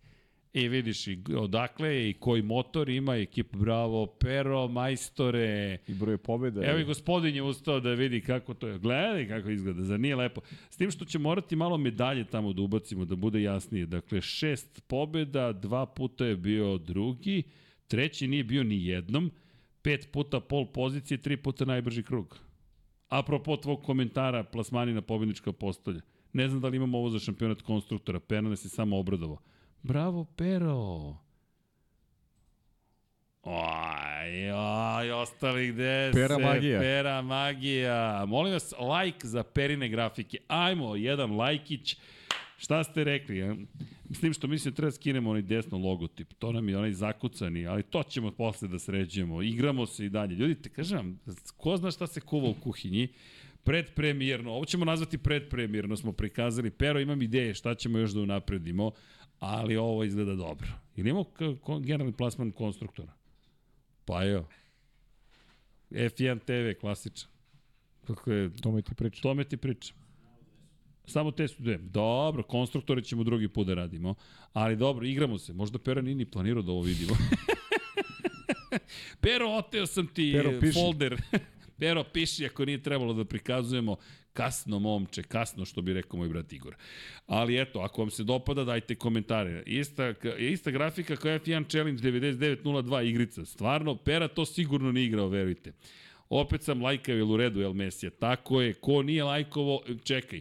I vidiš i odakle i koji motor ima ekipa Bravo, Pero, majstore. I broj pobjeda. Evo i gospodin je ustao da vidi kako to je. Gledaj kako izgleda, za nije lepo. S tim što će morati malo medalje tamo da ubacimo, da bude jasnije. Dakle, šest pobjeda, dva puta je bio drugi, Treći nije bio ni jednom, pet puta pol pozicije, tri puta najbrži krug. Apropo tvog komentara, plasmani na pobjednička postolja. Ne znam da li imamo ovo za šampionat konstruktora, Pera nas je samo obradovao. Bravo, Pero! Oj, oj, ostali gde Pera se? magija. Pera magija. Molim vas, like za Perine grafike. Ajmo, jedan lajkić. Šta ste rekli? Ja? S tim što mislim da treba da skinemo onaj desno logotip. To nam je onaj zakucani, ali to ćemo posle da sređujemo. Igramo se i dalje. Ljudi, te kažem vam, ko zna šta se kuva u kuhinji? Predpremijerno, ovo ćemo nazvati predpremijerno, smo prikazali. Pero, imam ideje šta ćemo još da unapredimo, ali ovo izgleda dobro. Ili imamo generalni plasman konstruktora? Pa evo. F1 TV, klasičan. Kako je, To mi ti priča. tome ti pričam. Samo te su dve. Dobro, konstruktore ćemo drugi put da radimo. Ali dobro, igramo se. Možda Pera nije ni planirao da ovo vidimo. *laughs* Pero, oteo sam ti Pero, Pero, piši. folder. *laughs* Pero, piši ako nije trebalo da prikazujemo kasno momče, kasno što bi rekao moj brat Igor. Ali eto, ako vam se dopada, dajte komentare. Ista, ista grafika kao F1 Challenge 9902 igrica. Stvarno, Pera to sigurno nije igrao, verujte. Opet sam lajkao ili u redu El Mesija. Tako je, ko nije lajkovo, čekaj.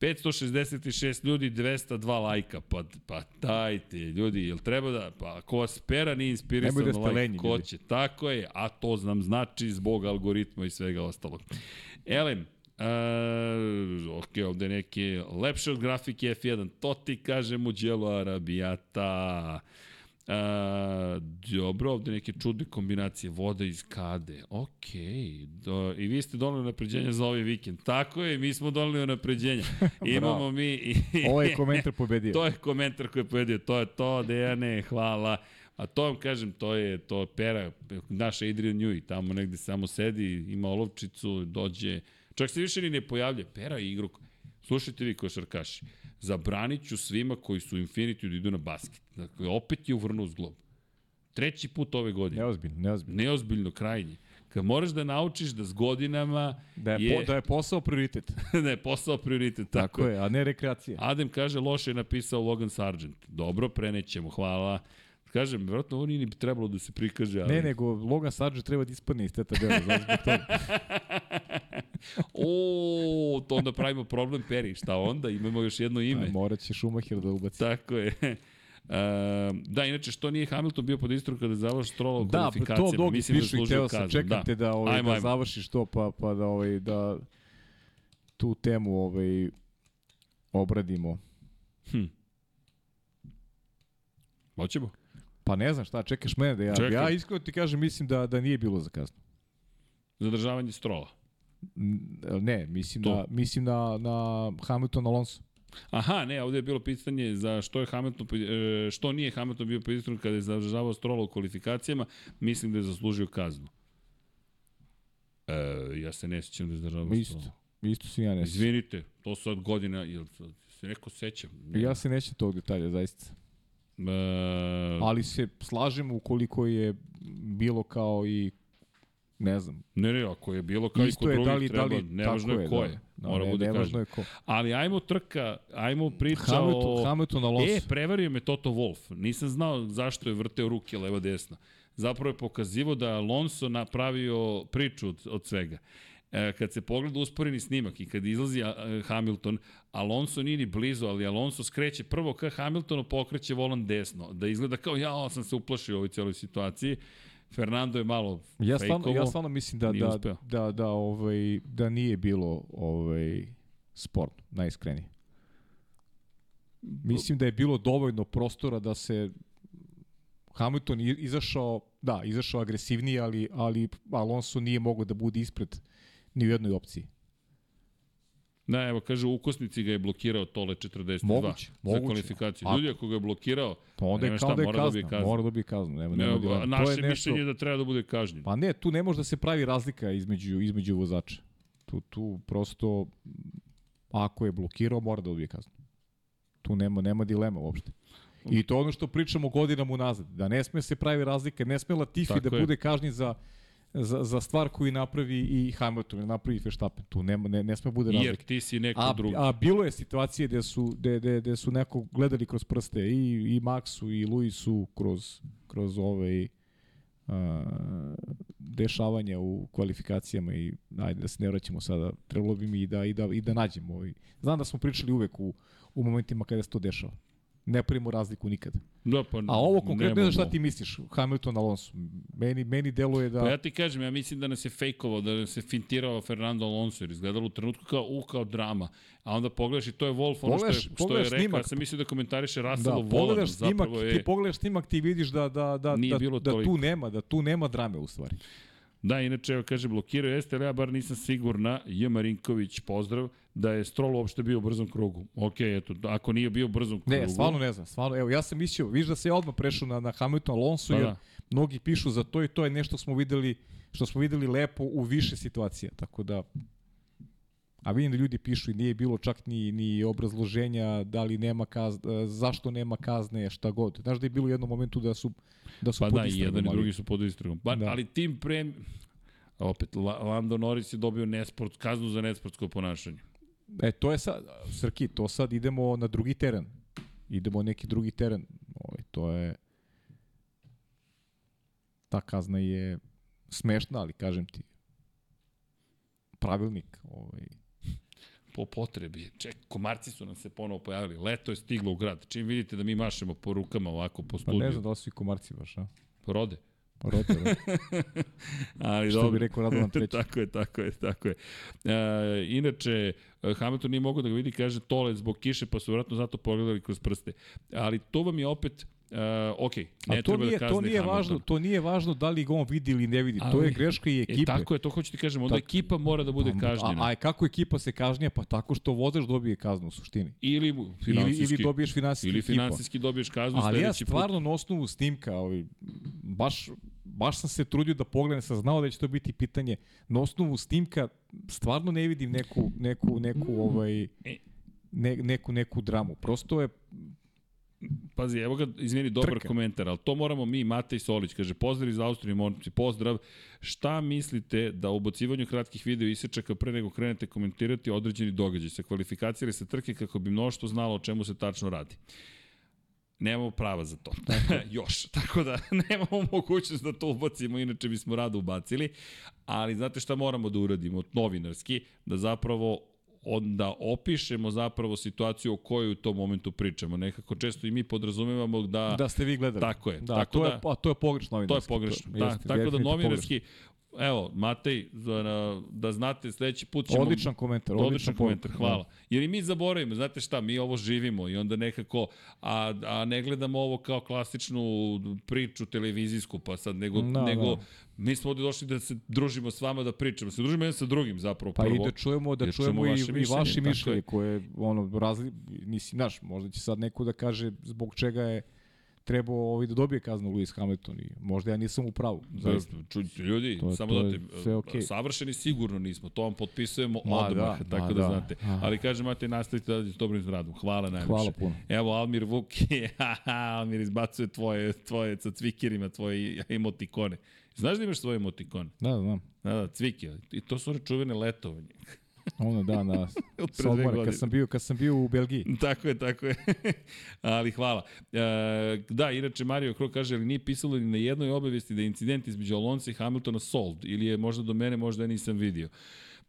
566 ljudi, 202 lajka. Pa, pa dajte, ljudi, jel treba da... Pa ako vas pera nije inspirisan Nemoj da lajk, lenji, ko ljudi. će? Tako je, a to nam znači zbog algoritma i svega ostalog. Elem, Uh, ok, ovde neke lepše od grafike F1, to ti kaže Mugello Arabijata. Uh, dobro, ovde neke čudne kombinacije voda iz kade. Ok, do, i vi ste doneli napređenja za ovaj vikend. Tako je, mi smo doneli napređenja. *laughs* Imamo mi... I, *laughs* Ovo je komentar *laughs* pobedio. to je komentar koji je povedio, to je to, Dejane, hvala. A to vam kažem, to je to pera, naš Adrian Newey, tamo negde samo sedi, ima olovčicu, dođe, čak se više ni ne pojavlja, pera i igru. Slušajte vi košarkaši, zabranit ću svima koji su u Infinity da idu na basket. Dakle, opet je uvrnuo s glob. Treći put ove godine. Neozbiljno, neozbiljno. Neozbiljno krajnje. Kad moraš da naučiš da s godinama Da je, je, po, da je posao prioritet. *laughs* da je posao prioritet. Tako, Tako je, a ne rekreacija. Adem kaže, loše je napisao Logan Sargent. Dobro, prenećemo, hvala. Kažem, vjerojatno ovo nije ni trebalo da se prikaže, ali... Ne, nego Logan Sargent treba da ispadne iz te tabele. Znači, zbog toga. *laughs* *laughs* o, to onda pravimo problem Peri. Šta onda? Imamo još jedno ime. A, morat će Schumacher da ubaci. Tako je. *laughs* Uh, da, inače, što nije Hamilton bio pod istru kada završ Stroll u Da, kvalifikacijama? to mnogi Mislim da pišu i hteo sam, kaznu. čekam te da, ovaj, Ajmo, da ajmo. završiš to, pa, pa da, ovaj, da tu temu ovaj, obradimo. Hm. Hoćemo? Pa ne znam šta, čekaš mene da ja... Čekam. Ja iskreno ti kažem, mislim da, da nije bilo za kaznu. Zadržavanje Strola. Ne, mislim, To. na, mislim na, na Hamilton Alonso. Aha, ne, ovde je bilo pitanje za što je Hamilton, e, što nije Hamilton bio istru kada je zadržavao Strola u kvalifikacijama, mislim da je zaslužio kaznu. E, ja se ne sjećam da je zadržavao Isto. Strola. Isto se ja ne sjećam. Izvinite, to su od godina, jel se neko seća? Ja se nećem tog detalja, zaista. E, Ali se slažem ukoliko je bilo kao i ne znam. ne, ne, ako je bilo kao i Isto kod je drugih da li, da treba, li, nevažno je ko da. je, Da, mora ne, bude kažnjen. je ko. Ali ajmo trka, ajmo priča Hamilton, o... Hamilton Alonso. E, prevario me Toto Wolf. Nisam znao zašto je vrteo ruke levo desno. Zapravo je pokazivo da je Alonso napravio priču od, od svega. E, kad se pogleda usporeni snimak i kad izlazi a, Hamilton, Alonso nije ni blizu, ali Alonso skreće prvo ka Hamiltonu, pokreće volan desno. Da izgleda kao ja sam se uplašio u ovoj celoj situaciji. Fernando je malo Ja stvarno, ja stvarno mislim da, da, uspeo. da, da, ovaj, da nije bilo ovaj, sporno, najiskrenije. Mislim da je bilo dovoljno prostora da se Hamilton izašao, da, izašao agresivnije, ali, ali Alonso nije mogao da bude ispred ni u jednoj opciji. Da, evo, kaže, ukosnici ga je blokirao Tole 42 Moguće, za moguće. kvalifikaciju. Ako- Ljudi, ako ga je blokirao, Pa onda je Nema kao da je mora da kazna, dobije kaznu. mora da dobije kaznu. Nema, ne, nema dileme. To naše je nešto- mišljenje je da treba da bude kažnjen. Pa ne, tu ne može da se pravi razlika između, između vozača. Tu, tu prosto, ako je blokirao, mora da dobije kaznu. Tu nema, nema dilema uopšte. I to ono što pričamo godinama unazad. Da ne sme se pravi razlika, ne sme Latifi Tako da je. bude kažnjen za, za, za stvar koju napravi i Hamilton, napravi i Verstappen. Tu nema, ne, ne sme bude Jer razlika. ti si neko A, drugi. a bilo je situacije gde su, gde, gde, gde su neko gledali kroz prste i, i Maxu i Luisu kroz, kroz ovaj a, dešavanja u kvalifikacijama i ajde da se ne vraćamo sada, trebalo bi mi i da, i da, i da nađemo. ovaj. Znam da smo pričali uvek u, u momentima kada se to dešava. Ne pravimo razliku nikad. Da, pa, A ovo konkretno, znam šta ti misliš, Hamilton Alonso. Meni, meni deluje da... Pa ja ti kažem, ja mislim da nas je fejkovao, da nas je fintirao Fernando Alonso, jer izgledalo u trenutku kao, u, kao drama. A onda pogledaš i to je Wolf, ono Pogledaš- što je, što je rekao, snimak. ja sam mislio da komentariše Da, Russell Volan, pogledaš snimak, je... ti pogledaš snimak, ti vidiš da, da, da, Nije da, da toliko. tu nema, da tu nema drame u stvari. Da, inače, evo kaže, blokirao jeste, ali ja bar nisam sigurna, J. Marinković, pozdrav, da je Stroll uopšte bio u brzom krugu. Ok, eto, ako nije bio u brzom krugu... Ne, stvarno ne znam, stvarno, evo, ja sam mislio, viš da se ja odmah prešao na, na Hamilton Alonso, Pa jer da. mnogi pišu za to i to je nešto smo videli, što smo videli lepo u više situacija, tako da, a vidim da ljudi pišu i nije bilo čak ni, ni obrazloženja da li nema kazne, zašto nema kazne, šta god. Znaš da je bilo u jednom momentu da su, da su Pa pod da, i istragom, jedan i drugi su pod istragom. Pa, Da. Ali tim pre... Opet, La- Lando Norris je dobio nesport, kaznu za nesportsko ponašanje. E, to je sad, Srki, to sad idemo na drugi teren. Idemo na neki drugi teren. Ovaj, to je... Ta kazna je smešna, ali kažem ti, pravilnik. Ovaj, Po potrebi. Ček, komarci su nam se ponovo pojavili. Leto je stiglo u grad. Čim vidite da mi mašemo po rukama ovako po pa studiju. ne znam da li su i komarci baš, a? Rode. Rote, rote. *laughs* Ali Što dobro. bi rekao Radovan *laughs* Treći. tako je, tako je, tako je. E, inače, Hamilton nije mogao da ga vidi, kaže tole zbog kiše, pa su vjerojatno zato pogledali kroz prste. Ali to vam je opet, uh, ok, ne A to treba nije, da kazne to nije Hamilton. važno, to nije važno da li ga on vidi ili ne vidi. to Ali- je greška i E, ekipe. tako je, to hoću ti kažem, onda Tak- ekipa mora da bude Pa, kažnjena. A, a kako ekipa se kažnja? Pa tako što vozač dobije kaznu u suštini. ili Ili, ili dobiješ finansijski ili ekipa. finansijski dobiješ kaznu Ali ja stvarno na osnovu snimka, ovaj, baš, baš sam se trudio da pogledam, sam znao da će to biti pitanje. Na osnovu snimka stvarno ne vidim neku, neku, neku, ovaj, E. ne, neku, neku dramu. Prosto je, Pazi, evo ga, izvini, dobar Trka. komentar, ali to moramo mi, Matej Solić, kaže, pozdrav iz Austrije, momci, pozdrav. Šta mislite da u ubacivanju kratkih video isečaka pre nego krenete komentirati određeni događaj sa kvalifikacije ili sa trke kako bi mnoštvo znalo o čemu se tačno radi? Nemamo prava za to. *laughs* Još. Tako da *laughs* nemamo mogućnost da to ubacimo, inače bismo rado ubacili. Ali znate šta moramo da uradimo novinarski? Da zapravo onda opišemo zapravo situaciju o kojoj u tom momentu pričamo. Nekako često i mi podrazumevamo da... da ste vi gledali. Tako je, Da, tako to, da- je, a to je pogrešno To je novinarski. pogrešno. Da, jeste, tako da novinarski, evo, Matej, na- da znate, sledeći put ćemo... Odličan komentar, Odličan, odličan komentar, poruka, hvala. Jer i mi zaboravimo, znate šta, mi ovo živimo i onda nekako, a, a ne gledamo ovo kao klasičnu priču televizijsku, pa sad, nego, Da, nego da. mi smo ovde došli da se družimo s vama, da pričamo, da se družimo jedan sa drugim zapravo Pa prvo. i da čujemo, da Jer čujemo čujemo i, vaše i vaše tako mišljenje je. koje ono razli nisi naš, možda će sad neko da kaže zbog čega je trebao ovaj da dobije kaznu Lewis Hamilton i možda ja nisam u pravu. Zaista. Da, ljudi, To samo to da te, sve okej. savršeni sigurno nismo, to vam potpisujemo Ma odmah, da, tako ma da, da. znate. A. Ali kažem, Matej, nastavite da s dobrim radom. Hvala najviše. Hvala puno. Evo, Almir Vuki, *laughs* Almir izbacuje tvoje, tvoje sa cvikirima, tvoje emotikone. Znaš da imaš svoje emotikone? Da, znam. Da, da, cvike. I to su one čuvene letovanje. Ono da, na *laughs* godine. kad sam bio, kad sam bio u Belgiji. *laughs* Tako je, tako je. *laughs* Ali hvala. E, da, inače Mario Krog kaže, ali nije pisalo ni na jednoj obavesti da je incident između Alonso i Hamiltona solved, ili je možda do mene, možda ja nisam vidio.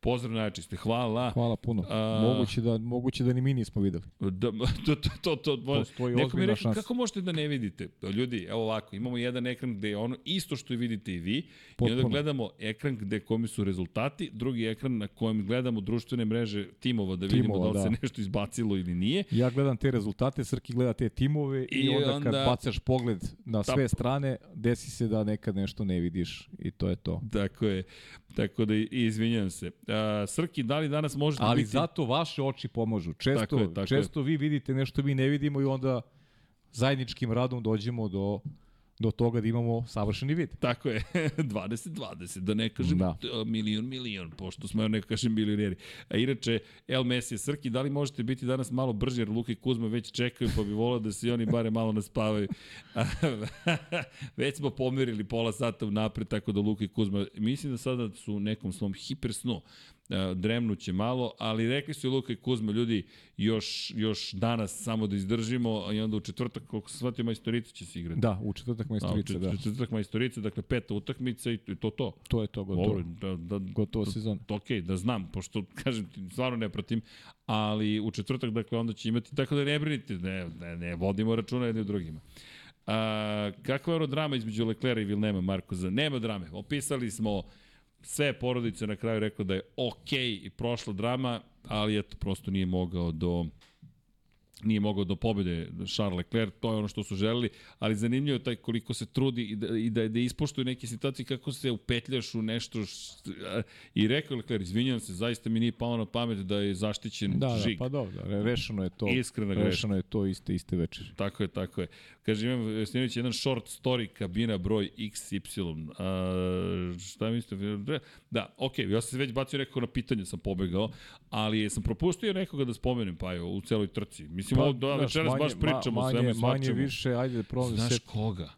Pozdrav najčiste, hvala. Hvala puno. A- moguće, da, moguće da ni mi nismo videli. Da, *laughs* to, to, to, to, Postoji neko mi rekao, kako možete da ne vidite? Da, Ljudi, evo ovako, imamo jedan ekran gde je ono isto što vidite i vi, i onda Potpuno. gledamo ekran gde komi su rezultati, drugi ekran na kojem gledamo društvene mreže timova da vidimo Timova, da li se da. nešto izbacilo ili nije. Ja gledam te rezultate, Srki gleda te timove i, I onda, onda- kad bacaš pogled na sve strane, desi se da nekad nešto ne vidiš i to je to. Tako je. Tako da izvinjam se. A, Srki, da li danas možete Ali biti... zato vaše oči pomažu. Često, Tako je, tako često vi vidite nešto mi ne vidimo i onda zajedničkim radom dođemo do, do toga da imamo savršeni vid. Tako je, *laughs* 20-20, da ne kažem Da. milion, milion, pošto smo, ne kažem milioneri. A inače, El Messi, Srki, da li možete biti danas malo brži, jer Luka i Kuzma već čekaju, pa bi volao da se oni bare malo naspavaju. *laughs* već smo pomerili pola sata napred, tako da Luka i Kuzma, mislim da sada su u nekom svom hipersnu. E, dremnuće malo, ali rekli su i Luka i Kuzma, ljudi, još, još danas samo da izdržimo, i onda u četvrtak, koliko se shvatio, majstorica će se igrati. Da, u četvrtak majstorice, da. U četvrtak majstorica, dakle peta utakmica i to to. To je to, gotovo. Dobro, da, da, Gotovo sezon. Ok, da znam, pošto, *laughs* kažem stvarno ne pratim, ali u četvrtak, dakle, onda će imati, tako da ne brinite, ne, ne, ne vodimo računa jedni u drugima. A, kakva je ono drama između Leclerca i Vilnema Markoza? Nema drame. Opisali smo sve porodice na kraju rekao da je ok i prošla drama, ali eto, prosto nije mogao do nije mogao do pobede Charles Leclerc, to je ono što su želeli, ali zanimljivo je taj koliko se trudi i da, i da, da ispoštuje neke situacije kako se upetljaš u nešto š, i rekao Leclerc, izvinjam se, zaista mi nije palo na pamet da je zaštićen Da, da, žig. pa dobro, da, rešeno je to. Iskrena greška. Rešeno je to iste, iste večeri. Tako je, tako je. Kaže, imam Vesninović jedan short story, kabina broj XY. A, šta mislite? Da, okej, okay, ja sam se već bacio nekako na pitanje, sam pobegao, ali sam propustio nekoga da spomenem, pa jo, u celoj trci. Mislim, pa, da, znaš, večeras baš pričamo ma, o svemu i manje, manje svačemu. više, ajde da probam Znaš se... koga?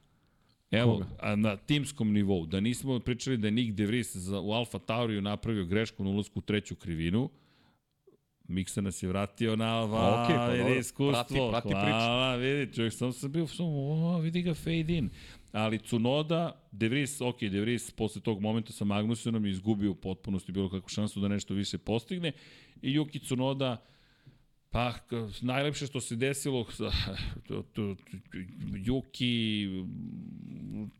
Evo, Koga? a na timskom nivou, da nismo pričali da je Nick De Vries za, u Alfa Tauriju napravio grešku na ulazku u treću krivinu, Miksa nas je vratio na Alfa, Okej, pa vidi iskustvo. Prati- prati priču. Hvala, vidi, čovjek sam sam bio, sam, o, vidi ga fade in. Ali Cunoda, De Vries, ok, De Vries posle tog momenta sa Magnusenom je izgubio u potpunosti bilo kakvu šansu da nešto više postigne i Yuki Cunoda, Pa, najlepše što se desilo, *laughs* Juki mm,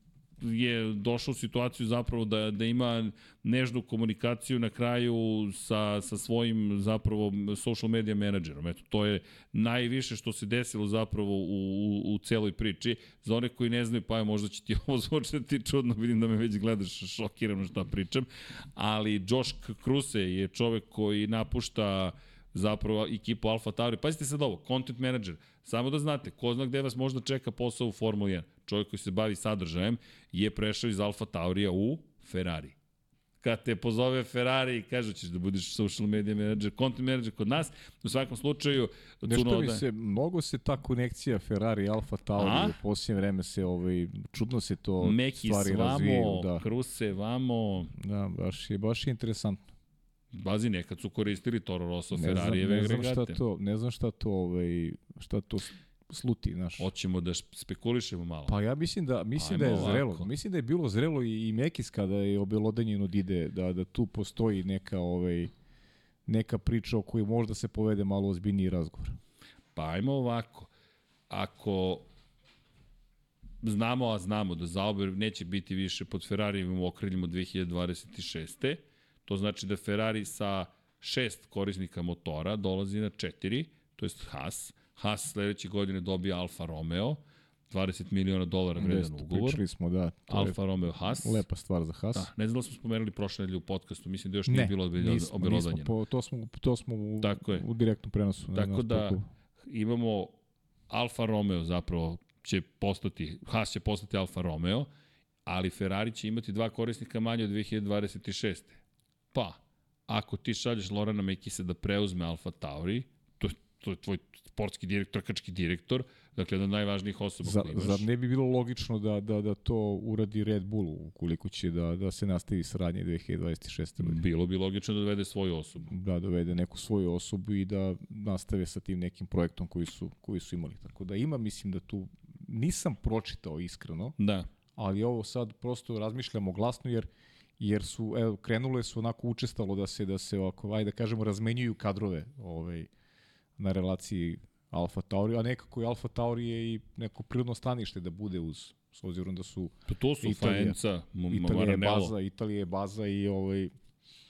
je došao u situaciju zapravo da, da ima nežnu komunikaciju na kraju sa, sa svojim zapravo social media menadžerom. Eto, to je najviše što se desilo zapravo u, u, u celoj priči. Za one koji ne znaju, pa je možda će ti *laughs* ovo zvučati čudno, vidim da me već gledaš šokirano šta pričam, ali Josh Kruse je čovek koji napušta zapravo ekipu Alfa Tauri. Pazite sad ovo, content manager, samo da znate, ko zna gde vas možda čeka posao u Formuli 1. Čovjek koji se bavi sadržajem je prešao iz Alfa Taurija u Ferrari. Kad te pozove Ferrari i kaže ćeš da budeš social media manager, content manager kod nas, u svakom slučaju Nešto mi Tsunoda- se, mnogo se ta konekcija Ferrari Alfa Tauri u posljednje vreme se, ovaj, čudno se to Meki stvari vamo, razvijaju. Da, Kruse vamo, da, baš je, baš je interesantno. Bazi nekad su koristili Toro Rosso, Ne znam, Ferrarijeve ne znam šta agregate. to, ne znam šta to, ovaj, šta to sluti, znaš. Hoćemo da spekulišemo malo. Pa ja mislim da mislim da Ajmo je zrelo. ovako. Mislim da je bilo zrelo i, i Mekis kada je obelodanjen od ide da da tu postoji neka ovaj neka priča o kojoj možda se povede malo ozbiljniji razgovor. Pa ajmo ovako. Ako znamo, a znamo da Zauber neće biti više pod Ferrarijevim okriljem od 2026. To znači da Ferrari sa šest korisnika motora dolazi na četiri, to jest Haas. Haas sledeće godine dobija Alfa Romeo, 20 miliona dolara vredan ugovor. Pričali smo da Alfa Romeo Haas. je lepa stvar za Haas. Da, ne znam da smo spomenuli prošle nedelje u podcastu, mislim da još ne, nije bilo obelodanjeno. po, to smo to smo u, Tako je. u direktnom prenosu. ne Tako da imamo Alfa Romeo zapravo će postati, Haas će postati Alfa Romeo, ali Ferrari će imati dva korisnika manje od 2026. Pa, ako ti šalješ Lorana Mekisa da preuzme Alfa Tauri, to, to je tvoj sportski direktor, trkački direktor, dakle jedna od najvažnijih osoba Zar, koju imaš. zar ne bi bilo logično da, da, da to uradi Red Bull ukoliko će da, da se nastavi saradnje 2026. godine? Bilo bi logično da dovede svoju osobu. da dovede neku svoju osobu i da nastave sa tim nekim projektom koji su, koji su imali. Tako da ima, mislim da tu nisam pročitao iskreno, Da, ali ovo sad prosto razmišljamo glasno jer jer su evo krenule su onako učestalo da se da se ovako ajde da kažemo razmenjuju kadrove ovaj na relaciji Alfa Tauri, a nekako i Alfa Tauri je i neko prirodno stanište da bude uz s obzirom da su to, to su Italija. Faenza, M- Italija je baza, Italija je baza i ovaj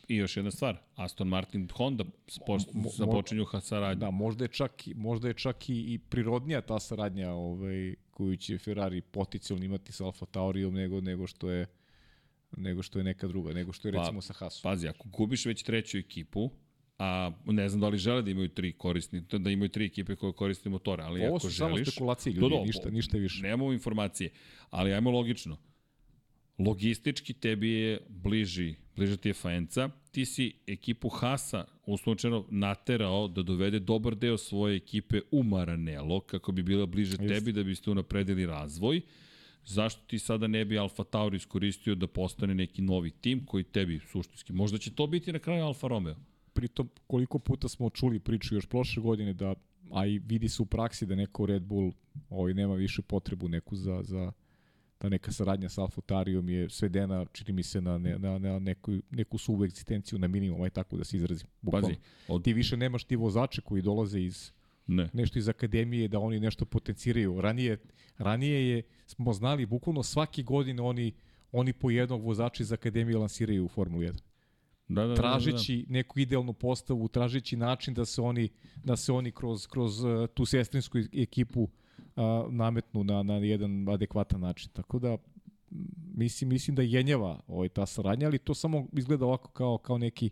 i još jedna stvar, Aston Martin, Honda započinju saradnju. Da, možda je čak, i- možda je čak i, i prirodnija ta saradnja ovaj, koju će Ferrari potencijalno imati sa Alfa Taurijom nego, nego što je nego što je neka druga, nego što je Pa, recimo sa Haasom. Pazi, ako gubiš već treću ekipu, a ne znam da li žele da imaju tri korisni, da imaju tri ekipe koje koriste motore, ali Ovo ako su samo želiš... spekulacije, Da, ljudi, da, ništa, po- ništa više. Nemamo informacije, ali ajmo logično. Logistički tebi je bliži, bliža ti je Faenca, ti si ekipu Hasa uslovčeno naterao da dovede dobar deo svoje ekipe u Maranello, kako bi bila bliže Jeste. tebi, da biste unapredili razvoj. Zašto ti sada ne bi Alfa Tauri iskoristio da postane neki novi tim koji tebi suštinski, možda će to biti na kraju Alfa Romeo. Pritom, koliko puta smo čuli priču još prošle godine da, a i vidi se u praksi da neko Red Bull ovaj, nema više potrebu neku za, za da neka saradnja sa Alfa Tarijom je svedena, čini mi se, na, na, na, na neku, neku suvu egzistenciju na minimum, aj tako da se izrazim. Bukvalno. Pazi, od... Ti više nemaš ti vozače koji dolaze iz Ne. nešto iz akademije da oni nešto potenciraju. Ranije, ranije je, smo znali, bukvalno svake godine oni, oni po jednog vozača iz akademije lansiraju u Formulu 1. Da, da, da, Tražeći neku idealnu postavu, tražeći način da se oni, da se oni kroz, kroz uh, tu sestrinsku ekipu uh, nametnu na, na jedan adekvatan način. Tako da, mislim, mislim da jenjava ovaj, ta saradnja, ali to samo izgleda ovako kao, kao neki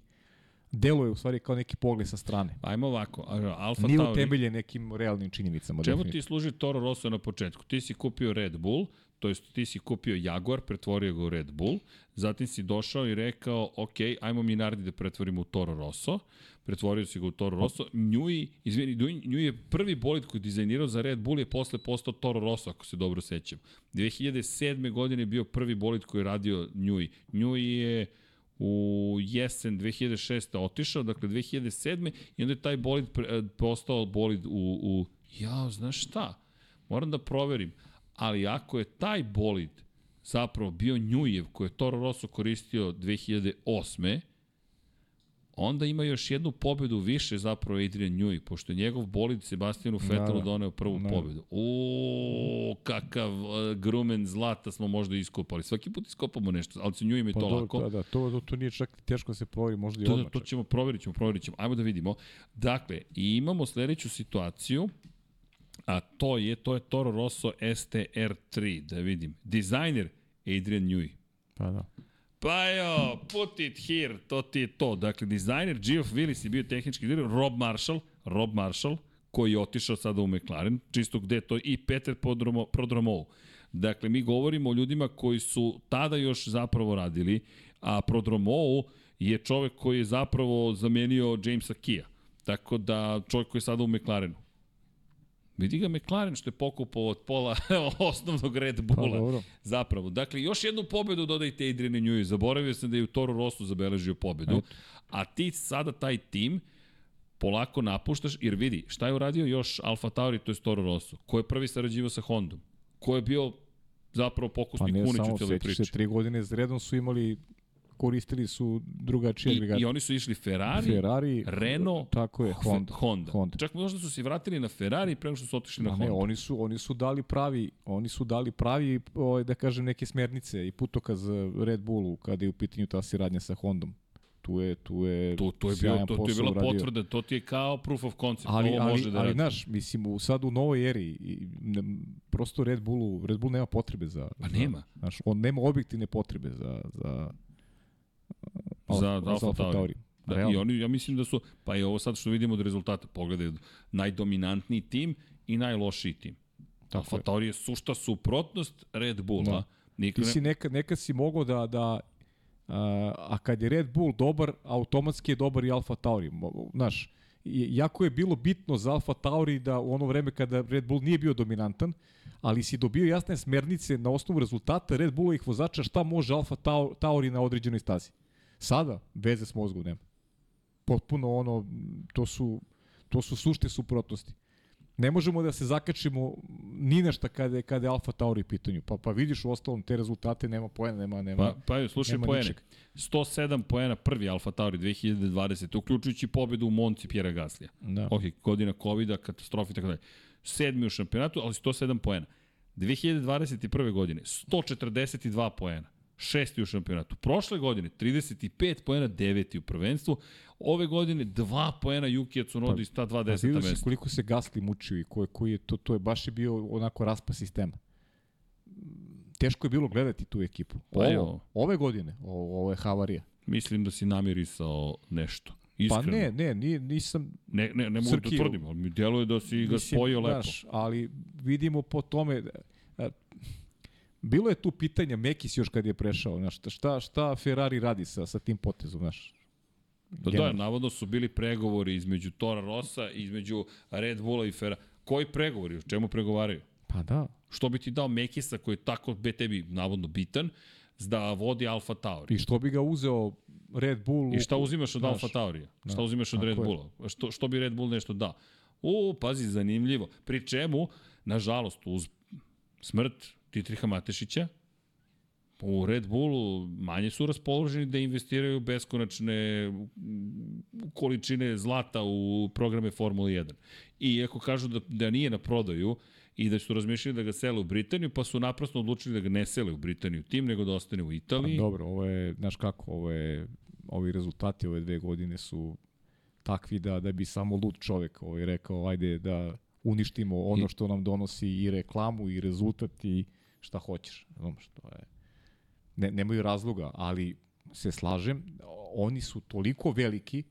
deluje u stvari kao neki pogled sa strane. Da. Ajmo ovako, Alfa Nije Tauri... utemeljen nekim realnim činjenicama. Čemu definitivno. ti služi Toro Rosso na početku? Ti si kupio Red Bull, to jest ti si kupio Jaguar, pretvorio ga u Red Bull, zatim si došao i rekao, ok, ajmo Minardi da pretvorimo u Toro Rosso, pretvorio si ga u Toro Rosso, Njui, izvini, Njui je prvi bolid koji je dizajnirao za Red Bull je posle postao Toro Rosso, ako se dobro sećam. 2007. godine je bio prvi bolid koji je radio Njui. Njui je u jesen 2006. otišao, dakle 2007. i onda je taj bolid e, postao bolid u, u ja, znaš šta, moram da proverim, ali ako je taj bolid zapravo bio Njujev koji je Toro Rosso koristio 2008 onda ima još jednu pobedu više zapravo Adrian Njuj, pošto je njegov bolid Sebastianu Fetelu da, da. doneo prvu Da. pobedu. O, kakav uh, grumen zlata smo možda iskopali. Svaki put iskopamo nešto, ali se Njuj mi Pa to lako. Da, da, to, to, to nije čak teško da se proveri, možda i To, odmah. to ćemo proverit ćemo, proverit ćemo. Ajmo da vidimo. Dakle, imamo sledeću situaciju, a to je, to je Toro Rosso STR3, da vidim. Dizajner Adrian Newey. Pa da. Pa jo, put it here, to ti je to. Dakle, dizajner Geoff Willis je bio tehnički direktor, Rob Marshall, Rob Marshall, koji je otišao sada u McLaren, čisto gde to, i Peter Prodromo, Prodromou. Dakle, mi govorimo o ljudima koji su tada još zapravo radili, a Prodromou je čovek koji je zapravo zamenio Jamesa Kia. Tako da, čovek koji je sada u McLarenu. Vidi ga McLaren što je pokupao od pola *laughs* osnovnog Red Pa Bulla. dobro. Zapravo. Dakle, još jednu pobedu dodajte Adrian Newey. Zaboravio sam da je u Toro Rosso zabeležio pobedu. Eto. A ti sada taj tim polako napuštaš, jer vidi, šta je uradio još Alfa Tauri, to je Toro Rosso? Ko je prvi sarađivao sa Hondom? Ko je bio zapravo Pa pokusni ne kunić samo, u sećaš priči? se, tri godine za redom su imali, koristili su drugačije I, agregate. I oni su išli Ferrari, Ferrari, Renault, tako je, Honda. Honda. Honda. Čak možda su se vratili na Ferrari pre nego što su otišli na Ma Honda. ne, oni su oni su dali pravi, oni su dali pravi ovaj da kažem neke smernice i putokaz Red Bullu kada je u pitanju ta saradnja sa Hondom. Tu je tu je To, to je, bio, to, to je bila uradio. potvrda, to ti je kao proof of concept, ali, ovo ali, može da ali, znaš, mislim, u, sad u novoj eri, i, ne, prosto Red Bullu, Red Bull nema potrebe za... Pa za, nema. Znaš, on nema objektivne potrebe za... za Za Alfa- Alfa Tauri. Tauri. Da, Realno. I oni, ja mislim da su, pa i ovo sad što vidimo od rezultata, pogledaj, najdominantniji tim i najlošiji tim. Tako Alfa je. Tauri je sušta suprotnost Red Bulla. Da. Nikad Ti si nekad, nekad si mogao da, da a, a kad je Red Bull dobar, automatski je dobar i Alfa Tauri. Znaš, jako je bilo bitno za Alfa Tauri da u ono vreme kada Red Bull nije bio dominantan, ali si dobio jasne smernice na osnovu rezultata Red Bullovih vozača šta može Alfa Tau- Tauri na određenoj stazi. Sada, veze s mozgom nema. Potpuno ono, to su, to su sušte suprotnosti. Ne možemo da se zakačimo ni na šta kada je, kada je Alfa Tauri pitanju. Pa, pa vidiš u ostalom te rezultate, nema poena, nema, nema, Pa, pa je, slušaj ničeg. 107 poena prvi Alfa Tauri 2020. Uključujući pobedu u Monci Pjera Gaslija. Da. Ok, godina COVID-a, katastrofa i tako dalje. Sedmi u šampionatu, ali 107 poena. 2021. godine 142 poena. Šesti u šampionatu. Prošle godine 35 poena, deveti u prvenstvu. Ove godine 2 poena Yukija Tsunoda Pa- iz ta dva Pa deseta mesta. koliko se Gasly mučio i koji, koji je to, to je baš je bio onako raspa sistema. Teško je bilo gledati tu ekipu. Pa evo. Ovo, ove godine, ovo, ovo je havarija. Mislim da si namirisao nešto. Pa Iskreno. ne, ne, nije, nisam... Ne, ne, ne mogu da tvrdim, ali mi djeluje da si ga spojio lepo. Znaš, ali vidimo po tome... bilo je tu pitanja Mekis još kad je prešao, znaš, šta, šta Ferrari radi sa, sa tim potezom, znaš. Da, da, Generalno. navodno su bili pregovori između Tora Rosa između Red Bulla i Ferrari. Koji pregovori? O čemu pregovaraju? Pa da. Što bi ti dao Mekisa koji je tako be tebi navodno bitan, da vodi Alfa Tauri? I što bi ga uzeo Red Bull? I šta uzimaš od Alfa Taurija? Šta da, uzimaš od Red. Bulla? Što, što bi Red Bull nešto dao? U, pazi, zanimljivo. Pri čemu, nažalost, uz smrt Titriha Matešića, u Red Bullu manje su raspoloženi da investiraju beskonačne količine zlata u programe Formule 1. I iako kažu da, da nije na prodaju i da su razmišljali da ga sele u Britaniju, pa su naprasno odlučili da ga ne sele u Britaniju tim, nego da ostane u Pa, Italiji. dobro, ovo je, znaš kako, ovo je, ovi rezultati ove dve godine su takvi da, da bi samo lud čovek ovaj, rekao, ajde da uništimo ono što nam donosi i reklamu i rezultat i šta hoćeš. Znaš, to je, ne, nemaju razloga, ali se slažem, oni su toliko veliki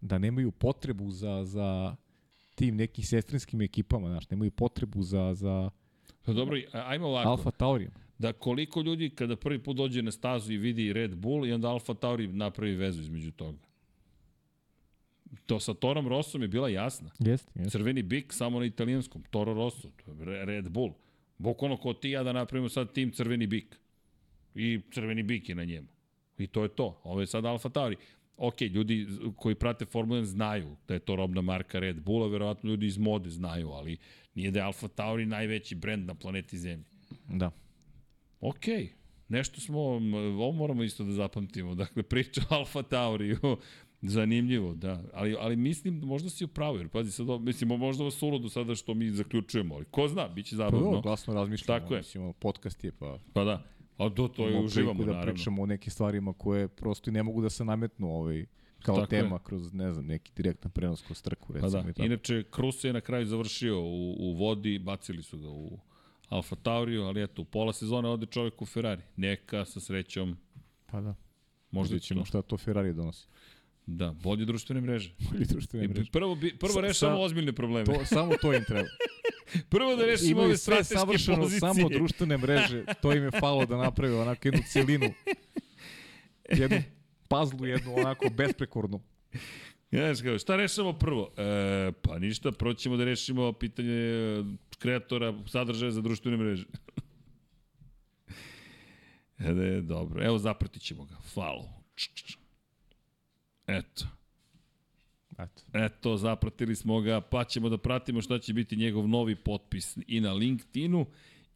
da nemaju potrebu za, za tim nekim sestrinskim ekipama, znaš, nemaju potrebu za, za Pa dobro, ajmo ovako. Alfa Taurijom. Da koliko ljudi kada prvi put dođe na stazu i vidi Red Bull i onda Alfa Tauri napravi vezu između toga. To sa Torom Rossom je bila jasna. Jeste, jeste. Crveni bik samo na italijanskom, Toro Rosso, Red Bull. Bukvalno ko ti ja da napravimo sad tim Crveni bik. I Crveni bik je na njemu. I to je to. Ovo je sad Alfa Tauri. Ok, ljudi koji prate Formula 1 znaju da je to robna marka Red Bulla, verovatno ljudi iz mode znaju, ali nije da je Alfa Tauri najveći brend na planeti Zemlji. Da. Ok, nešto smo, ovo moramo isto da zapamtimo. Dakle, priča o Alfa Tauriju, zanimljivo, da. Ali, ali mislim, možda si u pravu, jer pazi, sad, ovo- mislim, možda vas uludo sada što mi zaključujemo, ali ko zna, bit će Pa zabavno. dobro, glasno razmišljamo. Tako je. Mislim, ono, podcast je, pa Pa da, a do to je uživamo, da naravno. pričamo o nekim stvarima koje prosto i ne mogu da se nametnu ovaj, kao Tako je. tema kroz, ne znam, neki direktan prenos kroz trku, Pa recimo. da, i tako. inače, Krus je na kraju završio u, u vodi, bacili su ga u Alfa Tauriju, ali eto, u pola sezone ode čovjek u Ferrari. Neka, sa srećom, Pa da. možda ćemo. šta to Ferrari donosi. Da, bolje društvene mreže. Bolje društvene mreže. prvo, bi, prvo Sa- rešamo sa- ozbiljne probleme. To, samo to im treba. *laughs* Prvo da rešimo Imaju ove strateške pozicije. samo društvene mreže. To im je falo da naprave onako jednu celinu. Jednu pazlu, jednu onako besprekornu. Znaš kao, šta rešamo prvo? E, pa ništa, prvo ćemo da rešimo pitanje e, kreatora sadržaja za društvene mreže. *laughs* e, da je dobro. Evo, zapratit ćemo ga. Follow. Č, č, č. Eto. Eto. Eto, zapratili smo ga, pa ćemo da pratimo šta će biti njegov novi potpis i na LinkedInu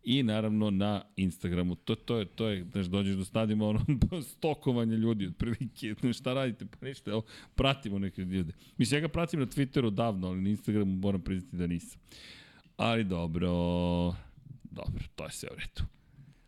i naravno na Instagramu. To, to je, to je, znaš, dođeš do stadima ono, *laughs* stokovanja ljudi, otprilike, znaš, šta radite, pa ništa, evo, pratimo neke ljude. Mislim, ja ga pratim na Twitteru davno, ali na Instagramu moram priznati da nisam. Ali dobro, dobro, to je sve u redu.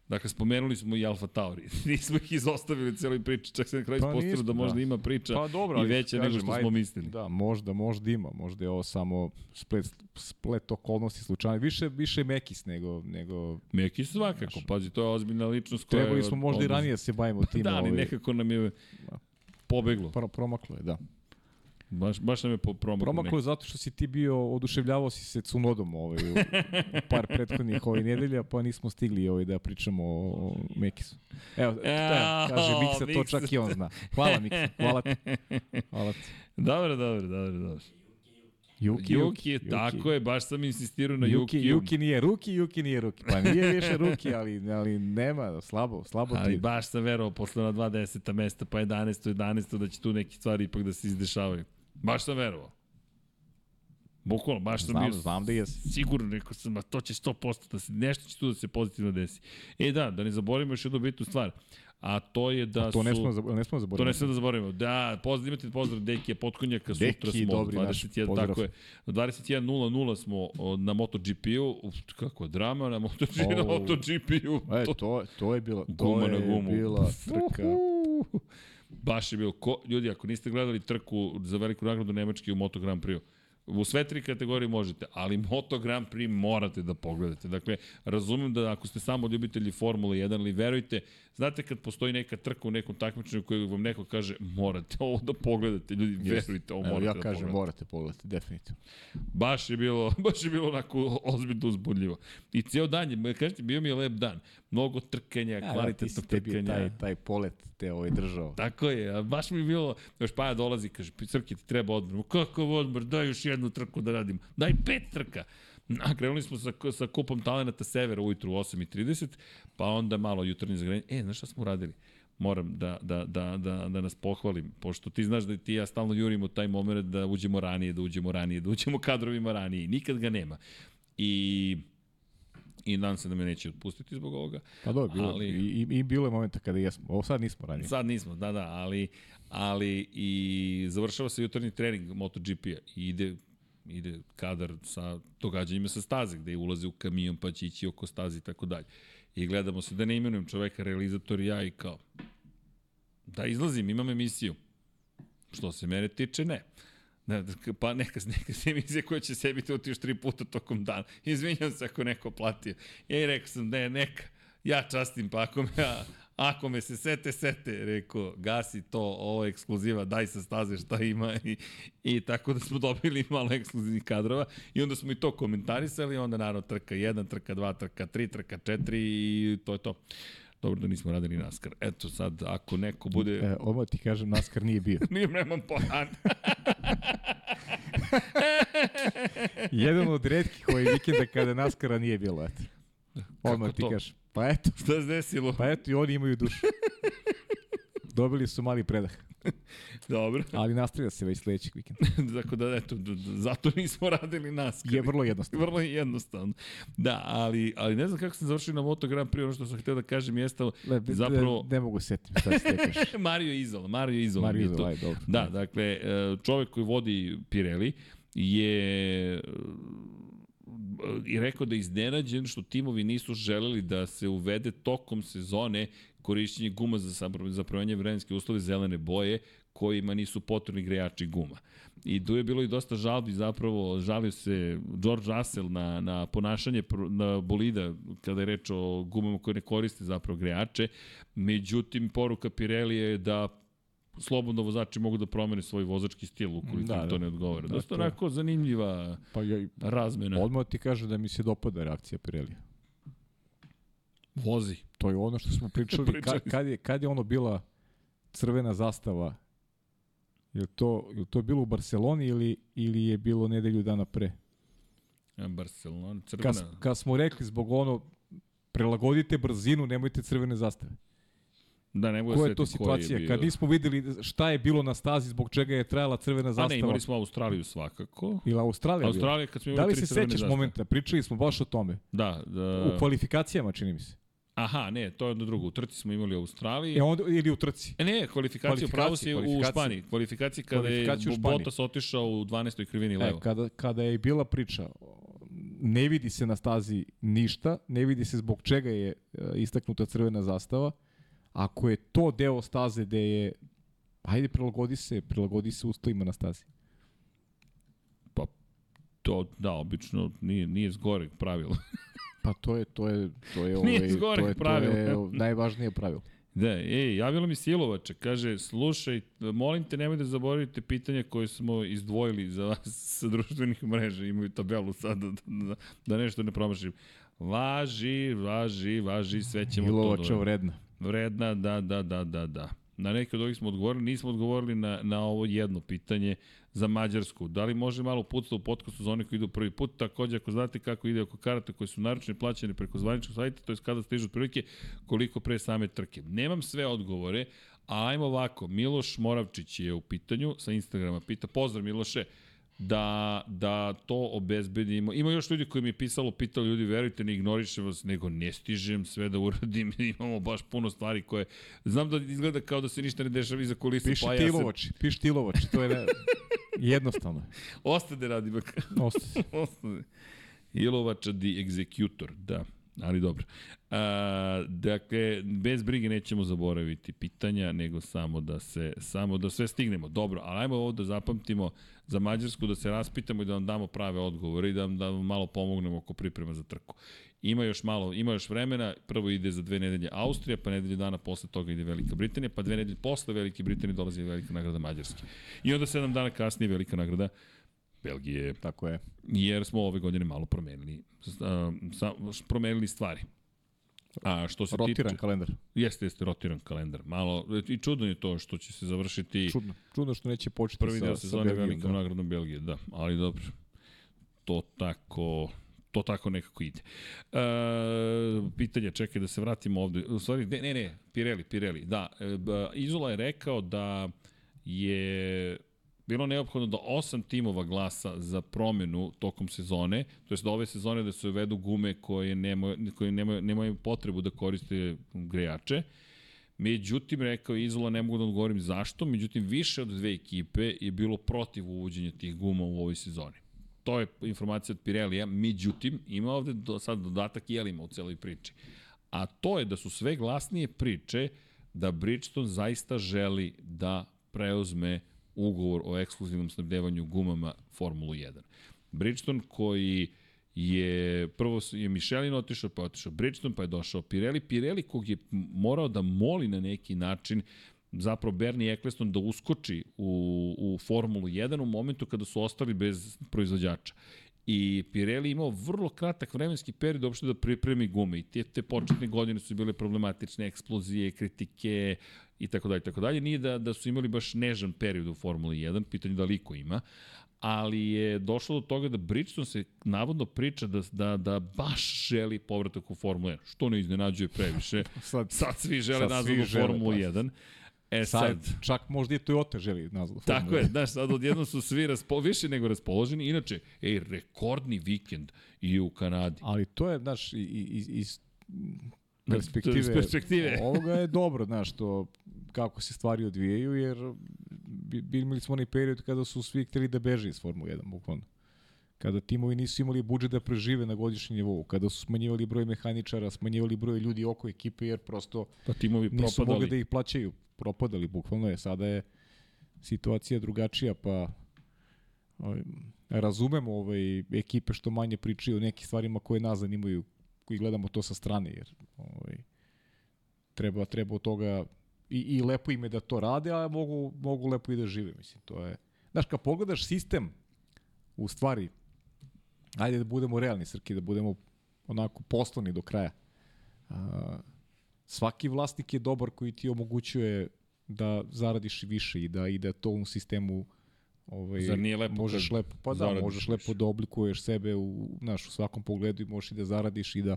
Dakle, spomenuli smo i Alfa Tauri. *laughs* Nismo ih izostavili u celoj priči, čak se na kraju Pa da možda da. ima priča Pa dobro, i veća nego što ajde, smo mislili. Da, možda, možda ima. Možda je ovo samo splet, splet okolnosti slučajno. Više, više Mekis nego, nego Meki svakako, pazi, to je ozbiljna ličnost koja Trebali smo možda i odnos- ranije da se bavimo *laughs* tim. Da, ali ovaj, nekako nam je pobeglo. pro, promaklo je, da. Baš, baš nam je promaklo. Promaklo je zato što si ti bio, oduševljavao si se Cunodom ovaj, u par prethodnih ovaj nedelja, pa nismo stigli ovaj, da pričamo o, o Mekisu. Evo, da, kaže Miksa, to čak i on zna. Hvala Miksa, hvala ti. Hvala ti. Dobro, dobro, dobro, dobro. Juki, Juki, je, tako je, baš sam insistirao na Juki. Juki, Juki nije Ruki, Juki nije Ruki. Pa nije više Ruki, ali, ali nema, slabo, slabo Ali ti. baš sam verovao posle na 20. mesta, pa 11. 11. da će tu neke stvari ipak da se izdešavaju. Baš sam verovao. Bukvalno, baš sam Znam, bio znam da jesi. sigurno, rekao sam, a to će 100% da se, nešto će tu da se pozitivno desi. E da, da ne zaboravimo još jednu bitnu stvar, a to je da To ne su... smo, zab- ne smo To zaboraviti. ne smemo da zaboravimo. Da, pozdrav, imate pozdrav Dekija Potkonjaka, sutra Deki, smo dobri naš 21, pozdrav. tako je. 21.00 smo na MotoGP-u, kako drama na MotoGP, na O. MotoGP-u. E, To, to, to je bila, to guma na je gumu. bila trka. Uhu. Baš je bilo, ko, ljudi, ako niste gledali trku za veliku nagradu Nemačke u Moto Grand Prix, U sve tri kategorije možete, ali Moto Grand Prix morate da pogledate. Dakle, razumem da ako ste samo ljubitelji Formule 1, ali verujte, znate kad postoji neka trka u nekom takmičenju koju vam neko kaže morate ovo da pogledate, ljudi, verujte, ovo Evo, morate ja da kažem, pogledate. morate pogledati, definitivno. Baš je bilo, *laughs* baš je bilo onako ozbiljno uzbudljivo. I cijel dan, je, kažete, bio mi je lep dan. Mnogo trkanja, Ja, da, kvalitetno tebi trkanja. taj, taj polet te ovaj držao. Tako je, a baš mi je bilo, još Paja dolazi, kaže, Srki, ti treba odmor. Kakav odmor, daj još jednu trku da radim. Daj pet trka. A krenuli smo sa, sa kupom talenata Severa ujutru u 8.30, pa onda malo jutarnje zagranje. E, znaš šta smo uradili? Moram da, da, da, da, da nas pohvalim, pošto ti znaš da ti ja stalno jurimo taj moment da uđemo ranije, da uđemo ranije, da uđemo kadrovima ranije. Nikad ga nema. I i nadam se da me neće otpustiti zbog ovoga. Pa dobro, bilo, Ali- i, i, i bilo je momenta kada jesmo. Ovo sad nismo ranije. Sad nismo, da, da, ali, ali i završava se jutarnji trening MotoGP-a i ide ide kadar sa događanjima sa staze, gde ulaze u kamion pa će ići oko staze i tako dalje. I gledamo se da ne imenujem čoveka, realizator i ja i kao da izlazim, imam emisiju. Što se mene tiče, ne. Ne, pa neka, neka se emisija koja će sebi to otiš tri puta tokom dana. Izvinjam se ako neko platio. Ja rekao sam, ne, neka. Ja častim, pa ako me, ako me se sete, sete, rekao, gasi to, ovo je ekskluziva, daj sa staze šta ima i, i tako da smo dobili malo ekskluzivnih kadrova i onda smo i to komentarisali, onda naravno trka 1, trka 2, trka 3, trka 4 i to je to. Dobro da nismo radili NASCAR. Eto sad, ako neko bude... E, ovo ti kažem, NASCAR nije bio. *laughs* Nije nemam plan. *laughs* Jedan od redkih ovih vikenda kada NASCAR-a nije bilo, eto. Odmah ti kažem. Pa eto, Šta se desilo? pa eto i oni imaju dušu. *laughs* Dobili su mali predah, *laughs* Dobro. ali nastavlja se već sledećeg vikenda. *laughs* Tako da, eto, zato nismo radili NASCAR. Je vrlo jednostavno. *laughs* Vrlo jednostavno. Da, ali, ali ne znam kako sam završio na Moto Grand Prix, ono što sam hteo da kažem jeste Ne, ne, zapravo ne mogu setiti šta se te kažeš. Mario Izola, Mario Izola. Mario je. Izola, aj, dobro. Da, dakle, e, čovek koji vodi Pirelli je e, i rekao da je iznenađen što timovi nisu želeli da se uvede tokom sezone korišćenje guma za, za provanje vremenske uslove zelene boje kojima nisu potrebni grejači guma. I tu je bilo i dosta žalbi zapravo, žalio se George Russell na, na ponašanje na bolida kada je reč o gumama koje ne koriste zapravo grejače. Međutim, poruka Pirelli je da slobodno vozači mogu da promene svoj vozački stil ukoliko Da, da, im to da. ne odgovara. Da, Dosta to- onako zanimljiva Pa ja, razmena. odmah ti kažem da mi se dopada reakcija Pirelija. Vozi. To je ono što smo *laughs* pričali, Pričali ka, kad, je, kad je ono bila crvena zastava, je to, je to bilo u Barceloni ili, ili je bilo nedelju dana pre? Ja, Barcelona, crvena. Kad, kad smo rekli zbog ono, prelagodite brzinu, nemojte crvene zastave. Da, ne mogu Koja da je to situacija? bio. Kad nismo videli šta je bilo na stazi, zbog čega je trajala crvena A zastava? ne, imali smo Australiju svakako. Ili Australija? Australija kad smo Da imali li tri se sećaš zastave. momenta? Pričali smo baš o tome. Da, da. U kvalifikacijama, čini mi se. Aha, ne, to je jedno drugo. U trci smo imali u Australiji. E, onda, ili u trci. E ne, kvalifikacije, pravo si u. Španiji. Kvalifikacije kada je. Bottas otišao u 12. krivini E, levo. kada, kada je bila priča, ne vidi se na stazi ništa, ne vidi se zbog čega je e, istaknuta crvena zastava. Ako je to deo staze gde je, ajde prilagodi se, prilagodi se uslovima na stazi. To, da, obično nije, nije zgoreg pravilo. *laughs* Pa to je, to je, to je, ovaj, to je, to pravila. je *laughs* najvažnije pravilo. Da, ej, javilo mi Silovača, kaže, slušaj, molim te, nemoj da zaboravite pitanja koje smo izdvojili za vas *laughs* sa društvenih mreža, imaju tabelu sad, da, da, da nešto ne promašim. Važi, važi, važi, sve ćemo to Milovača da... vredna. Vredna, da, da, da, da, da. Na neke od ovih smo odgovorili, nismo odgovorili na, na ovo jedno pitanje za Mađarsku. Da li može malo pucati u podcastu za one koji idu prvi put? Takođe, ako znate kako ide oko karata koje su naručene i plaćene preko zvaničnog sajta, to je kada stižu otprilike, koliko pre same trke. Nemam sve odgovore, a ajmo ovako, Miloš Moravčić je u pitanju sa Instagrama, pita, pozdrav Miloše, da, da to obezbedimo. Ima još ljudi koji mi je pisalo, pitali ljudi, verujte, ne ignorišem vas, nego ne stižem sve da uradim, *laughs* imamo baš puno stvari koje, znam da izgleda kao da se ništa ne dešava iza kulisa, Piši pa ja se Tilovači, piši Tilovači, to je *laughs* jednostavno. ostade radi bak. Ostaje. ostade. *laughs* Ilovača the executor, da. Ali dobro. A, dakle, bez brige nećemo zaboraviti pitanja, nego samo da se samo da sve stignemo. Dobro, ali ajmo ovo da zapamtimo za Mađarsku, da se raspitamo i da vam damo prave odgovore i da vam, da vam malo pomognemo oko priprema za trku. Ima još malo, ima još vremena, prvo ide za dve nedelje Austrija, pa nedelju dana posle toga ide Velika Britanija, pa dve nedelje posle Velike Britanije dolazi Velika nagrada Mađarske. I onda sedam dana kasnije Velika nagrada Belgije Tako je. jer smo ove godine malo promenili, sa, promenili stvari. A što se Rotiran tiče... kalendar. Jeste, jeste, rotiran kalendar. Malo, i čudno je to što će se završiti Čudno. Čudno što neće početi prvi sa, deo sezone velikom da. nagradom Belgije, da. Ali dobro, to tako, to tako nekako ide. E, pitanje, čekaj da se vratimo ovde. U stvari, ne, ne, ne, Pirelli, Pirelli. Da, e, Izola je rekao da je bilo neophodno da osam timova glasa za promenu tokom sezone, to jest da ove sezone da se uvedu gume koje nemaju, koje nemaju, nemaju potrebu da koriste grejače. Međutim, rekao je Izola, ne mogu da odgovorim zašto, međutim, više od dve ekipe je bilo protiv uvođenja tih guma u ovoj sezoni. To je informacija od Pirelija, međutim, ima ovde do, sad dodatak jelima u celoj priči. A to je da su sve glasnije priče da Bridgestone zaista želi da preuzme ugovor o ekskluzivnom snabdevanju gumama Formulu 1. Bridgestone koji je, prvo je Michelin otišao, pa je otišao Bridgestone, pa je došao Pirelli. Pirelli kog je morao da moli na neki način zapravo Bernie Eccleston da uskoči u, u Formulu 1 u momentu kada su ostali bez proizvođača. I Pirelli imao vrlo kratak vremenski period uopšte da pripremi gume i te, te početne godine su bile problematične, eksplozije, kritike i tako dalje, tako dalje. Nije da, da su imali baš nežan period u Formuli 1, pitanje da liko ima, ali je došlo do toga da Bridgestone se navodno priča da, da, da baš želi povratak u Formulu 1, što ne iznenađuje previše. *laughs* sad, sad svi žele nazad u Formulu 1. E sad, sad, čak možda i Toyota želi nazvu. Tako je, znaš, sad odjedno su svi raspo, više nego raspoloženi. Inače, ej, rekordni vikend i u Kanadi. Ali to je, znaš, iz, iz perspektive, iz perspektive. *laughs* ovoga je dobro, znaš, to kako se stvari odvijaju, jer bi, imali smo onaj period kada su svi hteli da beže iz Formule 1, bukvalno. Kada timovi nisu imali budžet da prežive na godišnjem nivou, kada su smanjivali broj mehaničara, smanjivali broj ljudi oko ekipe, jer prosto pa timovi nisu propadali. mogli da ih plaćaju propadali, bukvalno je. Sada je situacija drugačija, pa ovaj, razumemo ovaj, ekipe što manje pričaju o nekim stvarima koje nas zanimaju, koji gledamo to sa strane, jer ovaj, treba, treba od toga i, i lepo im je da to rade, a mogu, mogu lepo i da žive, mislim, to je... Znaš, kad pogledaš sistem, u stvari, ajde da budemo realni, Srki, da budemo onako poslovni do kraja. A, svaki vlasnik je dobar koji ti omogućuje da zaradiš više i da i da to u sistemu ovaj Zar nije lepo možeš lepo pa da možeš lepo da oblikuješ sebe u naš u svakom pogledu i možeš i da zaradiš i da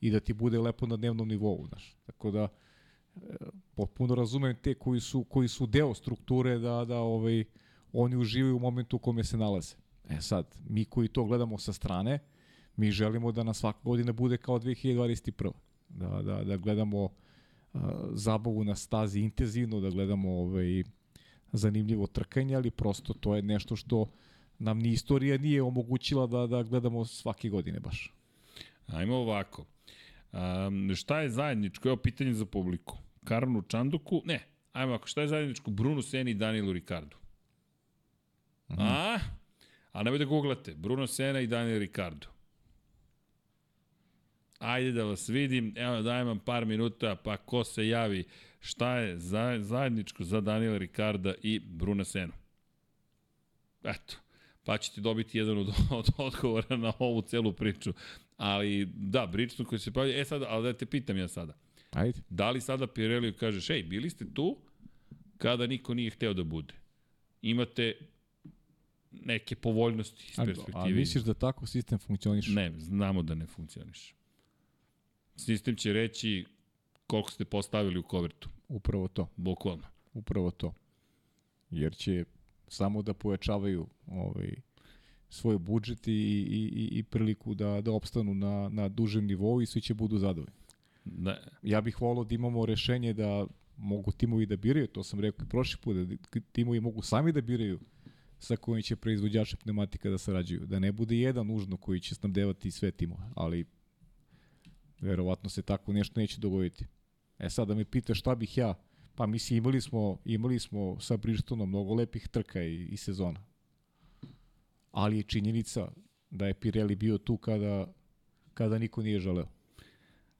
i da ti bude lepo na dnevnom nivou znaš. Tako da e, potpuno razumem te koji su koji su deo strukture da da ovaj oni uživaju u momentu u kome se nalaze e sad mi koji to gledamo sa strane mi želimo da na svaka godina bude kao 2021 da, da, da gledamo uh, zabavu na stazi intenzivno, da gledamo ovaj, zanimljivo trkanje, ali prosto to je nešto što nam ni istorija nije omogućila da, da gledamo svake godine baš. Ajmo ovako. Um, šta je zajedničko? Evo pitanje za publiku. Karnu Čanduku? Ne. Ajmo ovako. Šta je zajedničko? Bruno Seni i Danielu Ricardu. Mm. A? A nemoj da googlate. Bruno Sena i Daniel Ricardo. Ajde da vas vidim, evo dajem vam par minuta, pa ko se javi, šta je zajedničko za Daniela Ricarda i Bruna Senu. Eto, pa ćete dobiti jedan od, *laughs* od odgovora na ovu celu priču. Ali da, Bridgestone koji se pavlja, e sada, ali da te pitam ja sada. Ajde. Da li sada Pirelli kažeš, ej, bili ste tu kada niko nije hteo da bude? Imate neke povoljnosti iz perspektive. A, a misliš da tako sistem funkcioniše? Ne, znamo da ne funkcioniše. Sistem će reći koliko ste postavili u kovertu. Upravo to. Bukvalno. Upravo to. Jer će samo da pojačavaju ovaj, svoj budžet i, i, i priliku da, da opstanu na, na dužem nivou i svi će budu zadovoljni. Ne. Ja bih volao da imamo rešenje da mogu timovi da biraju, to sam rekao i prošli put, da timovi mogu sami da biraju sa kojim će proizvođače pneumatika da sarađuju. Da ne bude jedan nužno koji će snabdevati sve timove, ali Verovatno se tako nešto neće dogoditi. E sad da me pita šta bih ja, pa mislim imali smo, imali smo sa Bridgestoneom mnogo lepih trka i, i sezona. Ali je činjenica da je Pirelli bio tu kada, kada niko nije želeo.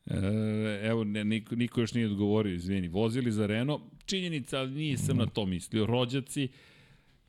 E, evo, ne, niko, niko još nije odgovorio, izvini. Vozili za Renault, činjenica, ali nisam mm. na to mislio. Rođaci,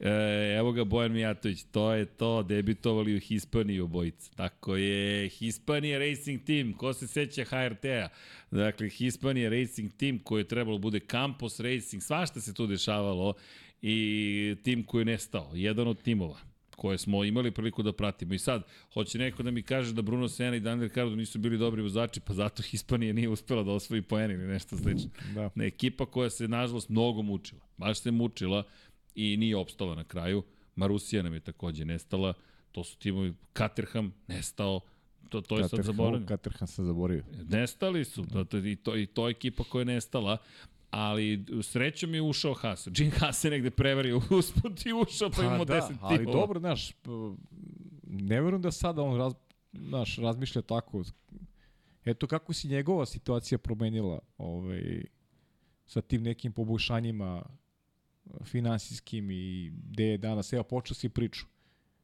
E, evo ga Bojan Mijatović, to je to, debitovali u Hispaniji obojica. Tako je, Hispanija Racing Team, ko se seća HRT-a? Dakle, Hispanija Racing Team koji je trebalo da bude Campos Racing, svašta se tu dešavalo i tim koji je nestao, jedan od timova koje smo imali priliku da pratimo. I sad, hoće neko da mi kaže da Bruno Sena i Daniel Ricardo nisu bili dobri vozači, pa zato Hispanija nije uspela da osvoji poen ili nešto slično. Da. Ne, ekipa koja se, nažalost, mnogo mučila. Baš se mučila i nije opstala na kraju. Marusija nam je takođe nestala. To su timovi Caterham, nestao. To, to je sad zaboravljeno. Caterham sam zaboravio. Nestali su, da. to, i, to, i to je ekipa koja je nestala, ali srećom je ušao Haas. Jim Haas je negde prevario usput i ušao, pa, pa imamo da, 10 timova. ali dobro, znaš, ne verujem da sada on raz, znaš, razmišlja tako. Eto kako si njegova situacija promenila ovaj, sa tim nekim poboljšanjima finansijskim i gde je danas, evo počeo si priču.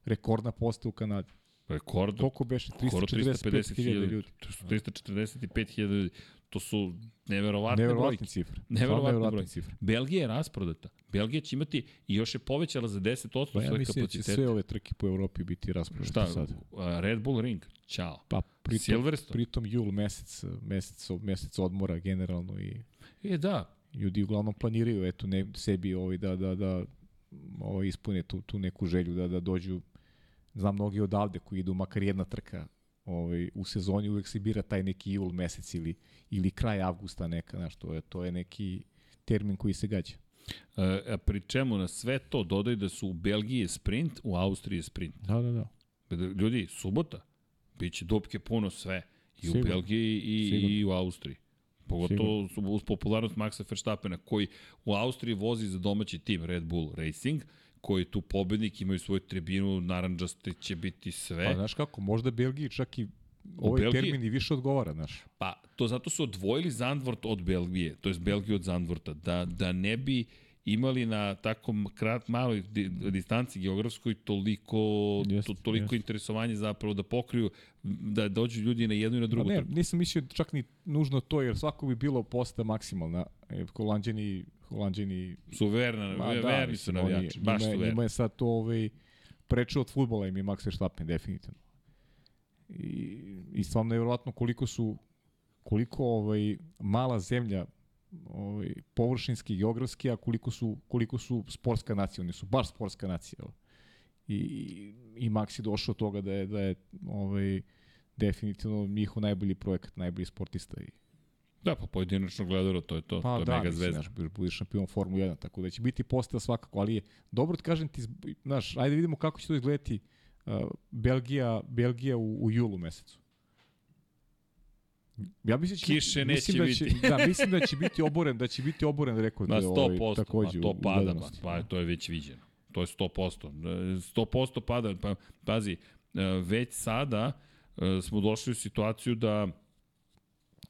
Rekordna posta u Kanadi. Rekord, Koliko beše? skoro 345.000 ljudi. To su 345.000 ljudi. To su neverovatne brojke. Neverovatne cifre. Neverovatne Stvarno brojke. cifre. Belgija je rasprodata. Belgija će imati i još je povećala za 10% Pa ja svoje mislim da će kapacitete. sve ove trke po Evropi biti raspravljene Šta? sad. Red Bull Ring. Ćao. Pa pritom, Silverstone. pritom jul mesec, mesec, mesec odmora generalno i E, da. Ljudi uglavnom planiraju eto ne, sebi ovaj da da da ovaj ispune tu tu neku želju da da dođu znam mnogi odavde koji idu makar jedna trka ovaj u sezoni uvek se bira taj neki jul mesec ili ili kraj avgusta neka znaš to je to je neki termin koji se gađa. E, a pri čemu na sve to dodaj da su u Belgiji sprint, u Austriji sprint. Da, da, da. Ljudi, subota, biće dupke puno sve. I u Sigurno. Belgiji i, Sigurno. i u Austriji. Pogotovo su uz popularnost Maxa Verstappena, koji u Austriji vozi za domaći tim Red Bull Racing, koji tu pobednik, imaju svoju tribinu, naranđaste će biti sve. Pa znaš kako, možda Belgiji čak i ovaj Belgiji- termin i više odgovara, znaš. Pa, to zato su odvojili Zandvort od Belgije, to je Belgiju od Zandvorta, da, da ne bi imali na tako krat, maloj di, distanci geografskoj toliko, Jeste, to, toliko jeste. interesovanje zapravo da pokriju, da dođu ljudi na jednu i na Pa drugu ne, trku. nisam mislio čak ni nužno to, jer svako bi bilo posta maksimalna. Holandjani, Holandjani Su verna, Ma da, verni su navijači, baš su verni. Njima je sad to ovaj, preče od futbola im je Max Verstappen, definitivno. I, i stvarno nevjerovatno koliko su koliko ovaj mala zemlja ovaj površinski geografski a koliko su koliko su sportska nacija oni su baš sportska nacija ovaj. i i Max je došao do toga da je da je ovaj definitivno njihov najbolji projekat najbolji sportista i Da, pa pojedinačno gledano, to je to, Pa to je da, mega zvezda. znaš, budeš- budeš šampion Formule 1, tako da će biti posta svakako, ali je dobro ti kažem ti, znaš, ajde vidimo kako će to izgledati uh, Belgija, Belgija u, u julu mesecu. Ja mislim da će Kiše mislim neće da će, biti. da, mislim da će biti oboren, da će biti oboren rekord Na ovaj, 100%, takođe pa to pada, pa, pa to je već viđeno. To je 100%. E, 100% pada, pa pazi, e, već sada e, smo došli u situaciju da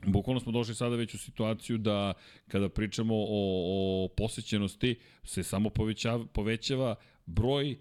Bukvalno smo došli sada već u situaciju da kada pričamo o, o posećenosti se samo povećava, povećava broj e,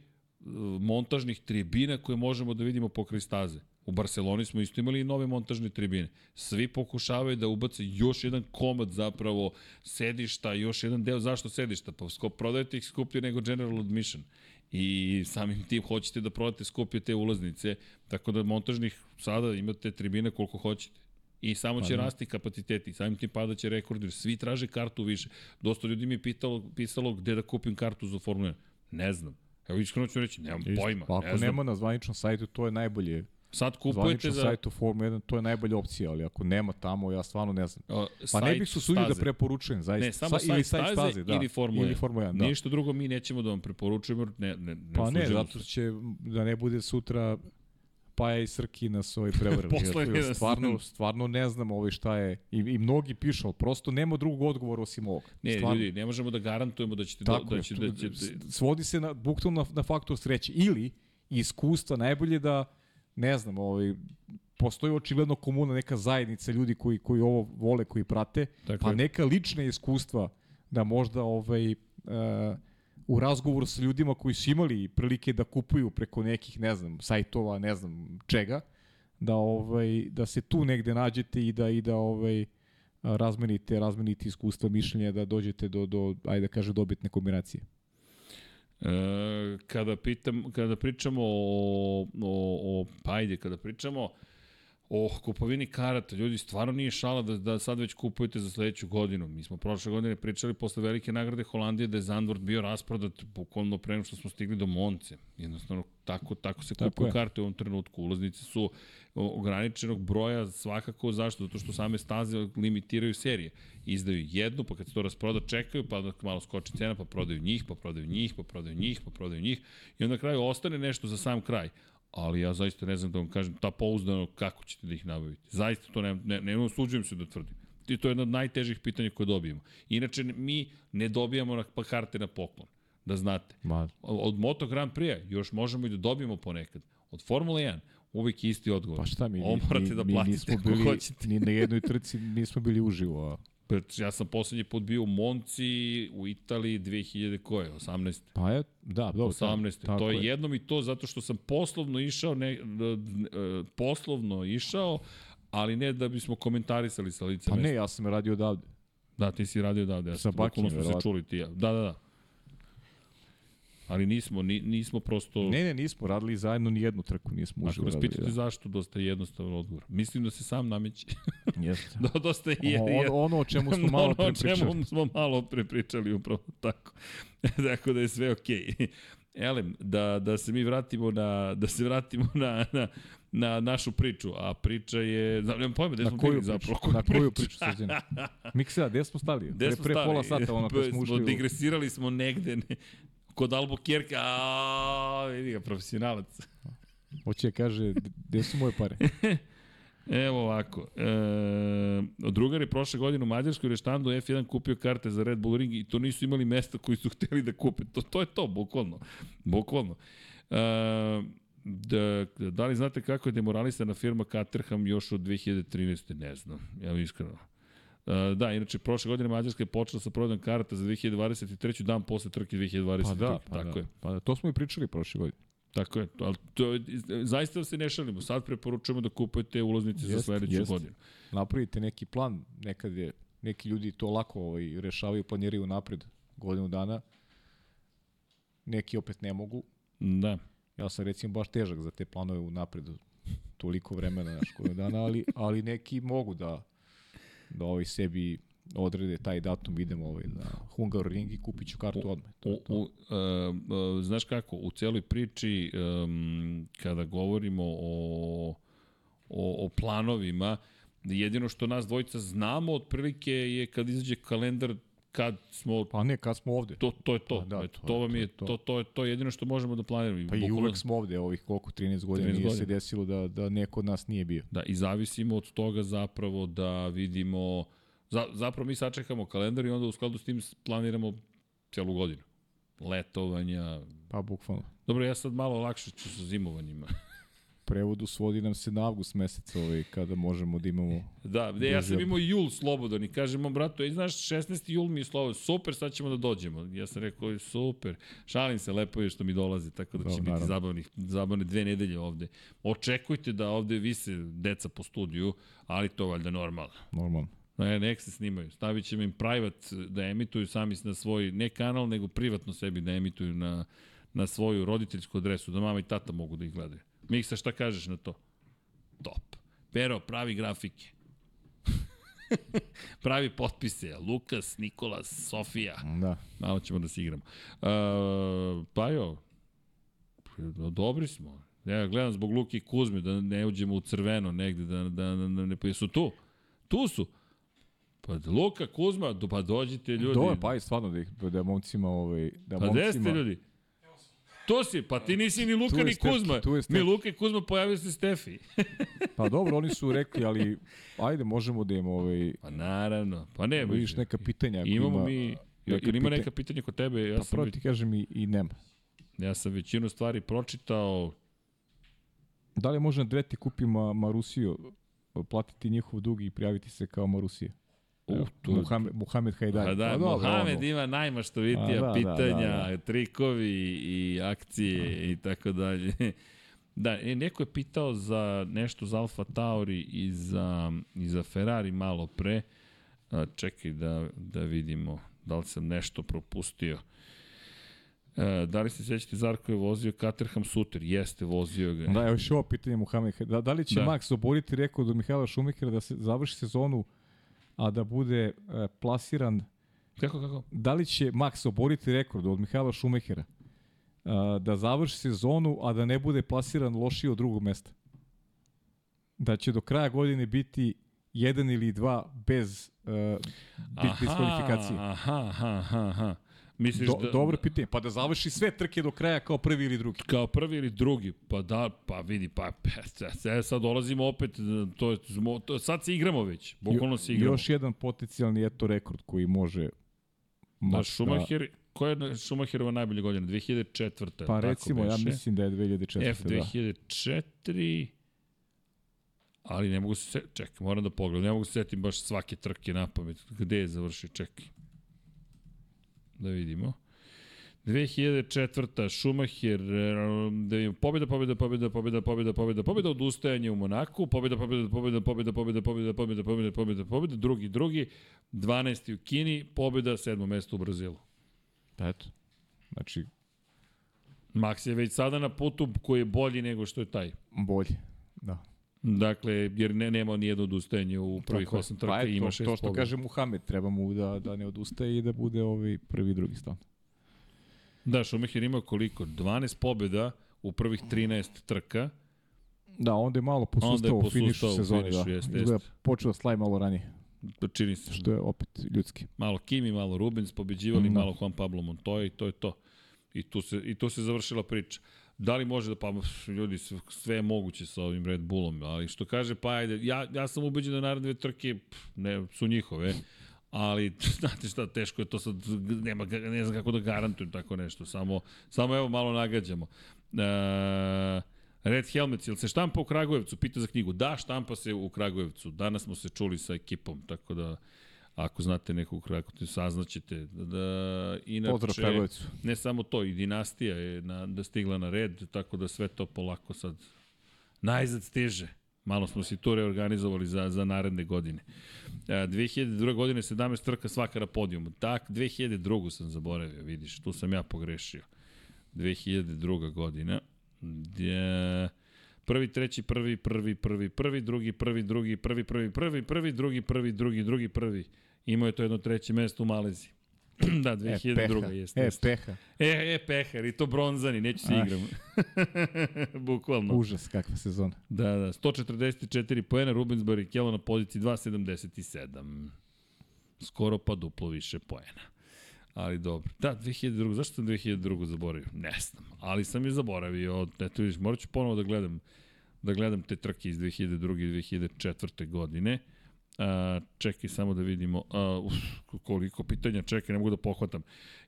montažnih tribina koje možemo da vidimo pokraj staze. U Barceloni smo isto imali i nove montažne tribine. Svi pokušavaju da ubace još jedan komad zapravo sedišta, još jedan deo. Zašto sedišta? Pa sko, prodajete ih skuplje nego general admission. I samim tim hoćete da prodate skuplje te ulaznice, tako da montažnih sada imate tribine koliko hoćete. I samo će Pa rasti kapaciteti, samim tim padaće rekord, jer svi traže kartu više. Dosta ljudi mi je pitalo, pisalo gde da kupim kartu za Formulu 1. Ne znam. Evo iskreno ću reći, nemam Isto. pojma. Pa ako ne znam. nema na zvaničnom sajtu, to je najbolje. Sad kupujete za... sajtu Formule 1, to je najbolja opcija, ali ako nema tamo, ja stvarno ne znam. o, Pa ne bih se usudio da staze. preporučujem, zaista. Ne, samo Sa- ili sajt sajt staze, da. ili Formula 1. Ili Formula 1, da. Ništa drugo mi nećemo da vam preporučujemo, jer ne, ne, ne Pa ne, zato će da ne bude sutra Paja i Srki *laughs* nas ovaj prevarili. Posle da stvarno, stvarno ne znam ovaj šta je. I, I mnogi pišu, ali prosto nema drugog odgovora osim ovog. Ne, stvarno. ljudi, ne možemo da garantujemo da ćete... Tako da je, će, da ćete, svodi se na, bukvalno na, na faktor sreće. Ili iskustva, najbolje da, ne znam, ovaj, postoji očigledno komuna, neka zajednica ljudi koji, koji ovo vole, koji prate, Tako pa je. neka lična iskustva da možda ovaj, uh, u razgovoru sa ljudima koji su imali prilike da kupuju preko nekih, ne znam, sajtova, ne znam čega, da ovaj da se tu negde nađete i da i da ovaj razmenite razmenite iskustva, mišljenja da dođete do do ajde da kaže dobitne kombinacije. E, kada, pitam, kada pričamo o, o, o, pa ajde, kada pričamo o kupovini karata, ljudi, stvarno nije šala da, da sad već kupujete za sledeću godinu. Mi smo prošle godine pričali posle velike nagrade Holandije da je Zandvoort bio rasprodat bukvalno pre nego što smo stigli do Monce. Jednostavno, tako, tako se Tako kupuju je. karte u ovom trenutku. Ulaznice su ograničenog broja svakako zašto? Zato što same staze limitiraju serije. Izdaju jednu, pa kad se to rasproda čekaju, pa onda malo skoči cena, pa prodaju njih, pa prodaju njih, pa prodaju njih, pa prodaju njih i onda na kraju ostane nešto za sam kraj ali ja zaista ne znam da vam kažem ta pouzdano kako ćete da ih nabavite. Zaista to ne, ne, ne usuđujem se da tvrdim. I to je jedno od najtežih pitanja koje dobijemo. Inače, mi ne dobijamo na, pa karte na poklon, da znate. Ma, Od Moto Grand Prix još možemo i da dobijemo ponekad. Od Formule 1 uvijek je isti odgovor. pa šta mi, Ovo morate mi, da mi platite nismo ako bili, hoćete. ni na jednoj trci nismo bili uživo, a Ja sam poslednji put bio u Monci, u Italiji 2000 koje, 18. Pa je, da, dobro. 18. tako to je jednom i to zato što sam poslovno išao, ne, e, poslovno išao, ali ne da bismo komentarisali sa lice Pa mesta. ne, ja sam radio odavde. Da, ti si radio odavde. Ja Sa sam, bukvalno Bakijem, smo se čuli ti ja. Da, da, da. Ali nismo, ni, nismo prosto... Ne, ne, nismo radili zajedno ni jednu trku, nismo Ako uživo nas radili. pitate zašto, dosta je jednostavan odgovor. Mislim da se sam nameće. Da. *laughs* Jeste. da, dosta je... je, ono, ono o čemu smo *laughs* malo ono pre o čemu smo malo pre pričali, upravo tako. *laughs* tako da je sve okej. Okay. Elem, da, da se mi vratimo na, da se vratimo na, na, na našu priču, a priča je, znam, nemam pojma, gde Na smo koju bili zapravo. Na koju priču srđana? Miksa, gde smo stali? Gde pre, smo pre pola sata, ono kad smo ušli. Digresirali smo negde, ne, kod Albuquerque, a vidi ga, profesionalac. Hoće kaže, gde su moje pare? *laughs* Evo ovako. E, drugar je prošle godine u Mađarskoj reštandu F1 kupio karte za Red Bull Ring i to nisu imali mesta koji su *laughs* hteli da kupe. To, to je to, bukvalno. Bukvalno. E, da, da li znate kako je demoralisana firma Caterham još od 2013. Ne znam, ja iskreno. E, da, inače, prošle godine Mađarska je počela sa prodajom karata za 2023. dan posle trke 2022. Pa da, pa Tako da. je. Pa da, to smo i pričali prošle godine. Tako je, ali to, zaista se ne šalimo. Sad preporučujemo da kupujete ulaznice za Jeste, sledeću jeste. godinu. Napravite neki plan, nekad je, neki ljudi to lako ovaj, rešavaju, planiraju napred godinu dana. Neki opet ne mogu. Da. Ja sam recimo baš težak za te planove u napred toliko vremena, znaš, godinu dana, ali, ali neki mogu da, da ovaj sebi odrede taj datum, idemo ovaj, na Hungaroring i kupit ću kartu odmah. To, U, to. u, uh, znaš kako, u celoj priči, um, kada govorimo o, o, o planovima, jedino što nas dvojica znamo otprilike je kad izađe kalendar kad smo Pa ne, kad smo ovde. to to je to. Pa da, Eto, to to, je- vam to je to. to to je to je jedino što možemo da planiramo. Pa i uvek smo ovde, ovih koliko, 13 godina 13 nije se desilo da, da neko od nas nije bio. Da, i zavisimo od toga zapravo da vidimo, za, zapravo mi sačekamo kalendar i onda u skladu s tim planiramo celu godinu. Letovanja. Pa bukvalno. Dobro, ja sad malo lakše ću sa zimovanjima. *laughs* prevodu svodi nam se na avgust mesec ovaj, kada možemo da imamo Da, ne, ja sam imao jul slobodan i kažem mom bratu, ej, znaš, 16. jul mi je slobodan, super, sad ćemo da dođemo. Ja sam rekao, super, šalim se, lepo je što mi dolazi, tako da Da, će biti naravno. zabavnih, zabavne dve nedelje ovde. Očekujte da ovde vise deca po studiju, ali to valjda normalno. normalno. Ne, nek se snimaju. Stavit ćemo im private da emituju sami na svoj, ne kanal, nego privatno sebi da emituju na, na svoju roditeljsku adresu, da mama i tata mogu da ih gledaju. Miksa, šta kažeš na to? Top. Pero, pravi grafike. *laughs* pravi potpise. Lukas, Nikolas, Sofija. Da. Malo ćemo da se igramo. Uh, pa jo, dobri smo. Ja gledam zbog Luke i Kuzme da ne uđemo u crveno negde, da, da, da, da ne... Pa jesu tu? Tu su. Pa Luka, Kuzma, do, pa dođite ljudi. Dobro, pa i stvarno da, ih, da momcima, ovaj, da Pa momcima, ljudi? Tu si, pa ti nisi ni Luka ni Stefki, Kuzma. Stefki. Luka i Kuzma pojavio se Stefi. pa dobro, oni su rekli, ali ajde, možemo da im, ovaj, Pa naravno. Pa ne, vidiš neka pitanja. imamo ima, mi... Ili ima pitanja. neka pitanja kod tebe? Ja Pa sam, prvo već, ti kažem i, i nema. ja sam većinu stvari pročitao. Da li može Andreti kupi ma, Marusiju, platiti njihov dug i prijaviti se kao Marusija? Uh, to, Muhamed, Muhamed Hajdari. Pa da, dobro, Mohamed ono. ima najmaštovitija A, da, da, pitanja, da, da. trikovi i akcije i tako dalje. *laughs* Da, e, neko je pitao za nešto za Alfa Tauri i za, i za Ferrari malo pre. A, čekaj da, da vidimo da li sam nešto propustio. E, da li se sećate Zarko je vozio Caterham Suter? Jeste, vozio ga. Da, još ovo pitanje Muhamed. Da, da li će Da. da. Max oboriti rekord od Mihajla Šumikera da se završi sezonu, a da bude e, plasiran Kako, kako? da li će Max oboriti rekord od Mihajla Šumehera a, da završi sezonu, a da ne bude plasiran lošije od drugog mesta? Da će do kraja godine biti jedan ili dva bez uh, diskvalifikacije? Aha, aha, aha, aha. Misliš Do, da, dobro pitanje. Pa da završi sve trke do kraja kao prvi ili drugi. kao prvi ili drugi, pa da, pa vidi, pa *laughs* e, sad dolazimo opet, to, je, to, sad se igramo već, bukvalno se igramo. Još jedan potencijalni eto rekord koji može Da, Schumacher, koja je Schumacherova najbolja godina? 2004. Pa tako recimo, ja beše. mislim da je 2004. F da. 2004, ali ne mogu se čekaj, moram da pogledam, ne mogu se setim baš svake trke na pamet. Gde je završio, čekaj. Da vidimo. 2004. Schumacher, e, da vidimo, pobjeda, pobjeda, pobjeda, pobjeda, pobjeda, pobjeda, pobjeda, odustajanje u Monaku, pobjeda, pobjeda, pobjeda, pobjeda, pobjeda, pobjeda, pobjeda, pobjeda, pobjeda, pobjeda, drugi, drugi, 12. u Kini, pobjeda, sedmo mesto u Brazilu. Pa eto. Znači, Max je već sada na putu koji je bolji nego što je taj. bolje. Da. Dakle, jer ne, nema nijedno odustajanje u prvih Tako osam Pa trka eto, i ima šest To što pobjeda. kaže Muhamed, treba mu da, da ne odustaje i da bude ovaj prvi i drugi stan. Da, Schumacher ima koliko? 12 pobjeda u prvih 13 trka. Da, onda je malo Onda posustao u finišu sezoni. finišu, da. jeste, Izgleda počeo da slavi malo ranije, To čini se. što je opet ljudski. Malo Kimi, malo Rubens pobeđivali, Da. malo Juan Pablo Montoya i to je to. I tu se, i tu se završila priča. Da li može da, pa ljudi, sve- je moguće sa ovim Red Bullom, ali što kaže, pa ajde, ja, ja sam ubeđen da naredne trke pff, ne, su njihove, ali *laughs* znate šta, teško je to sad, nema, ne znam kako da garantujem tako nešto, samo, samo evo malo nagađamo. E, Red Helmets, jel se štampa u Kragujevcu? Pita za knjigu. Da, štampa se u Kragujevcu. Danas smo se čuli sa ekipom, tako da ako znate nekog Kragujevcu, saznaćete. Da, inače, Pozdrav Kragujevcu. ne samo to, i dinastija je na, da stigla na red, tako da sve to polako sad najzad stiže. Malo smo si to reorganizovali za, za naredne godine. E, 2002. godine 17 trka svaka na podijumu. Tak, 2002. sam zaboravio, vidiš, tu sam ja pogrešio. 2002. godina. Gdje, prvi, treći, prvi, prvi, prvi, prvi, drugi, prvi, drugi, prvi, prvi, prvi, prvi, drugi, prvi, drugi, drugi, prvi. Imao je to jedno treće mesto u Maleziji. *clears throat* da, 2002. E, peha. jeste. E, peha. E, e, pehar, i to bronzani, neću se Ah. igram. *laughs* Bukvalno. Užas, kakva sezona. Da, da, 144 poena, Rubens Barrichello na poziciji 2.77. Skoro pa duplo više poena. Ali dobro. Da, 2002. Zašto sam 2002. zaboravio? Ne znam. Ali sam je zaboravio. Eto vidiš, morat ću ponovo da gledam da gledam te trke iz 2002. i 2004. godine. A, čekaj samo da vidimo a, uf, koliko pitanja čekaj, ne mogu da pohvatam.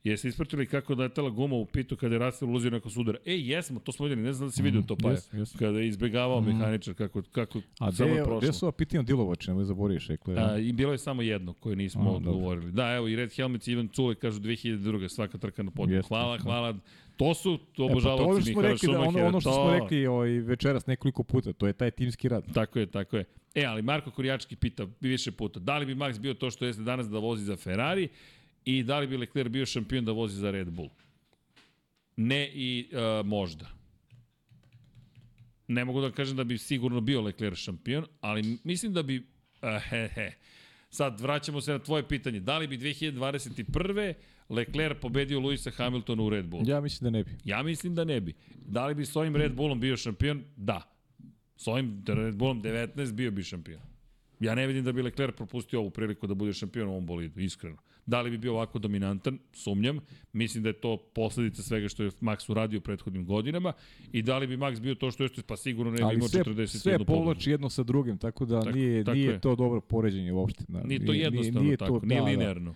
Jeste ispratili kako da je tela guma u pitu kada je Russell ulazio neko sudara? E, jesmo, to smo videli, ne znam da si vidio to pa. jes, jes. Kada je izbegavao Mhm. mehaničar kako, kako A samo je prošlo. gde su ova pitanja Dilovače, nemoj zaboriš, rekla je. A, I bilo je samo jedno koje nismo A, odgovorili. Da, evo i Red Helmets i Ivan Cule kažu 2002. svaka trka na podiju. Jeste, Hvala, hvala. To su E, pa to obožavaoci što smo Mihaela rekli, da, ono, ono što to... smo rekli ovaj, večeras nekoliko puta, to je taj timski rad. Tako je, tako je. E, ali Marko Kurjački pita više puta, da li bi Max bio to što jeste danas da vozi za Ferrari i da li bi Leclerc bio šampion da vozi za Red Bull? Ne i uh, možda. Ne mogu da kažem da bi sigurno bio Leclerc šampion, ali mislim da bi... Uh, he, he. Sad, vraćamo se na tvoje pitanje. Da li bi 2021. Leclerc pobedio Luisa Hamiltona u Red Bull? Ja mislim da ne bi. Ja mislim da ne bi. Da li bi s ovim Red Bullom bio šampion? Da. S ovim Red Bullom 19 bio bi šampion. Ja ne vidim da bi Leclerc propustio ovu priliku da bude šampion u ovom bolidu, iskreno. Da li bi bio ovako dominantan? Sumnjam. Mislim da je to posledica svega što je Max uradio u prethodnim godinama. I da li bi Max bio to što jeste, pa sigurno ne bi imao sve, 41 sve pobedu. povlači jedno sa drugim, tako da Tako- nije, tako nije je. to dobro poređenje uopšte. Da, Nije to jednostavno tako, nije linearno.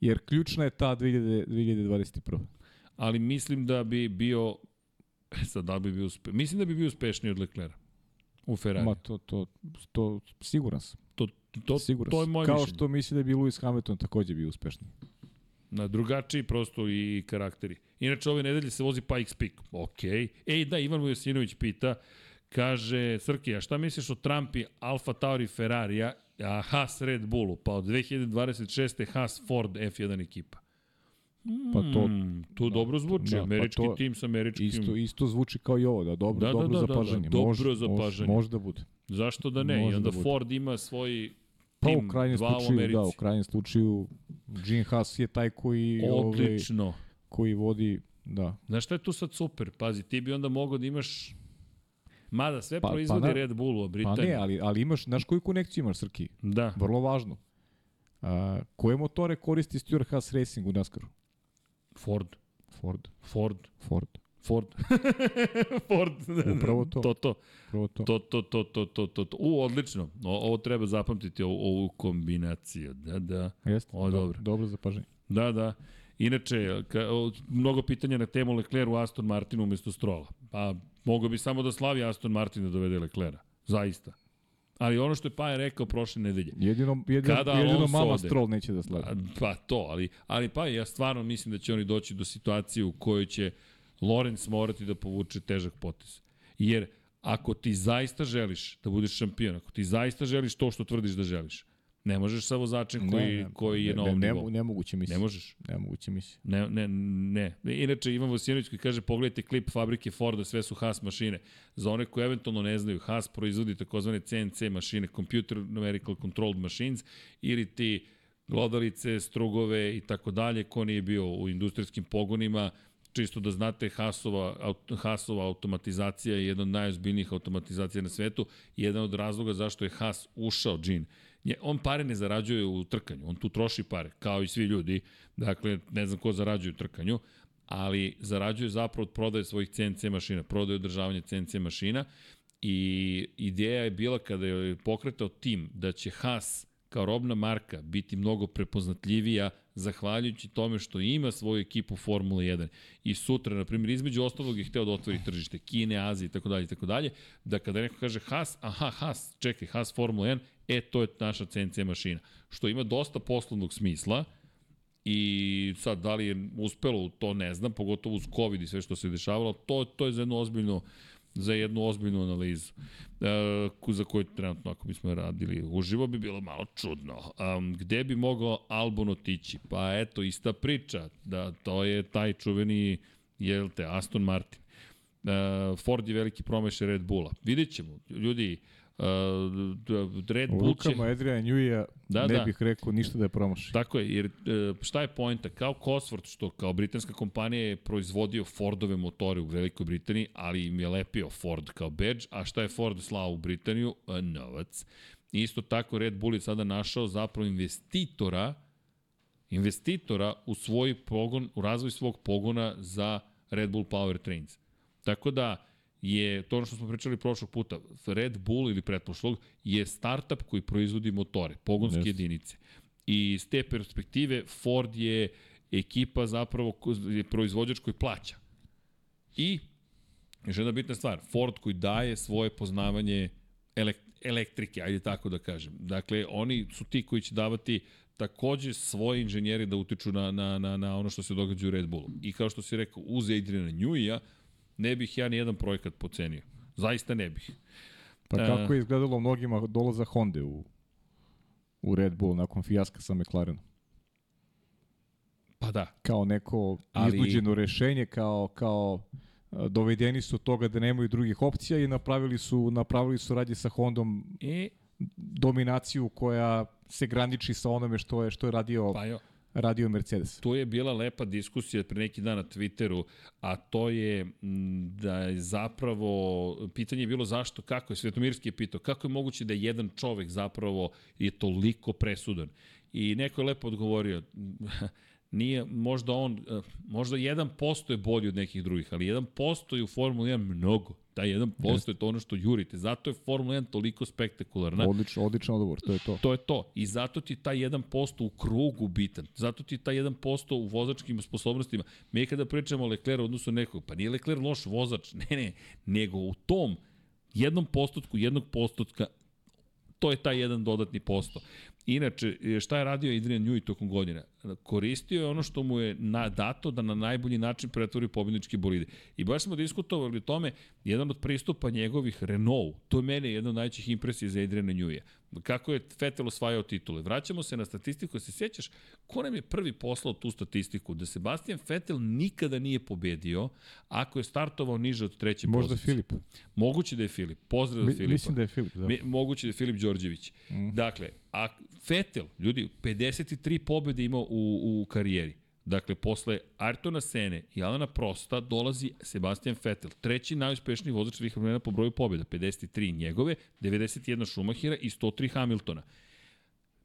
Jer ključna je ta 2000, 2021. Ali mislim da bi bio, e sad da bi bio uspe... mislim da bi bio uspešniji od Leclerca u Ferrari. Ma to, to, to siguran sam. to, to, siguran to je moje Kao mišljenje. što misli da bi Lewis Hamilton takođe bio uspešni. Na drugačiji prosto i karakteri. Inače, ove nedelje se vozi Pikes Peak. Ok. Ej, da, Ivan Vujosinović pita, kaže, Srki, a šta misliš o Trumpi, Alfa Tauri, Ferrarija, a Haas Red Bullu, pa od 2026. Haas Ford F1 ekipa. Pa to- Mm, to dobro zvuči, da, pa američki to tim sa američkim... Isto, isto zvuči kao i ovo, da dobro, Da, da, dobro da, da, da, zapažanje. dobro može, zapažanje. Može, može da bude. Zašto da ne? I Može onda da bude. Ford ima svoj Pa tim, u krajnjem u slučaju, Americi. da, u krajnjem slučaju Gene Haas je taj koji, ovaj, Odlično. koji vodi, da. Znaš šta je tu sad super? Pazi, ti bi onda mogao da imaš... Mada, sve Pa- pa proizvodi na- Red Bull u Pa Britaniji. ne, ali, ali imaš, znaš koju konekciju imaš, Srki? Da. Vrlo važno. A, koje motore koristi Stuart Haas Racing u NASCAR-u? Ford. Ford. Ford. Ford. Ford. *laughs* Ford. Upravo to. To, to. Prvo to. To, to, to, to, to, to, to. U, odlično. O, ovo treba zapamtiti, ovu, ovu kombinaciju. Da, da. Jeste? O, dobro. Dobro zapažanje. Da, da. Inače, ka, o, mnogo pitanja na temu Leclerc u Aston Martinu umesto Strola. Pa, mogo bi samo da slavi Aston Martin da dovede Leclerca. Zaista. Ali ono što je Paja rekao prošle nedelje, Jedino, jedino, Kada jedino mama ode? Stroll neće da slavi. Pa to, ali, ali pa ja stvarno mislim da će oni doći do situacije u kojoj će Lorenz morati da povuče težak potez. Jer ako ti zaista želiš da budeš šampion, ako ti zaista želiš to što tvrdiš da želiš, ne možeš sa vozačem koji, koji je na ovom ne, nivou. ne, nemoguće misli. Ne možeš. Nemoguće misli. Ne, ne, ne. Inače, Ivan Vosinović koji kaže, pogledajte klip fabrike Forda, sve su Haas mašine. Za one koji eventualno ne znaju, Haas proizvodi takozvane CNC mašine, Computer Numerical Controlled Machines, ili ti glodalice, strugove i tako dalje, ko nije bio u industrijskim pogonima, čisto da znate, Haasova, aut, Haasova automatizacija je jedna od najozbiljnijih automatizacija na svetu jedan od razloga zašto je Haas ušao, Gene, Nje, on pare ne zarađuje u trkanju, on tu troši pare, kao i svi ljudi, dakle, ne znam ko zarađuje u trkanju, ali zarađuje zapravo od prodaje svojih CNC mašina, prodaje održavanje CNC mašina i ideja je bila kada je pokretao tim da će Haas kao robna marka biti mnogo prepoznatljivija zahvaljujući tome što ima svoju ekipu Formula 1 i sutra, na primjer, između ostalog je hteo da otvori tržište Kine, Azije i tako dalje i tako dalje, da kada neko kaže Haas, aha, Haas, čekaj, Haas Formula 1, e, to je naša CNC mašina, što ima dosta poslovnog smisla, I sad, da li je uspelo to, ne znam, pogotovo uz COVID i sve što se dešavalo, to, to je za jednu ozbiljnu za jednu ozbiljnu analizu e, za koju trenutno ako bismo radili uživo bi bilo malo čudno. Um, gde bi mogao Albon otići? Pa eto, ista priča, da to je taj čuveni, jel te, Aston Martin. E, Ford je veliki promešaj Red Bulla. Vidjet ćemo, ljudi, e, Red Bull će... rukama Adriana Njuija Da, ne da. bih rekao ništa da je promaši. Tako je, jer e, šta je poenta? Kao Cosworth, što kao britanska kompanija je proizvodio Fordove motore u Velikoj Britaniji, ali im je lepio Ford kao badge, a šta je Ford slao u Britaniju? E, Novac. Isto tako Red Bull je sada našao zapravo investitora investitora u svoj pogon, u razvoj svog pogona za Red Bull Power Trains. Tako da je to ono što smo pričali prošlog puta, Red Bull ili pretprošlog je startup koji proizvodi motore, pogonske Jeste. jedinice. I iz te perspektive Ford je ekipa zapravo je proizvođač koji plaća. I još jedna bitna stvar, Ford koji daje svoje poznavanje elek elektrike, ajde tako da kažem. Dakle, oni su ti koji će davati takođe svoje inženjeri da utiču na, na, na, na ono što se događa u Red Bullu. I kao što si rekao, uz Adriana Njujija, ne bih ja ni jedan projekat pocenio. Zaista ne bih. Pa E. kako je izgledalo mnogima dolaza Honda u, u Red Bull nakon fijaska sa McLarenom? Pa da. Kao neko Ali- iznuđeno rešenje, kao, kao a, dovedeni su od toga da nemaju drugih opcija i napravili su, napravili su radnje sa Hondom E, dominaciju koja se graniči sa onome što je što je radio pa jo, radio Mercedes. tu je bila lepa diskusija pre neki dan na Twitteru, a to je da je zapravo, pitanje je bilo zašto, kako je, Svetomirski je pitao, kako je moguće da jedan čovek zapravo je toliko presudan. I neko je lepo odgovorio, nije, možda on, eh, možda 1% je bolji od nekih drugih, ali 1% je u Formuli 1 mnogo. Taj 1% je to ono što jurite. Zato je Formula 1 toliko spektakularna. Odlično, odličan odgovor, to je to. To je to. I zato ti taj 1% u krugu bitan. Zato ti taj 1% u vozačkim sposobnostima. Mi kada pričamo o Leclerc odnosu nekog, pa nije Leclerc loš vozač, *laughs* ne, ne, nego u tom jednom postotku, jednog postotka, to je taj jedan dodatni posto. Inače, šta je radio Adrian Newey tokom godina? Koristio je ono što mu je dato da na najbolji način pretvori pobjedničke bolide. I baš smo diskutovali o tome, jedan od pristupa njegovih Renault, to je mene jedna od najvećih impresija za Adriana Newey. Kako je Vettel osvajao titule. Vraćamo se na statistiku, se sjećaš, ko nam je prvi poslao tu statistiku? Da Sebastian Vettel nikada nije pobedio ako je startovao niže od treće Možda pozicije. Filip. Moguće da je Filip. Pozdrav Mi, Filipa. mislim da je Filip, da. Moguće da je Filip Đorđević. Mm. Dakle, a Vettel, ljudi, 53 pobjede imao u, u karijeri. Dakle, posle Ayrtona Sene i Alana Prosta dolazi Sebastian Vettel, treći najuspešniji vozač svih vremena po broju pobjeda, 53 njegove, 91 Schumachera i 103 Hamiltona.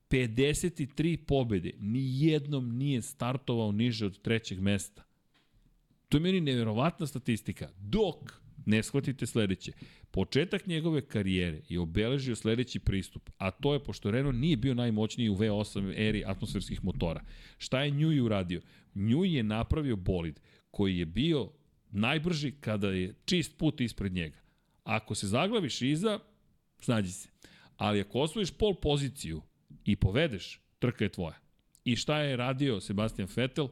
53 pobjede, ni jednom nije startovao niže od trećeg mesta. To je meni neverovatna statistika. Dok ne shvatite sledeće. Početak njegove karijere je obeležio sledeći pristup, a to je pošto Renault nije bio najmoćniji u V8 eri atmosferskih motora. Šta je Njuj uradio? Njuj je napravio bolid koji je bio najbrži kada je čist put ispred njega. Ako se zaglaviš iza, snađi se. Ali ako osvojiš pol poziciju i povedeš, trka je tvoja. I šta je radio Sebastian Vettel?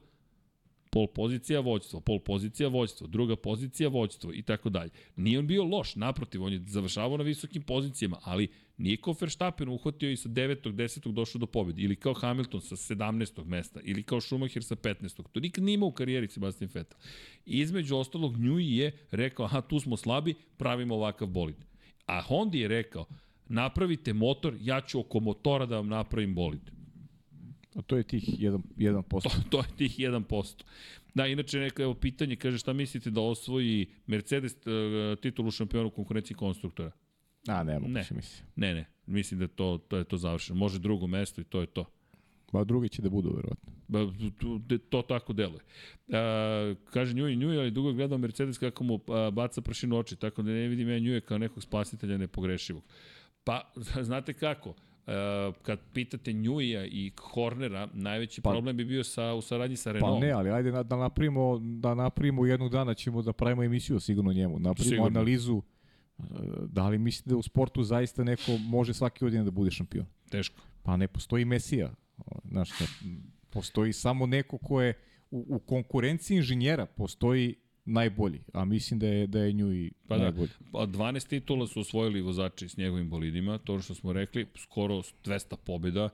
Pol pozicija vođstvo, pol pozicija vođstvo, druga pozicija vođstvo i tako dalje. Nije on bio loš, naprotiv, on je završavao na visokim pozicijama, ali nije kao Verstappen uhvatio i sa 9. 10. došao do pobjede, ili kao Hamilton sa 17. mesta, ili kao Schumacher sa 15. To nikad nije imao u karijeri Sebastian Vettel. Između ostalog, Njuji je rekao, aha, tu smo slabi, pravimo ovakav bolid. A Honda je rekao, napravite motor, ja ću oko motora da vam napravim bolid. A to je tih 1%. 1%. To, to je tih 1%. Da, inače neko evo pitanje, kaže šta mislite da osvoji Mercedes uh, titulu šampiona u konkurenciji konstruktora? A, ne, Ne. ne. mislim. Ne, ne, mislim da to, to je to završeno. Može drugo mesto i to je to. Ba, drugi će da budu, verovatno. Ba, to, to, tako deluje. A, kaže Njuj, Njuj, ali dugo gledao Mercedes kako mu a, baca prašinu u oči, tako da ne vidim ja Njuja kao nekog spasitelja nepogrešivog. Pa, *laughs* znate kako, kad pitate Njuja i Hornera, najveći pa, Pa- problem bi bio sa, u saradnji sa Pa Renaultom. ne, ali ajde da, da napravimo, da napravimo jednog dana ćemo da pravimo emisiju sigurno njemu. Napravimo Sigurno. analizu e, da li mislite da u sportu zaista neko može svake godine da bude šampion. Teško. Pa ne postoji Mesija. Znaš, ne, postoji samo neko ko je u, u konkurenciji inženjera postoji najbolji, a mislim da je da je nju i Pa da. najbolji. Pa 12 titula su osvojili vozači s njegovim bolidima, to što smo rekli, skoro 200 pobjeda,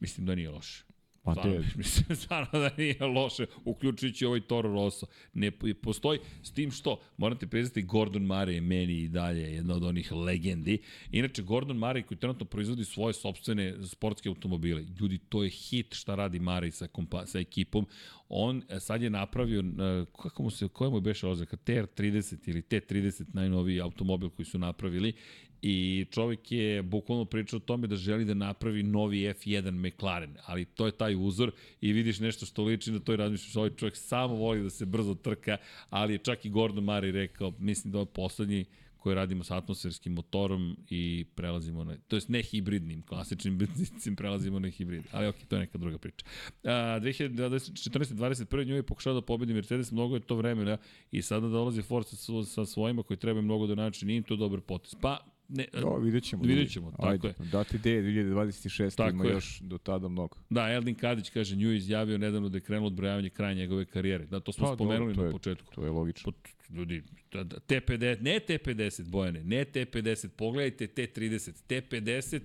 mislim da nije loše. Pa Stvarno, te, *laughs* mislim stvarno da nije loše, uključujući ovaj Toro Rosso. Ne postoji s tim što, morate priznati, Gordon Murray je meni i dalje jedna od onih legendi. Inače, Gordon Murray koji trenutno proizvodi svoje sobstvene sportske automobile. Ljudi, to je hit šta radi Murray sa, kompa, sa ekipom. On e, sad je napravio, e, kako mu se, koja mu je beše oznaka, TR30 ili T30, najnoviji automobil koji su napravili I čovjek je bukvalno pričao o tome da želi da napravi novi F1 McLaren, ali to je taj uzor i vidiš nešto što liči na to i razmišljaš, ovaj čovjek samo voli da se brzo trka, ali je čak i Gordon Murray rekao, mislim da je poslednji koji radimo sa atmosferskim motorom i prelazimo na, to jest ne hibridnim, klasičnim *laughs* benzincem prelazimo na hibrid, ali ok, to je neka druga priča. A, 2014-21. nju je pokušao da pobedi Mercedes, mnogo je to vremena i sada dolazi Ford sa, sa svojima koji treba mnogo da naći, nije to dobar potes. Pa, ne, Jo, vidjet ćemo. Vidjet ćemo, tako Ajde, je. Dati D 2026, Tako ima je. još do tada mnogo. Da, Eldin Kadić kaže, nju izjavio nedavno da je krenulo odbrojavanje kraja njegove karijere. Da, to smo Pa, spomenuli dobro, na je- početku. To je logično. Po, ljudi, da- da, T50, ne T50, Bojane, ne T50, pogledajte T30. T50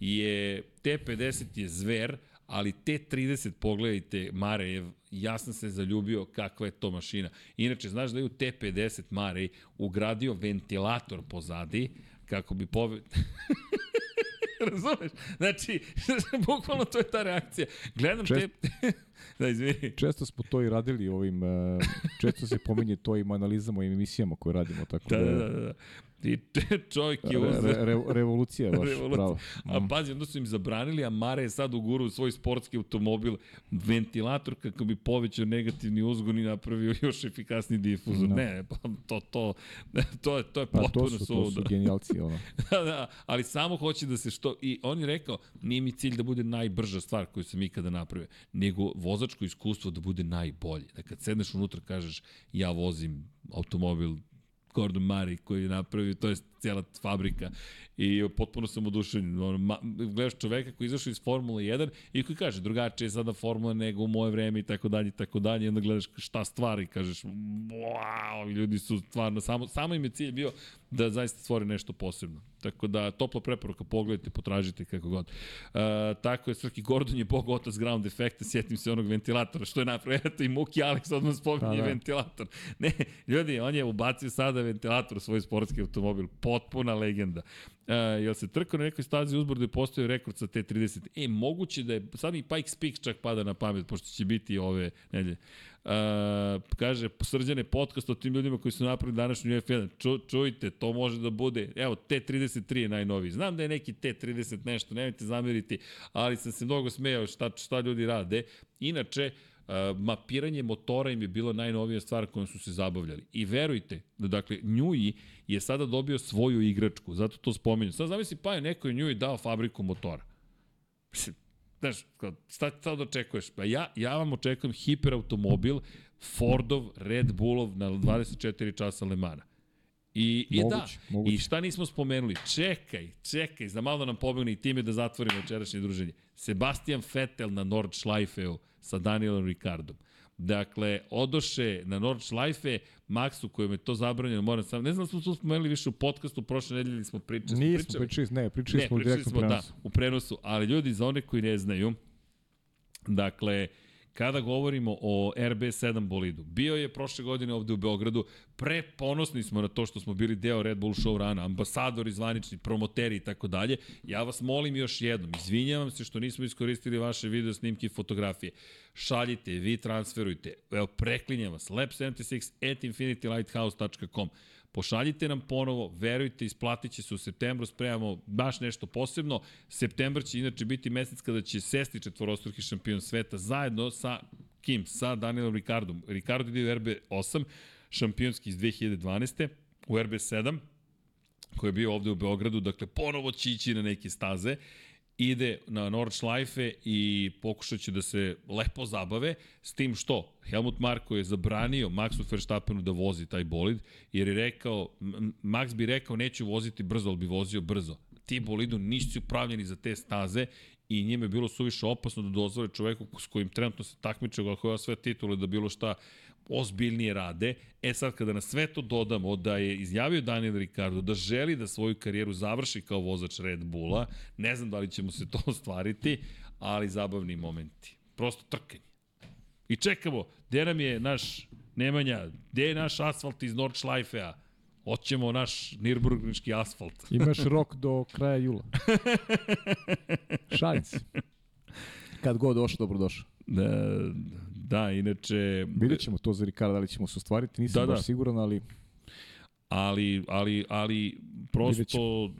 je, T50 je zver, ali T30, pogledajte, Marejev, ja sam se zaljubio kakva je to mašina. Inače, znaš da je u T50 Marej ugradio ventilator pozadi, kako bi pove... *laughs* Razumeš? Znači, *laughs* bukvalno to je ta reakcija. Gledam Čest- te... da, izvini. Često smo to i radili ovim, e, često se pominje to i analizama i emisijama koje radimo, tako Da, da, da, da. da. I čovjek je uzeo... re, re, revolucija, baš Revolucija. pravo. A Mm. pazi, onda su im zabranili, a Mare je sad ugurao u svoj sportski automobil ventilator kako bi povećao negativni uzgon i napravio još efikasni difuzor. Da. Ne, pa to, to, to, je, to je Pa potpuno to su, to su genijalci, ono. *laughs* da, da, ali samo hoće da se što... I on je rekao, nije mi cilj da bude najbrža stvar koju sam ikada napravio, nego vozačko iskustvo da bude najbolje. Da kad sedneš unutra kažeš, ja vozim automobil Gordon Murray koji je napravio, to je cijela fabrika i potpuno sam oduševljen. Ono, ma, gledaš čoveka koji izašao iz Formule 1 i koji kaže drugačije je sada Formula nego u moje vreme i tako dalje i tako dalje i onda gledaš šta stvari kažeš wow, ljudi su stvarno, samo, samo im je cilj bio da zaista stvori nešto posebno. Tako da, topla preporuka, pogledajte, potražite kako god. Uh, tako je, Srki Gordon je bog otac ground efekta, sjetim se onog ventilatora, što je napravio, eto i Muki Alex odmah spominje da, da. ventilator. Ne, ljudi, on je ubacio sada ventilator u svoj sportski automobil, potpuna legenda. Uh, jel se trkao na nekoj stazi uzbrdo i postoji rekord sa T30? E, moguće da je, sad mi Pikes Peak čak pada na pamet, pošto će biti ove nedelje. Uh, kaže, srđane podcast o tim ljudima koji su napravili današnju F1. Ču, čujte, to može da bude, evo, T33 je najnoviji. Znam da je neki T30 nešto, nemojte zameriti, ali sam se mnogo smejao šta, šta ljudi rade. Inače, mapiranje motora im je bila najnovija stvar kojom su se zabavljali. I verujte, da dakle, Njui je sada dobio svoju igračku, zato to spominju. Sad zamisli, pa je neko Njui dao fabriku motora. Znaš, šta, da očekuješ? Pa ja, ja vam očekujem hiperautomobil Fordov, Red Bullov na 24 časa Lemana. I, i da, moguće. i šta nismo spomenuli? Čekaj, čekaj, za malo da nam pobegne i time da zatvorimo večerašnje druženje. Sebastian Vettel na Nordschleifeu sa Danielom Ricardom. Dakle, odoše na Nordschleife, Maxu kojem je to zabranjeno, moram sam, ne znam da smo to spomenuli više u podcastu, prošle nedelje smo pričali. Nismo pričali, pričali, ne, pričali ne, smo u direktnom smo, prenosu. Da, u prenosu, ali ljudi, za one koji ne znaju, dakle, kada govorimo o RB7 bolidu, bio je prošle godine ovde u Beogradu, pre ponosni smo na to što smo bili deo Red Bull show rana, ambasadori, zvanični, promoteri i tako dalje. Ja vas molim još jednom, izvinjavam se što nismo iskoristili vaše video snimke i fotografije. Šaljite, vi transferujte, evo preklinjam vas, lab76 at infinitylighthouse.com. Pošaljite nam ponovo, verujte, isplatit će se u septembru, spremamo baš nešto posebno. Septembar će inače biti mesec kada će sesti četvorostruki šampion sveta zajedno sa kim? Sa Danielom Ricardom. Ricardo ide u RB8, šampionski iz 2012. u RB7, koji je bio ovde u Beogradu, dakle ponovo će ići na neke staze ide na Nordschleife i pokušat će da se lepo zabave, s tim što Helmut Marko je zabranio Maxu Verstappenu da vozi taj bolid, jer je rekao, Max bi rekao neću voziti brzo, ali bi vozio brzo. Ti bolidu nisu upravljeni za te staze i njime je bilo suviše opasno da dozvore čoveku s kojim trenutno se takmiče, je sve titule da bilo šta ozbiljnije rade. E sad, kada na sve to dodamo da je izjavio Daniel Ricardo da želi da svoju karijeru završi kao vozač Red Bulla, ne znam da li ćemo se to *laughs* ostvariti, ali zabavni momenti. Prosto trkanje. I čekamo, gde nam je naš Nemanja, gde je naš asfalt iz Nordschleife-a? Hoćemo naš Nürburgrinski asfalt. *laughs* Imaš rok do kraja jula. *laughs* Šalim se. Kad god došao, dobro došao. Da, da, inače... Vidjet ćemo to za Ricarda, da li ćemo se ostvariti, nisam da, baš da. siguran, ali... Ali, ali, ali prosto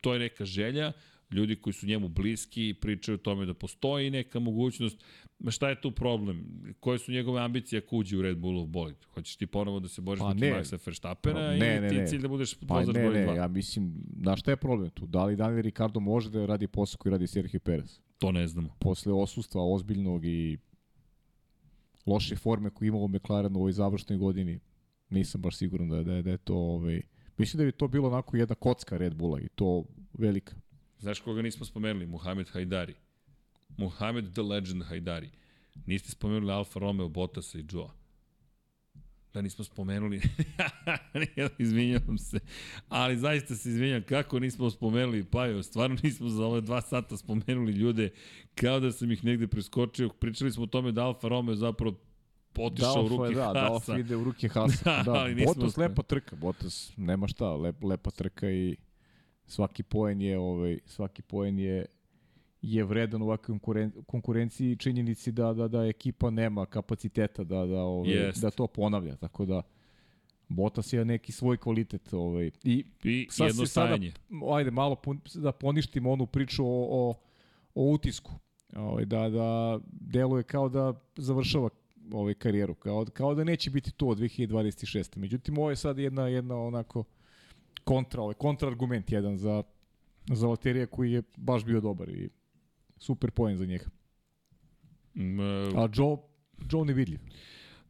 to je neka želja, ljudi koji su njemu bliski pričaju o tome da postoji neka mogućnost. Šta je tu problem? Koje su njegove ambicije ako uđe u Red Bullov bolid? Hoćeš ti ponovo da se boriš pa protiv Maxa Verstappena pa, ne, ili ne, ti ne. cilj da budeš pa vozač broj 2? Ne, ne, ja mislim, da šta je problem tu? Da li Daniel Ricardo može da radi posao koji radi Sergio Perez? To ne znamo. Posle osustva ozbiljnog i loše forme koje imao McLaren u ovoj završnoj godini, nisam baš siguran da da da je to... Ovaj, mislim da bi to bilo onako jedna kocka Red Bulla i to velika. Znaš koga nismo spomenuli? Muhammed Hajdari. Muhammed the Legend Hajdari. Niste spomenuli Alfa Romeo, Bottasa i Joa. Da nismo spomenuli, *laughs* izvinjavam se, ali zaista se izvinjam, kako nismo spomenuli Pajo, stvarno nismo za ove dva sata spomenuli ljude, kao da sam ih negde preskočio, pričali smo o tome da Alfa Romeo zapravo otišao u ruke da, Hasa. Da, Dalf ide u ruke Hasa. *laughs* da, da Bottas lepa trka, Bottas nema šta, lep, lepa trka i svaki poen je ovaj svaki poen je je vredan konkuren, konkurenciji činjenici da, da, da ekipa nema kapaciteta da, da, ovaj, yes. da to ponavlja. Tako da Botas je neki svoj kvalitet. Ovaj. I, I sad jedno sada, ajde, malo pun, da poništimo onu priču o, o, o utisku. Ovaj, da, da deluje kao da završava ovaj karijeru, kao, kao da neće biti to od 2026. Međutim, ovo je sad jedna, jedna onako kontra, ovaj, kontraargument jedan za, za Valterija koji je baš bio dobar i super poen za njega. Mm, A Joe, Joe nevidljiv.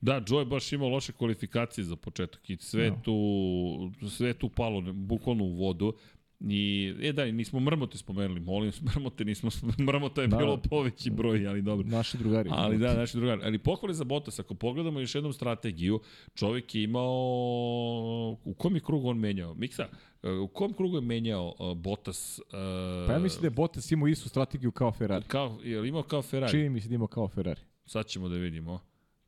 Da, Joe je baš imao loše kvalifikacije za početak i sve, no. Tu, sve tu palo bukvalno u vodu. I, e da, nismo Mrmote spomenuli, molim vas, *laughs* Mrmote nismo, Mrmota je Da. bilo poveći broj, ali dobro. Naši drugari. Ali da, naši drugari. Ali pohvale za Bottas, ako pogledamo još jednom strategiju, čovjek je imao... U kom je krugu on menjao? Miksa, u kom krugu je menjao uh, Bottas? Uh, Pa ja mislim da je Bottas imao istu strategiju kao Ferrari. Kao, je li imao kao Ferrari? Čini mi se da imao kao Ferrari. Sad ćemo da vidimo.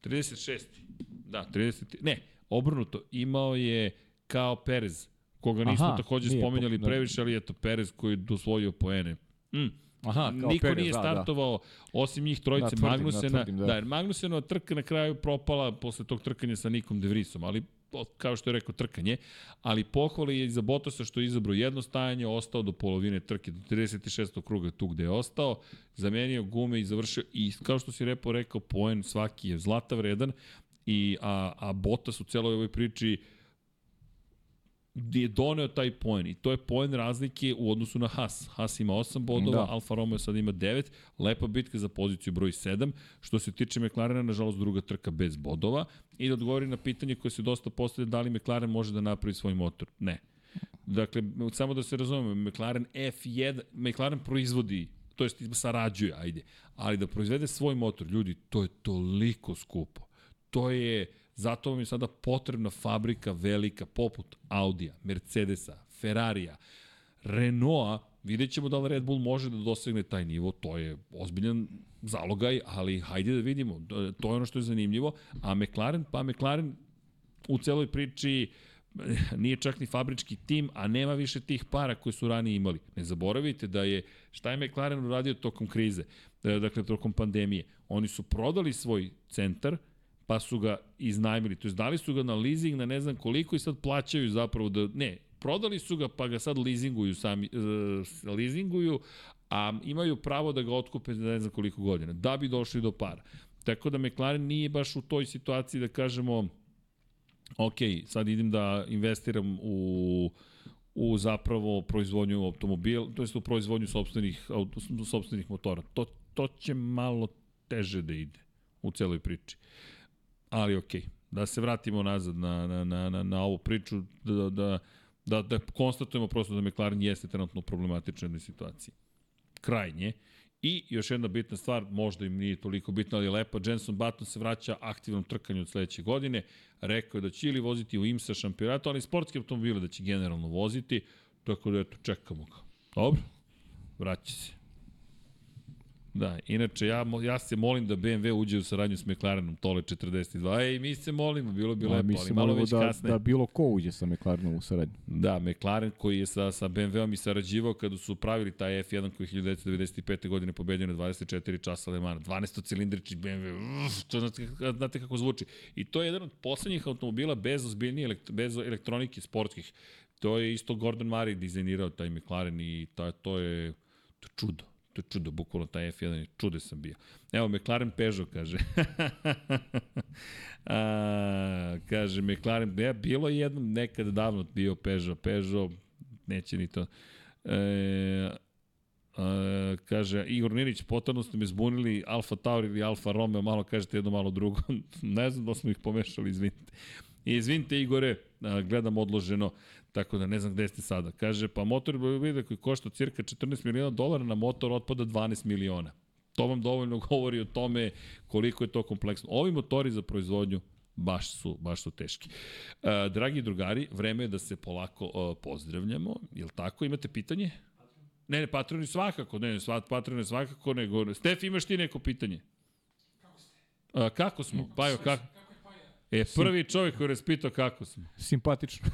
36. Da, 30. Ne, obrnuto. Imao je kao Perez, koga nismo Aha, takođe nije, spomenjali da. previše, ali eto Perez koji je dosvojio poene. Mm. Aha, kao Niko Perez, nije da, da. startovao, osim njih trojice, Da, tvrdim, da, Magnusena. tvrdim, da. da, jer Magnusenova trka na kraju propala posle tog trkanja sa Nikom De Vrisom, ali kao što je rekao trkanje, ali pohvali je i za Bottasa što je izabrao jedno stajanje, ostao do polovine trke, do 36. kruga tu gde je ostao, zamenio gume i završio i kao što si repo rekao, poen svaki je zlata vredan, i, a, a Bottas u celoj ovoj priči je doneo taj poen i to je poen razlike u odnosu na Haas. Haas ima 8 bodova, da. Alfa Romeo sad ima 9, lepa bitka za poziciju broj 7. Što se tiče McLarena, nažalost druga trka bez bodova i da odgovori na pitanje koje se dosta postavlja da li McLaren može da napravi svoj motor. Ne. Dakle, samo da se razumemo, McLaren F1, McLaren proizvodi to jest sarađuje, ajde, ali da proizvede svoj motor, ljudi, to je toliko skupo. To je, zato vam je sada potrebna fabrika velika, poput Audija, Mercedesa, Ferrarija, Renaulta, vidjet ćemo da li Red Bull može da dosegne taj nivo, to je ozbiljan zalogaj, ali hajde da vidimo, to je ono što je zanimljivo, a McLaren, pa McLaren u celoj priči nije čak ni fabrički tim, a nema više tih para koje su ranije imali. Ne zaboravite da je, šta je McLaren uradio tokom krize, E, dakle tokom pandemije, oni su prodali svoj centar, pa su ga iznajmili, to je dali su ga na leasing na ne znam koliko i sad plaćaju zapravo da, ne, prodali su ga pa ga sad leasinguju sami, uh, leasinguju, a imaju pravo da ga otkupe za ne znam koliko godina, da bi došli do para. Tako da McLaren nije baš u toj situaciji da kažemo ok, sad idem da investiram u u zapravo proizvodnju automobila, to jest u proizvodnju sopstvenih, auto, sopstvenih motora. To, to će malo teže da ide u celoj priči. Ali okej, da se vratimo nazad na, na, na, na, na ovu priču, da, da, da, da konstatujemo prosto da McLaren jeste trenutno u problematičnoj situaciji. Krajnje. I još jedna bitna stvar, možda im nije toliko bitna, ali je lepa, Jenson Button se vraća aktivnom trkanju od sledeće godine. Rekao je da će ili voziti u IMSA šampionatu, ali sportske automobile da će generalno voziti, tako da eto, čekamo ga. Dobro, vraća se. Da, inače ja, ja se molim da BMW uđe u saradnju s McLarenom Tole 42. Ej, mi se molimo, bilo bi A, lepo, ali malo molimo već da, kasne. da bilo ko uđe sa McLarenom u saradnju. Da, McLaren koji je sa, sa BMW-om i sarađivao kada su pravili taj F1 koji je 1995. godine pobedio na 24 časa Le Mans. 12-cilindrični BMW, uf, to znate, znate kako zvuči. I to je jedan od poslednjih automobila bez ozbiljnije, elekt, bez elektronike sportskih. To je isto Gordon Murray dizajnirao taj McLaren i to, to je to je čudo. To je čudo, bukvalno taj F1 je čude sam bio. Evo, McLaren Peugeot kaže. *laughs* A, kaže, McLaren, ja, bilo je jednom nekad davno bio Peugeot. Peugeot, neće ni to. E, a, kaže, Igor Ninić, potorno ste me zbunili Alfa Tauri ili Alfa Romeo, malo kažete jedno, malo drugo. *laughs* ne znam da smo ih pomešali, izvinite. Izvinite Igore, gledam odloženo, tako da ne znam gde ste sada. Kaže, pa motor vide koji košta cirka 14 miliona dolara, na motor otpada 12 miliona. To vam dovoljno *laughs* govori o tome koliko je to kompleksno. Ovi motori za proizvodnju baš su, baš su teški. E, dragi drugari, vreme je da se polako e, pozdravljamo. Jel tako? Imate pitanje? Ne, ne, patroni svakako, ne, ne, svat, patroni svakako, nego... Stef, imaš ti neko pitanje? Kako ste? A, kako smo? Pajo, kako? E, prvi čovjek koji je raspitao kako smo. *laughs* Simpatično.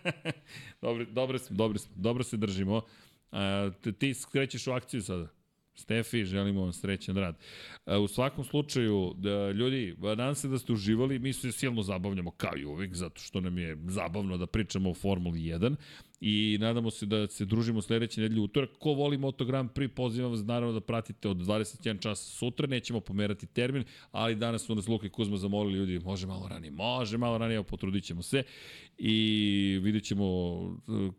*laughs* dobro, dobro smo, dobro smo, dobro se držimo. A, te- ti skrećeš u akciju sada. Stefi, želimo vam srećan rad. A, u svakom slučaju, da, ljudi, nadam se da ste uživali, mi se silno zabavljamo kao i uvijek, zato što nam je zabavno da pričamo o Formuli 1 i nadamo se da se družimo sledeće nedelje utorak. Ko voli Moto Grand Prix, pozivam vas naravno da pratite od 21 časa sutra, nećemo pomerati termin, ali danas su nas Luka i Kuzma zamolili ljudi, može malo ranije, može malo ranije, potrudit ćemo se i vidjet ćemo uh,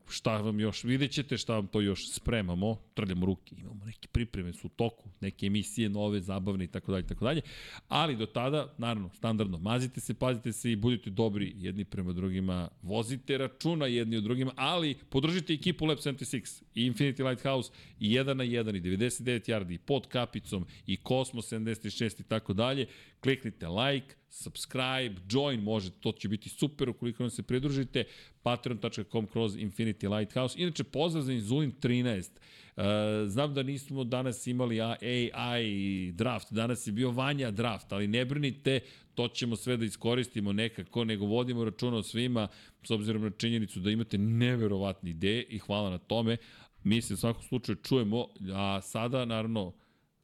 šta vam još, vidjet ćete šta vam to još spremamo, trljamo ruke, imamo neke pripreme su u toku, neke emisije nove, zabavne i tako dalje, tako dalje, ali do tada, naravno, standardno, mazite se, pazite se i budite dobri jedni prema drugima, vozite računa jedni od drugima, ali ali podržite ekipu Lab 76 i Infinity Lighthouse i 1 na 1 i 99 yardi i pod kapicom i Cosmos 76 i tako dalje. Kliknite like, subscribe, join, može, to će biti super ukoliko nam se pridružite, patreon.com kroz Infinity Lighthouse. Inače, pozdrav za Inzulin 13. Uh, znam da nismo danas imali AI draft, danas je bio Vanja draft, ali ne brinite, to ćemo sve da iskoristimo nekako, nego vodimo računa o svima, s obzirom na činjenicu da imate neverovatne ideje i hvala na tome. Mi se u svakom slučaju čujemo, a sada, naravno,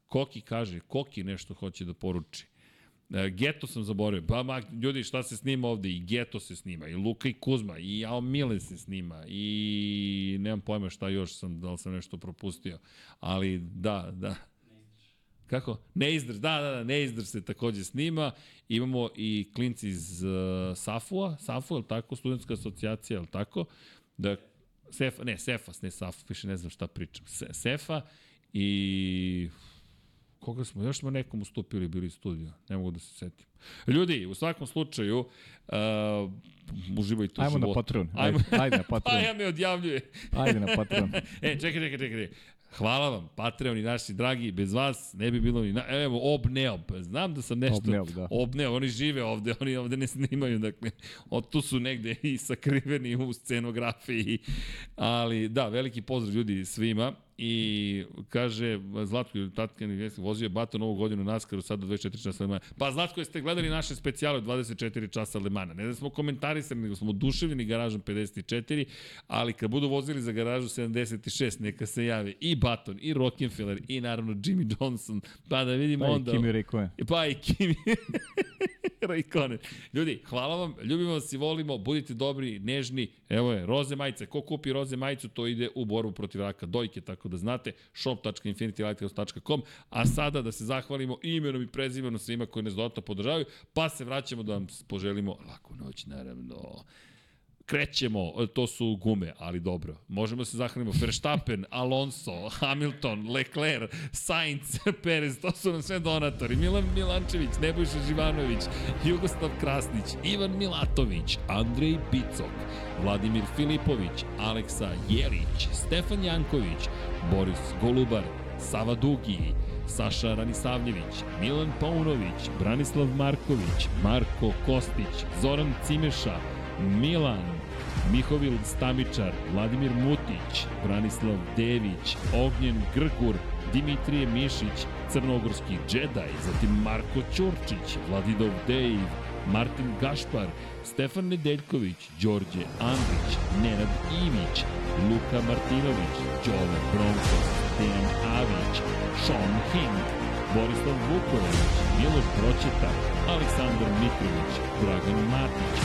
Koki kaže, Koki nešto hoće da poruči. E, Geto sam zaboravio. Pa, ma, ljudi, šta se snima ovde? I Geto se snima, i Luka i Kuzma, i Jao Milen se snima, i nemam pojma šta još sam, da li sam nešto propustio. Ali, da, da. Kako? Neizdrž, da, da, da, Neizdrž se takođe snima. Imamo i klinci iz uh, Safua, Safu, je tako? Studentska asocijacija, je tako? Da, Sefa, ne, Sefas, ne Safu, više ne znam šta pričam. Se, Sefa i koga smo, još smo nekom ustupili bili studio, ne mogu da se setim. Ljudi, u svakom slučaju, uh, uživajte u Ajmo životu. na Patreon. Ajde, ajde na *laughs* Pa Patreon. ja me odjavljuje. Ajde na Patreon. *laughs* e, čekaj, čekaj, čekaj. Hvala vam, Patreon i naši dragi, bez vas ne bi bilo ni... Na... Evo, obneob, znam da sam nešto... Obneob, da. Obneob, oni žive ovde, oni ovde ne snimaju, dakle, od tu su negde i sakriveni u scenografiji, ali da, veliki pozdrav ljudi svima i kaže Zlatko Tatkan vozio je Bato novu godinu Naskaru sad do 24 časa Lemana. Pa Zlatko jeste gledali naše specijale od 24 časa Lemana. Ne da smo komentarisali, nego smo oduševljeni garažom 54, ali kad budu vozili za garažu 76, neka se jave i Baton, i Rockefeller, i naravno Jimmy Johnson, pa da vidimo Pa i onda... Kimi Raikkonen. Pa i Kimi *laughs* Raikkonen. Ljudi, hvala vam, ljubimo vas i volimo, budite dobri, nežni. Evo je, roze majice. Ko kupi roze majicu, to ide u borbu protiv raka dojke, tako da znate, shop.infinitylighthouse.com. A sada da se zahvalimo imenom i prezimenom svima koji nas dodatno podržavaju, pa se vraćamo da vam poželimo laku noć, naravno krećemo, to su gume, ali dobro. Možemo se zahvalimo Verstappen, *laughs* Alonso, Hamilton, Leclerc, Sainz, *laughs* Perez, to su nam sve donatori. Milan Milančević, Nebojša Živanović, Jugoslav Krasnić, Ivan Milatović, Andrej Bicok, Vladimir Filipović, Aleksa Jelić, Stefan Janković, Boris Golubar, Sava Dugi, Saša Ranisavljević, Milan Paunović, Branislav Marković, Marko Kostić, Zoran Cimeša, Milan, Mihovil Stamičar, Vladimir Mutić, Branislav Dević, Ognjen Grgur, Dimitrije Mišić, Crnogorski džedaj, zatim Marko Ćurčić, Vladidov Dejv, Martin Gašpar, Stefan Nedeljković, Đorđe Andrić, Nenad Ivić, Luka Martinović, Đole Bronkos, Dejan Avić, Sean Hink, Borislav Vuković, Miloš Broćeta, Aleksandar Mitrović, Dragan Matić,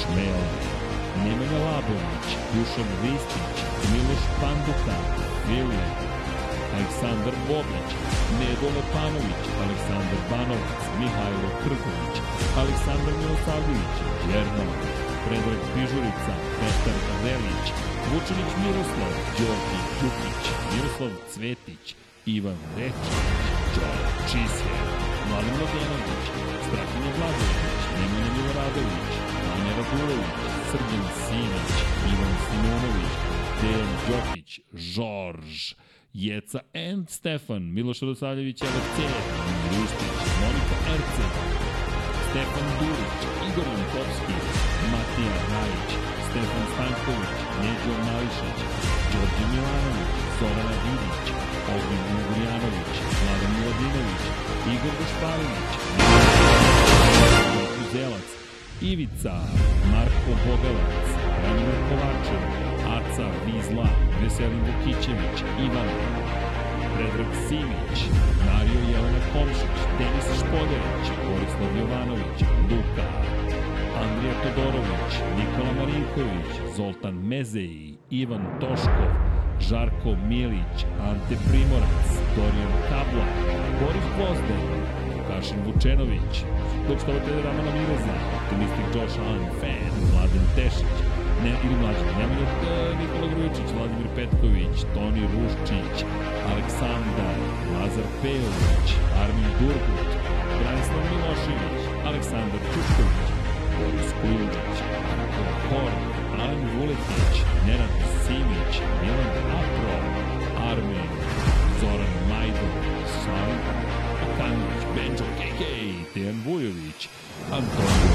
Šmela, Nemanja Labović, Dušan Ristić, Miloš Panduka, Fili, Aleksandar Bobić, Nedo Lepanović, Aleksandar Banovac, Mihajlo Krgović, Aleksandar Milosavljević, Jerman, Predrag Pižurica, Petar Velić, Vučinić Miroslav, Đorđe Đukić, Miroslav Cvetić, Ivan Rečić, Đora Čisje, Mladen Mladenović, Strahinja Vladović, Nemanja Miloradović, Anja Radulović, Srđan Simić, Ivan Simonović, Dejan Đokić, Žorž, Jeca and Stefan, Miloš Radosavljević, LFC, Ristić, Monika Erceg, Stefan Durić, Igor Jankovski, Matija Rajić, Stefan Stanković, Neđo Mališić, Đorđe Milanović, Zorana Vidić, Ognjen Ugrijanović, Vladan Miladinović, Igor Gašparović, Marko Zelac, Ivica, Marko Bogavac, Branimir Kovačev, Aca Vizla, Veselin Vukićević, Ivan, Predrag Simić, Mario Jelena Komšić, Denis Špoljarić, Borislav Jovanović, Luka, Andrija Todorović, Nikola Marinković, Zoltan Mezeji, Ivan Toškov, Žarko Milić, Ante Primorac, Dorijan Kabla, Boris Gvozden, Vukašin Vučenović, dočitavatelj Ramana Miroza, optimistik Josh Allen, fan, Mladen Tešić, ne, ili mlađi, Nemanja e, Nikola Grujičić, Vladimir Petković, Toni Ruščić, Aleksandar, Lazar Pejović, Armin Durgut, Branislav Milošević, Aleksandar Čuković, Boris Kulđić, Marko Horn, Alen Vuletić, Nenad Simić, Milan Apro, Armin, Zoran Dejan Vujović, Antonio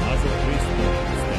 Nazar Hristo,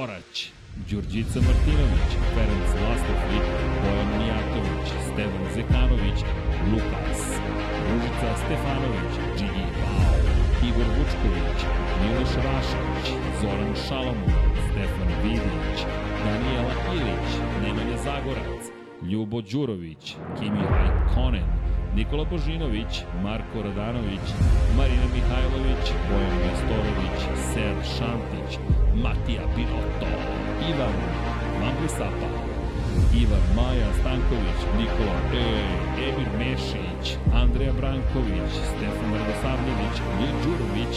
Korać, Đurđica Martinović, Ferenc Lastovnik, Bojan Mijatović, Stevan Zekanović, Lukas, Ružica Stefanović, Džigi Bao, Igor Vučković, Miloš Rašković, Zoran Šalamun, Stefan Vidić, Danijela Ilić, Nemanja Zagorac, Ljubo Đurović, Kimi Rajkonen, Nikola Božinović, Marko Radanović, Marina Mihajlović, Bojan Nestorović, Ser Šantić, Matija Pinotto, Ivan Vamblisapa, Ivan Maja Stanković, Nikola E, Emir Mešić, Andreja Branković, Stefan Radosavljević, Lje Đurović,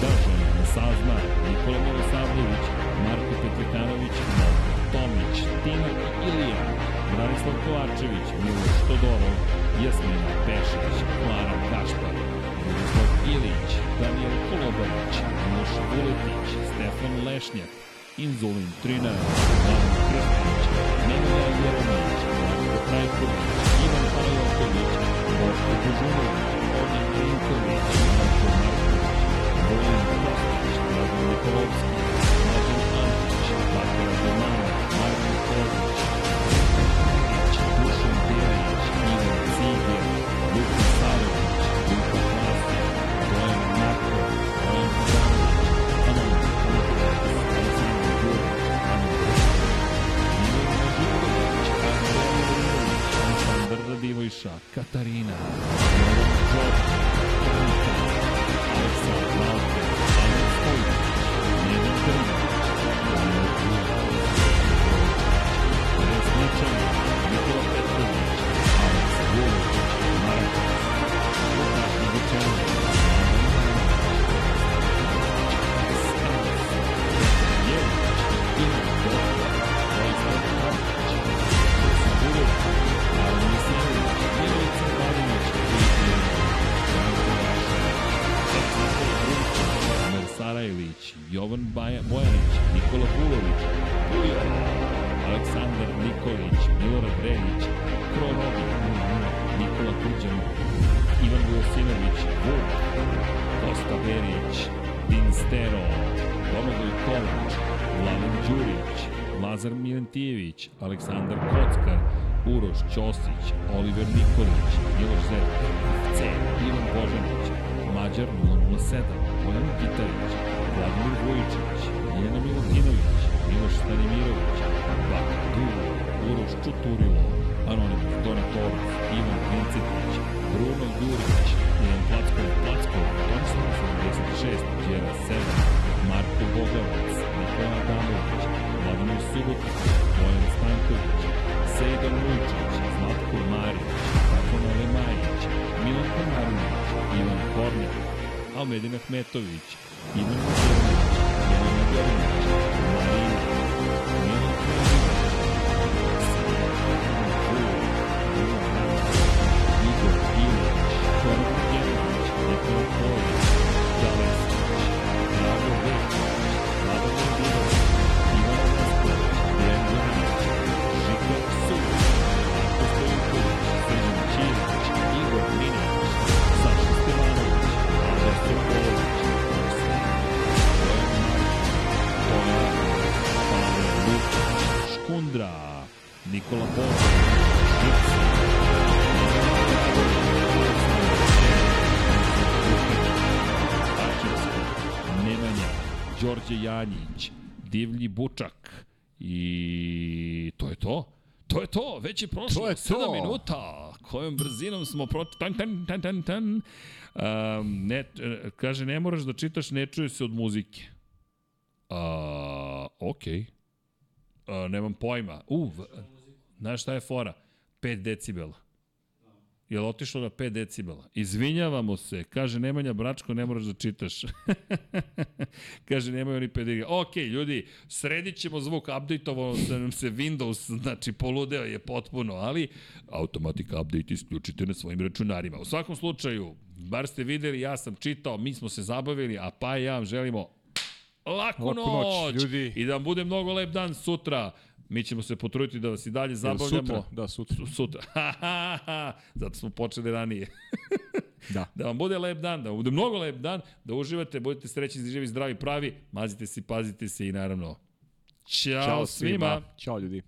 Držan Sazna, Nikola Milosavljević, Marko Petrekanović, Tomić, Tina Ilija, Branislav Kovačević, Miloš Todorov, Jasmina Pešić, Klara Kašpar, Miroslav Ilić, Daniel Kolobarić, Miloš Vuletić, Stefan Lešnjak, Inzulin 13, Vladan Krstić, Nemanja Jeremić, Marko Trajković, Ivan Parajotović, Boško Božunović, Ognjen Rinković, Marko Marković, Vojan Kostić, Dragan Nikolovski, Mlađan Antić, Bakar Domana, Marko Kozić, Dušan Ivan Milentijević, Aleksandar Kockar, Uroš Ćosić, Oliver Nikolić, Miloš Zet, C, Ivan Božanić, Mađar 007, Bojan Gitarić, Vladimir Vujičić, Miljana Milutinović, Miloš Stanimirović, Baka Dugo, Uroš Čuturilo, Anonimus Donatorov, Ivan Vincetić, Bruno Jurić, Ivan Plackov, Plackov, Tomislav 86, Đera 7, Marko Bogavac, Nikola Adamović, Vladimir Subotić, Bojan Stanković, Sejdan Vujčić, Zlatko Marić, Tatjana Lemajić, Milan Komarović, Ivan Hornjak, Almedin Ahmetović, Ivan Janjić, Divlji Bučak i to je to. To je to, već je prošlo To je 7 to. minuta. Kojom brzinom smo prošli. Tan, tan, tan, tan, tan. Um, ne, e, kaže, ne moraš da čitaš, ne čuje se od muzike. A, okej. A, nemam pojma. U, v- znaš šta je fora? 5 decibela. Je li otišlo na 5 decibela? Izvinjavamo se. Kaže Nemanja Bračko, ne moraš da čitaš. *laughs* Kaže, nemaju oni 5 decibela. Ok, ljudi, sredit ćemo zvuk, update-ovao da nam se Windows, znači poludeo je potpuno, ali automatic update isključite na svojim računarima. U svakom slučaju, bar ste videli, ja sam čitao, mi smo se zabavili, a pa ja vam želimo laku, Laku noć, noć, ljudi. i da vam bude mnogo lep dan sutra. Mi ćemo se potruditi da vas i dalje zabavljamo. Sutra, da, sutra. Su- Sutra. *laughs* Zato smo počeli ranije. *laughs* Da. Da vam bude lep dan, da vam bude mnogo lep dan, da uživate, budete srećni, živi, zdravi, pravi, mazite se, pazite se i naravno, Ćao, Ćao svima. svima. Ćao ljudi.